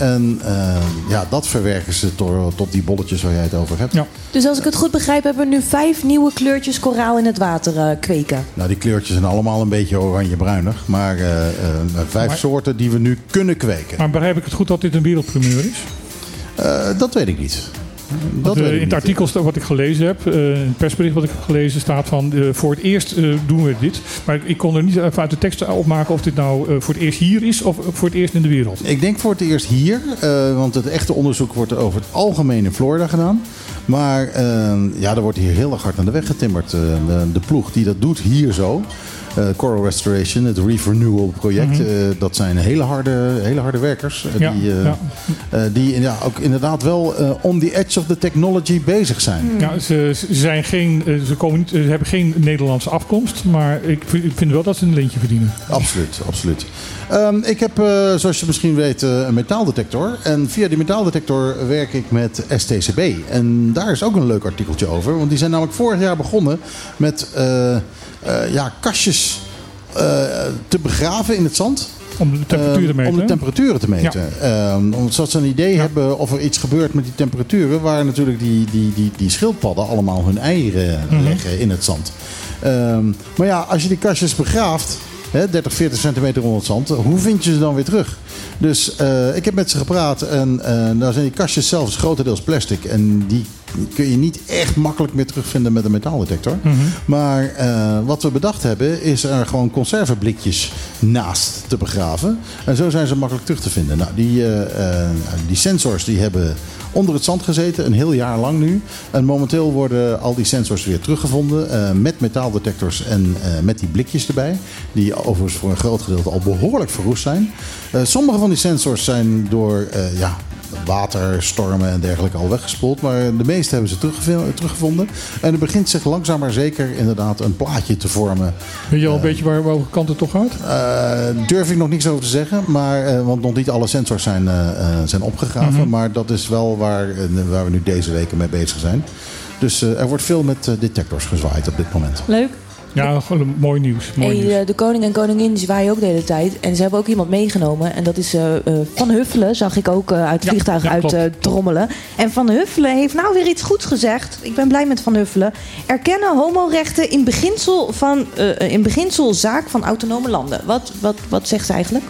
En eh, ja, dat verwerken ze tot, tot die bolletjes waar jij het over hebt. Ja. Dus als ik het goed begrijp, hebben we nu vijf nieuwe kleurtjes koraal in het water eh, kweken. Nou, die kleurtjes zijn allemaal een beetje oranje-bruinig. Maar eh, eh, vijf Maar- soorten die we nu kunnen kweken. Maar begrijp ik het goed dat dit een wereldprimeur is? Eh, dat weet ik niet. Dat eh, in het niet. artikel wat ik gelezen heb, eh, in het persbericht wat ik heb gelezen, staat van eh, voor het eerst doen we dit. Maar ik kon er niet even uit de tekst opmaken of dit nou voor het eerst hier is of voor het eerst in de wereld. Ik denk voor het eerst hier, want het echte onderzoek wordt over het algemeen in Florida gedaan. Maar ja, er wordt hier heel erg hard aan de weg getimmerd. De ploeg die dat doet hier zo. Eh, Coral Restoration, het Reef Renewal project. Mhm. eh, dat zijn hele harde, hele harde werkers. eh, Ja, die ja. die ja, ook inderdaad wel on the edge of the technology bezig zijn. Ja, ze, ze zijn geen, ze, komen niet, ze hebben geen Nederlandse afkomst, maar ik vind, ik vind wel dat ze een lintje verdienen. Absoluut, absoluut. Ehm, ik heb, eh, zoals je misschien weet, eh, een metaaldetector. En via die metaaldetector werk ik met STCB. En daar is ook een leuk artikeltje over. Want die zijn namelijk vorig jaar begonnen met eh, ja, kastjes te begraven in het zand. Om de temperatuur te Ehm, meten. Om de temperaturen te meten. Ehm, omdat ze een idee hebben of er iets gebeurt met die temperaturen. Waar natuurlijk die, die, die, die schildpadden allemaal hun eieren Mhm. leggen in het zand. Ehm, maar ja, als je die kastjes begraaft. Hè, 30, 40 centimeter onder het zand. Hoe vind je ze dan weer terug? Dus eh, ik heb met ze gepraat. En eh nou zijn die kastjes zelfs grotendeels plastic. En die kun je niet echt makkelijk meer terugvinden met een metaaldetector. Mhm. Maar eh, wat we bedacht hebben, is er gewoon conserveblikjes naast te begraven. En zo zijn ze makkelijk terug te vinden. Nou, die, die sensors die hebben onder het zand gezeten, een heel jaar lang nu. En momenteel worden al die sensors weer teruggevonden eh, met metaaldetectors en eh, met die blikjes erbij. Die overigens voor een groot gedeelte al behoorlijk verroest zijn. Eh, sommige van die sensors zijn door ja, water, stormen en dergelijke al weggespoeld. Maar de meeste hebben ze teruggev- teruggevonden. En er begint zich langzaam maar zeker inderdaad een plaatje te vormen. Weet je al een beetje waar, welke kant het toch gaat? Eh, durf ik nog niks over te zeggen. Maar, eh, want nog niet alle sensors zijn, eh, eh, zijn opgegraven. Mhm. Maar dat is wel waar, eh, waar we nu deze weken mee bezig zijn. Dus eh, er wordt veel met eh, detectors gezwaaid op dit moment. Leuk. Ja, gewoon mooi nieuws. Mooi nieuws. Hey, eh, de koning en koningin zwaaien ook de hele tijd. En ze hebben ook iemand meegenomen. En dat is eh, eh, Van Huffelen. Zag ik ook eh, uit het vliegtuig ja, uit eh, trommelen. En Van Huffelen heeft nou weer iets goeds gezegd. Ik ben blij met Van Huffelen. Erkennen homorechten in beginsel, van, eh, in beginsel zaak van autonome landen. Wat, wat, wat zegt ze eigenlijk?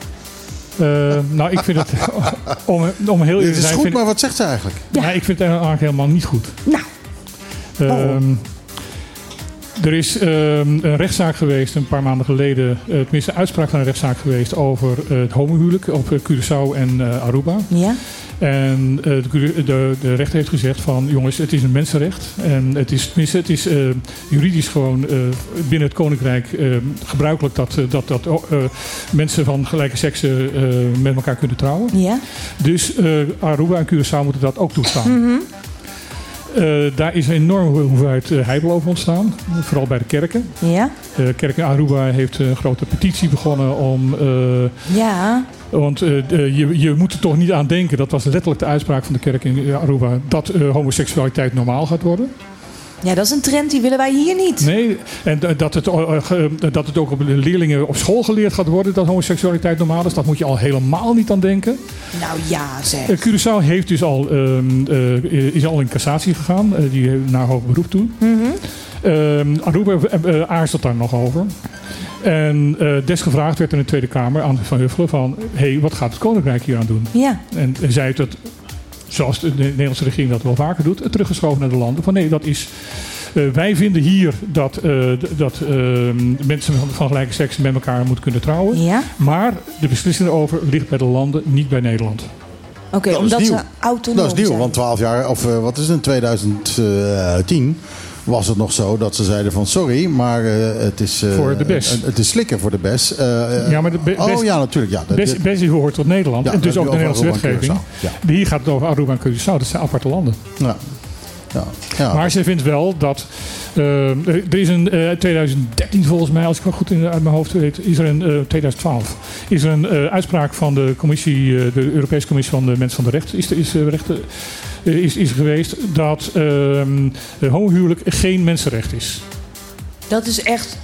Eh, nou, ik vind het, [LAUGHS] om, om heel Dit eerlijk te is zijn... goed, vind- maar wat zegt ze eigenlijk? Ja. ik vind het eigenlijk helemaal niet goed. Nou. Ehm, er is ehm, een rechtszaak geweest een paar maanden geleden. eh, tenminste, een uitspraak van een rechtszaak geweest over eh, het homohuwelijk op eh, Curaçao en Aruba. Ja. En de, de, de rechter heeft gezegd van jongens, het is een mensenrecht. En het is, tenminste, het is juridisch gewoon binnen het koninkrijk gebruikelijk dat, dat, dat mensen van gelijke seksen met elkaar kunnen trouwen. Ja. Dus Aruba en Curaçao moeten dat ook toestaan. Mhm. Eh, daar is een enorme hoeveelheid uh, heibel over ontstaan. Vooral bij de kerken. Ja? De kerk in Aruba heeft een grote petitie begonnen om... eh, Ja. want eh, je, je moet er toch niet aan denken, dat was letterlijk de uitspraak van de kerk in Aruba, dat eh, homoseksualiteit normaal gaat worden. Ja, dat is een trend die willen wij hier niet. Nee, en dat het, eh, ge- dat het ook op leerlingen op school geleerd gaat worden dat homoseksualiteit normaal is, dat moet je al helemaal niet aan denken. Nou ja, zeg. Eh, Curaçao heeft dus al, ehm, eh, is al in cassatie gegaan, eh, die naar hoger beroep toe. Ehm, Aruba eh, eh, aarzelt daar nog over. En eh, desgevraagd werd in de Tweede Kamer aan Van Huffelen van... hé, hey, wat gaat het Koninkrijk hier aan doen? Ja. En zij heeft het, zoals de Nederlandse regering dat wel vaker doet... teruggeschoven naar de landen. Van nee, dat is... eh, wij vinden hier dat, eh, dat ehm, mensen van, van gelijke seks met elkaar moeten kunnen trouwen. Ja. Maar de beslissing erover ligt bij de landen, niet bij Nederland. Oké, Dat is omdat nieuw. ze autonoom Dat is nieuw, zijn. want 12 jaar, of eh, wat is het, in 2010 was het nog zo dat ze zeiden van sorry, maar eh, het is... eh, Voor de bes. Het, het is slikken voor de bes. Eh, Ja, maar de be- oh best- ja, natuurlijk. Ja, De- de- Best, Bessie hoort tot Nederland. Ja, en dus ook de Nederlandse wetgeving. Ja. Hier gaat het over Aruba en Curaçao. Dat zijn aparte landen. Ja. Ja. Ja. Maar ze vindt wel dat. eh, er is een eh 2013 volgens mij, als ik wel goed in, uit mijn hoofd weet, is er een eh, 2012 is er een uitspraak van de commissie, de Europese Commissie van de Mensen van de Rechten, is, er- is, rechten, is, is geweest dat ehm eh, homohuwelijk geen mensenrecht is. Dat is echt...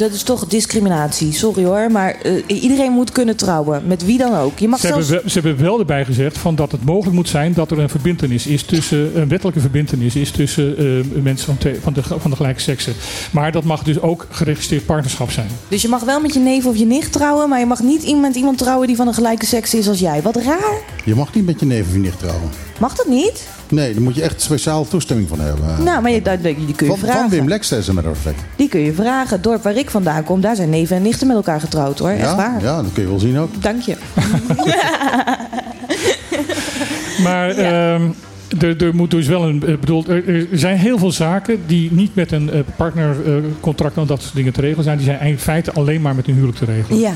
Dat is toch discriminatie. Sorry hoor, maar eh, iedereen moet kunnen trouwen. Met wie dan ook. Je mag Ze zelfs... hebben, wel, ze hebben wel erbij gezegd van dat het mogelijk moet zijn dat er een verbintenis is tussen een wettelijke verbintenis is tussen eh, mensen van, twee- van, de, van de gelijke seksen. Maar dat mag dus ook geregistreerd partnerschap zijn. Dus je mag wel met je neef of je nicht trouwen, maar je mag niet iemand- met iemand trouwen die van een gelijke seks is als jij. Wat raar. Je mag niet met je neef of je nicht trouwen. Mag dat niet? Nee, daar moet je echt speciaal toestemming van hebben. Nou, maar je, dat- die kun je van, van vragen. Wim Lex, as a matter of fact. Die kun je vragen. Het dorp waar ik vandaan kom, daar zijn neven en nichten met elkaar getrouwd hoor. Echt Ja, waar. ja, dat kun je wel zien ook. Dank je. [LAUGHS] [LAUGHS] Maar ehm, er, er moet dus wel een. eh, bedoel, er, zijn heel veel zaken die niet met een eh, partnercontract en dat soort dingen te regelen zijn. Die zijn in feite alleen maar met een huwelijk te regelen. Ja.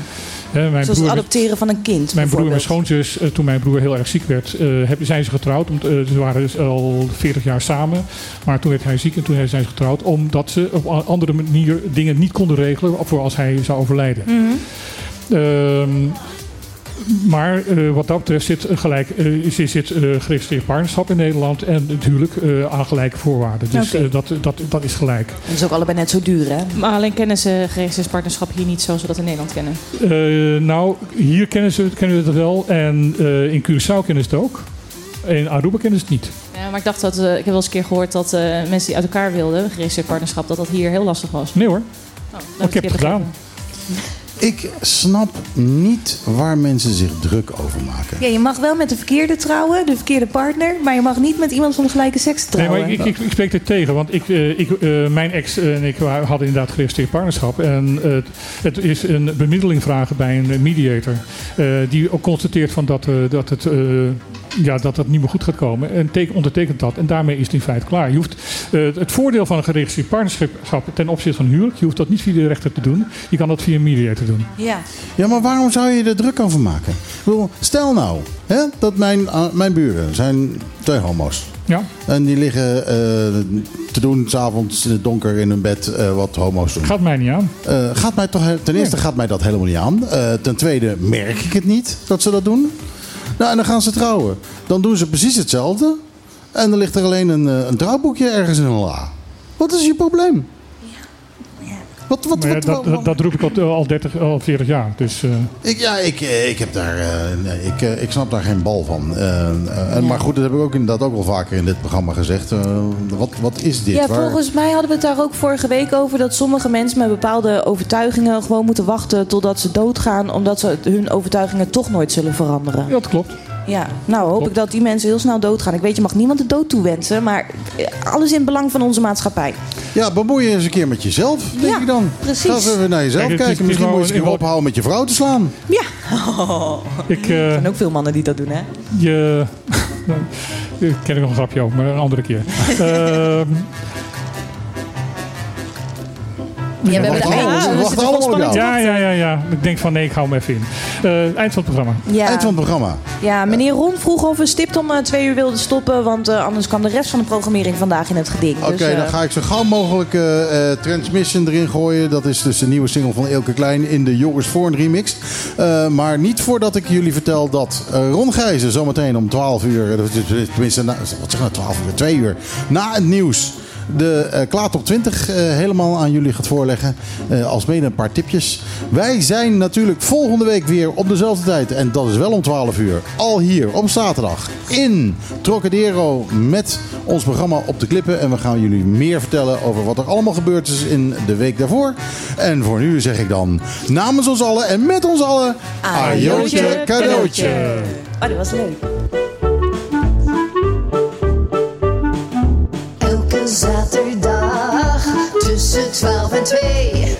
Hè, mijn Zoals het broer, adopteren van een kind. mijn broer en mijn schoonzus, eh, toen mijn broer heel erg ziek werd, eh, zijn ze getrouwd. Om, eh, ze waren dus al 40 jaar samen. Maar toen werd hij ziek en toen zijn ze getrouwd. Omdat ze op een andere manier dingen niet konden regelen voor als hij zou overlijden. Ehm, maar eh, wat dat betreft zit, gelijk, eh, zit, zit eh, geregistreerd partnerschap in Nederland en natuurlijk eh, aan gelijke voorwaarden. Dus dat, dat, dat is gelijk. Dat is ook allebei net zo duur hè? Maar alleen kennen ze geregistreerd partnerschap hier niet zoals we dat in Nederland kennen. Eh, nou, hier kennen ze, kennen ze het wel en eh, in Curaçao kennen ze het ook. In Aruba kennen ze het niet. Ja, maar ik dacht dat, ik heb wel eens een keer gehoord dat eh, mensen die uit elkaar wilden, geregistreerd partnerschap, dat dat hier heel lastig was. Nee hoor. Oh, ik heb het gedaan. [LAUGHS] Ik snap niet waar mensen zich druk over maken. Ja, je mag wel met de verkeerde trouwen, de verkeerde partner, maar je mag niet met iemand van de gelijke seks Nee, trouwen. maar ik, ik, ik spreek dit tegen, want ik, eh, ik, eh, mijn ex en ik hadden inderdaad geregistreerd partnerschap. En eh, het, het is een bemiddeling vragen bij een mediator. eh, die ook constateert van dat, eh, dat, het, eh, ja, dat dat niet meer goed gaat komen. En teken, ondertekent dat. En daarmee is het in feite klaar. Je hoeft, eh, het voordeel van een geregistreerd partnerschap ten opzichte van huwelijk, je hoeft dat niet via de rechter te doen. Je kan dat via een mediator doen. Ja. Ja, maar waarom zou je er druk over maken? Bedoel, stel nou hè, dat mijn, ah, mijn buren zijn twee homo's. Ja. En die liggen eh, te doen s'avonds donker in hun bed eh, wat homo's doen. Gaat mij niet aan. Eh, gaat mij toch, ten eerste gaat mij dat helemaal niet aan. Eh, ten tweede merk ik het niet dat ze dat doen. Nou, en dan gaan ze trouwen. Dan doen ze precies hetzelfde. En dan ligt er alleen een, eh, een trouwboekje ergens in een la. Wat is je probleem? Wat, wat, ja, wat, dat, roep ik al, al 30, al 40 jaar. Dus, eh, Ik, ja, ik, eh, ik heb daar. eh, ik, ik snap daar geen bal van. En, Maar goed, dat heb ik ook inderdaad ook wel vaker in dit programma gezegd. Eh, wat, wat is dit? Ja, Waar- volgens mij hadden we het daar ook vorige week over dat sommige mensen met bepaalde overtuigingen gewoon moeten wachten totdat ze doodgaan, omdat ze hun overtuigingen toch nooit zullen veranderen. Ja, dat klopt. Ja, nou hoop ik dat die mensen heel snel doodgaan. Ik weet, je mag niemand de dood toewensen, maar eh, alles in het belang van onze maatschappij. Ja, bemoei je eens een keer met jezelf, denk Ja, ik dan. precies. Ga eens even naar jezelf kijken. Misschien moet je eens een in keer ophouden met je vrouw te slaan. Ja. [LAUGHS] ik, [LAUGHS] Er eh, zijn ook veel mannen die dat doen, hè? je, [LAUGHS] daar ken ik nog een grapje over, maar een andere keer. Ehm, Ja, we hebben dus we we wachten zitten allemaal vol op jou. Ja, ja, ja, ja. Ik denk van nee, ik hou hem even in. Eh, eind van het programma. Ja. Eind van het programma. Ja, meneer Ron vroeg of we stipt om eh, twee uur wilden stoppen, want eh, anders kwam de rest van de programmering vandaag in het geding. Oké, dus, eh, dan ga ik zo gauw mogelijk eh, eh, Transmission erin gooien. Dat is dus de nieuwe single van Elke Klein in de Joris Voorn remix. Eh, maar niet voordat ik jullie vertel dat Ron Gijzen zometeen om 12 uur, tenminste, na, wat zeg nou 12 uur, 2 uur, na het nieuws de eh Klaat op 20 eh, helemaal aan jullie gaat voorleggen. Eh als mede een paar tipjes. Wij zijn natuurlijk volgende week weer op dezelfde tijd. En dat is wel om 12 uur. Al hier op zaterdag in Trocadero met ons programma op de klippen. En we gaan jullie meer vertellen over wat er allemaal gebeurd is in de week daarvoor. En voor nu zeg ik dan namens ons allen en met ons allen... Ajootje cadeautje. Oh, dat was leuk. zaterdag tussen 12 en 2.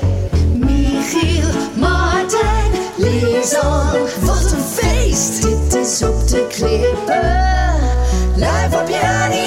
Michiel, Martijn, Lisan, wat een feest! Dit is op de klippen, live op je.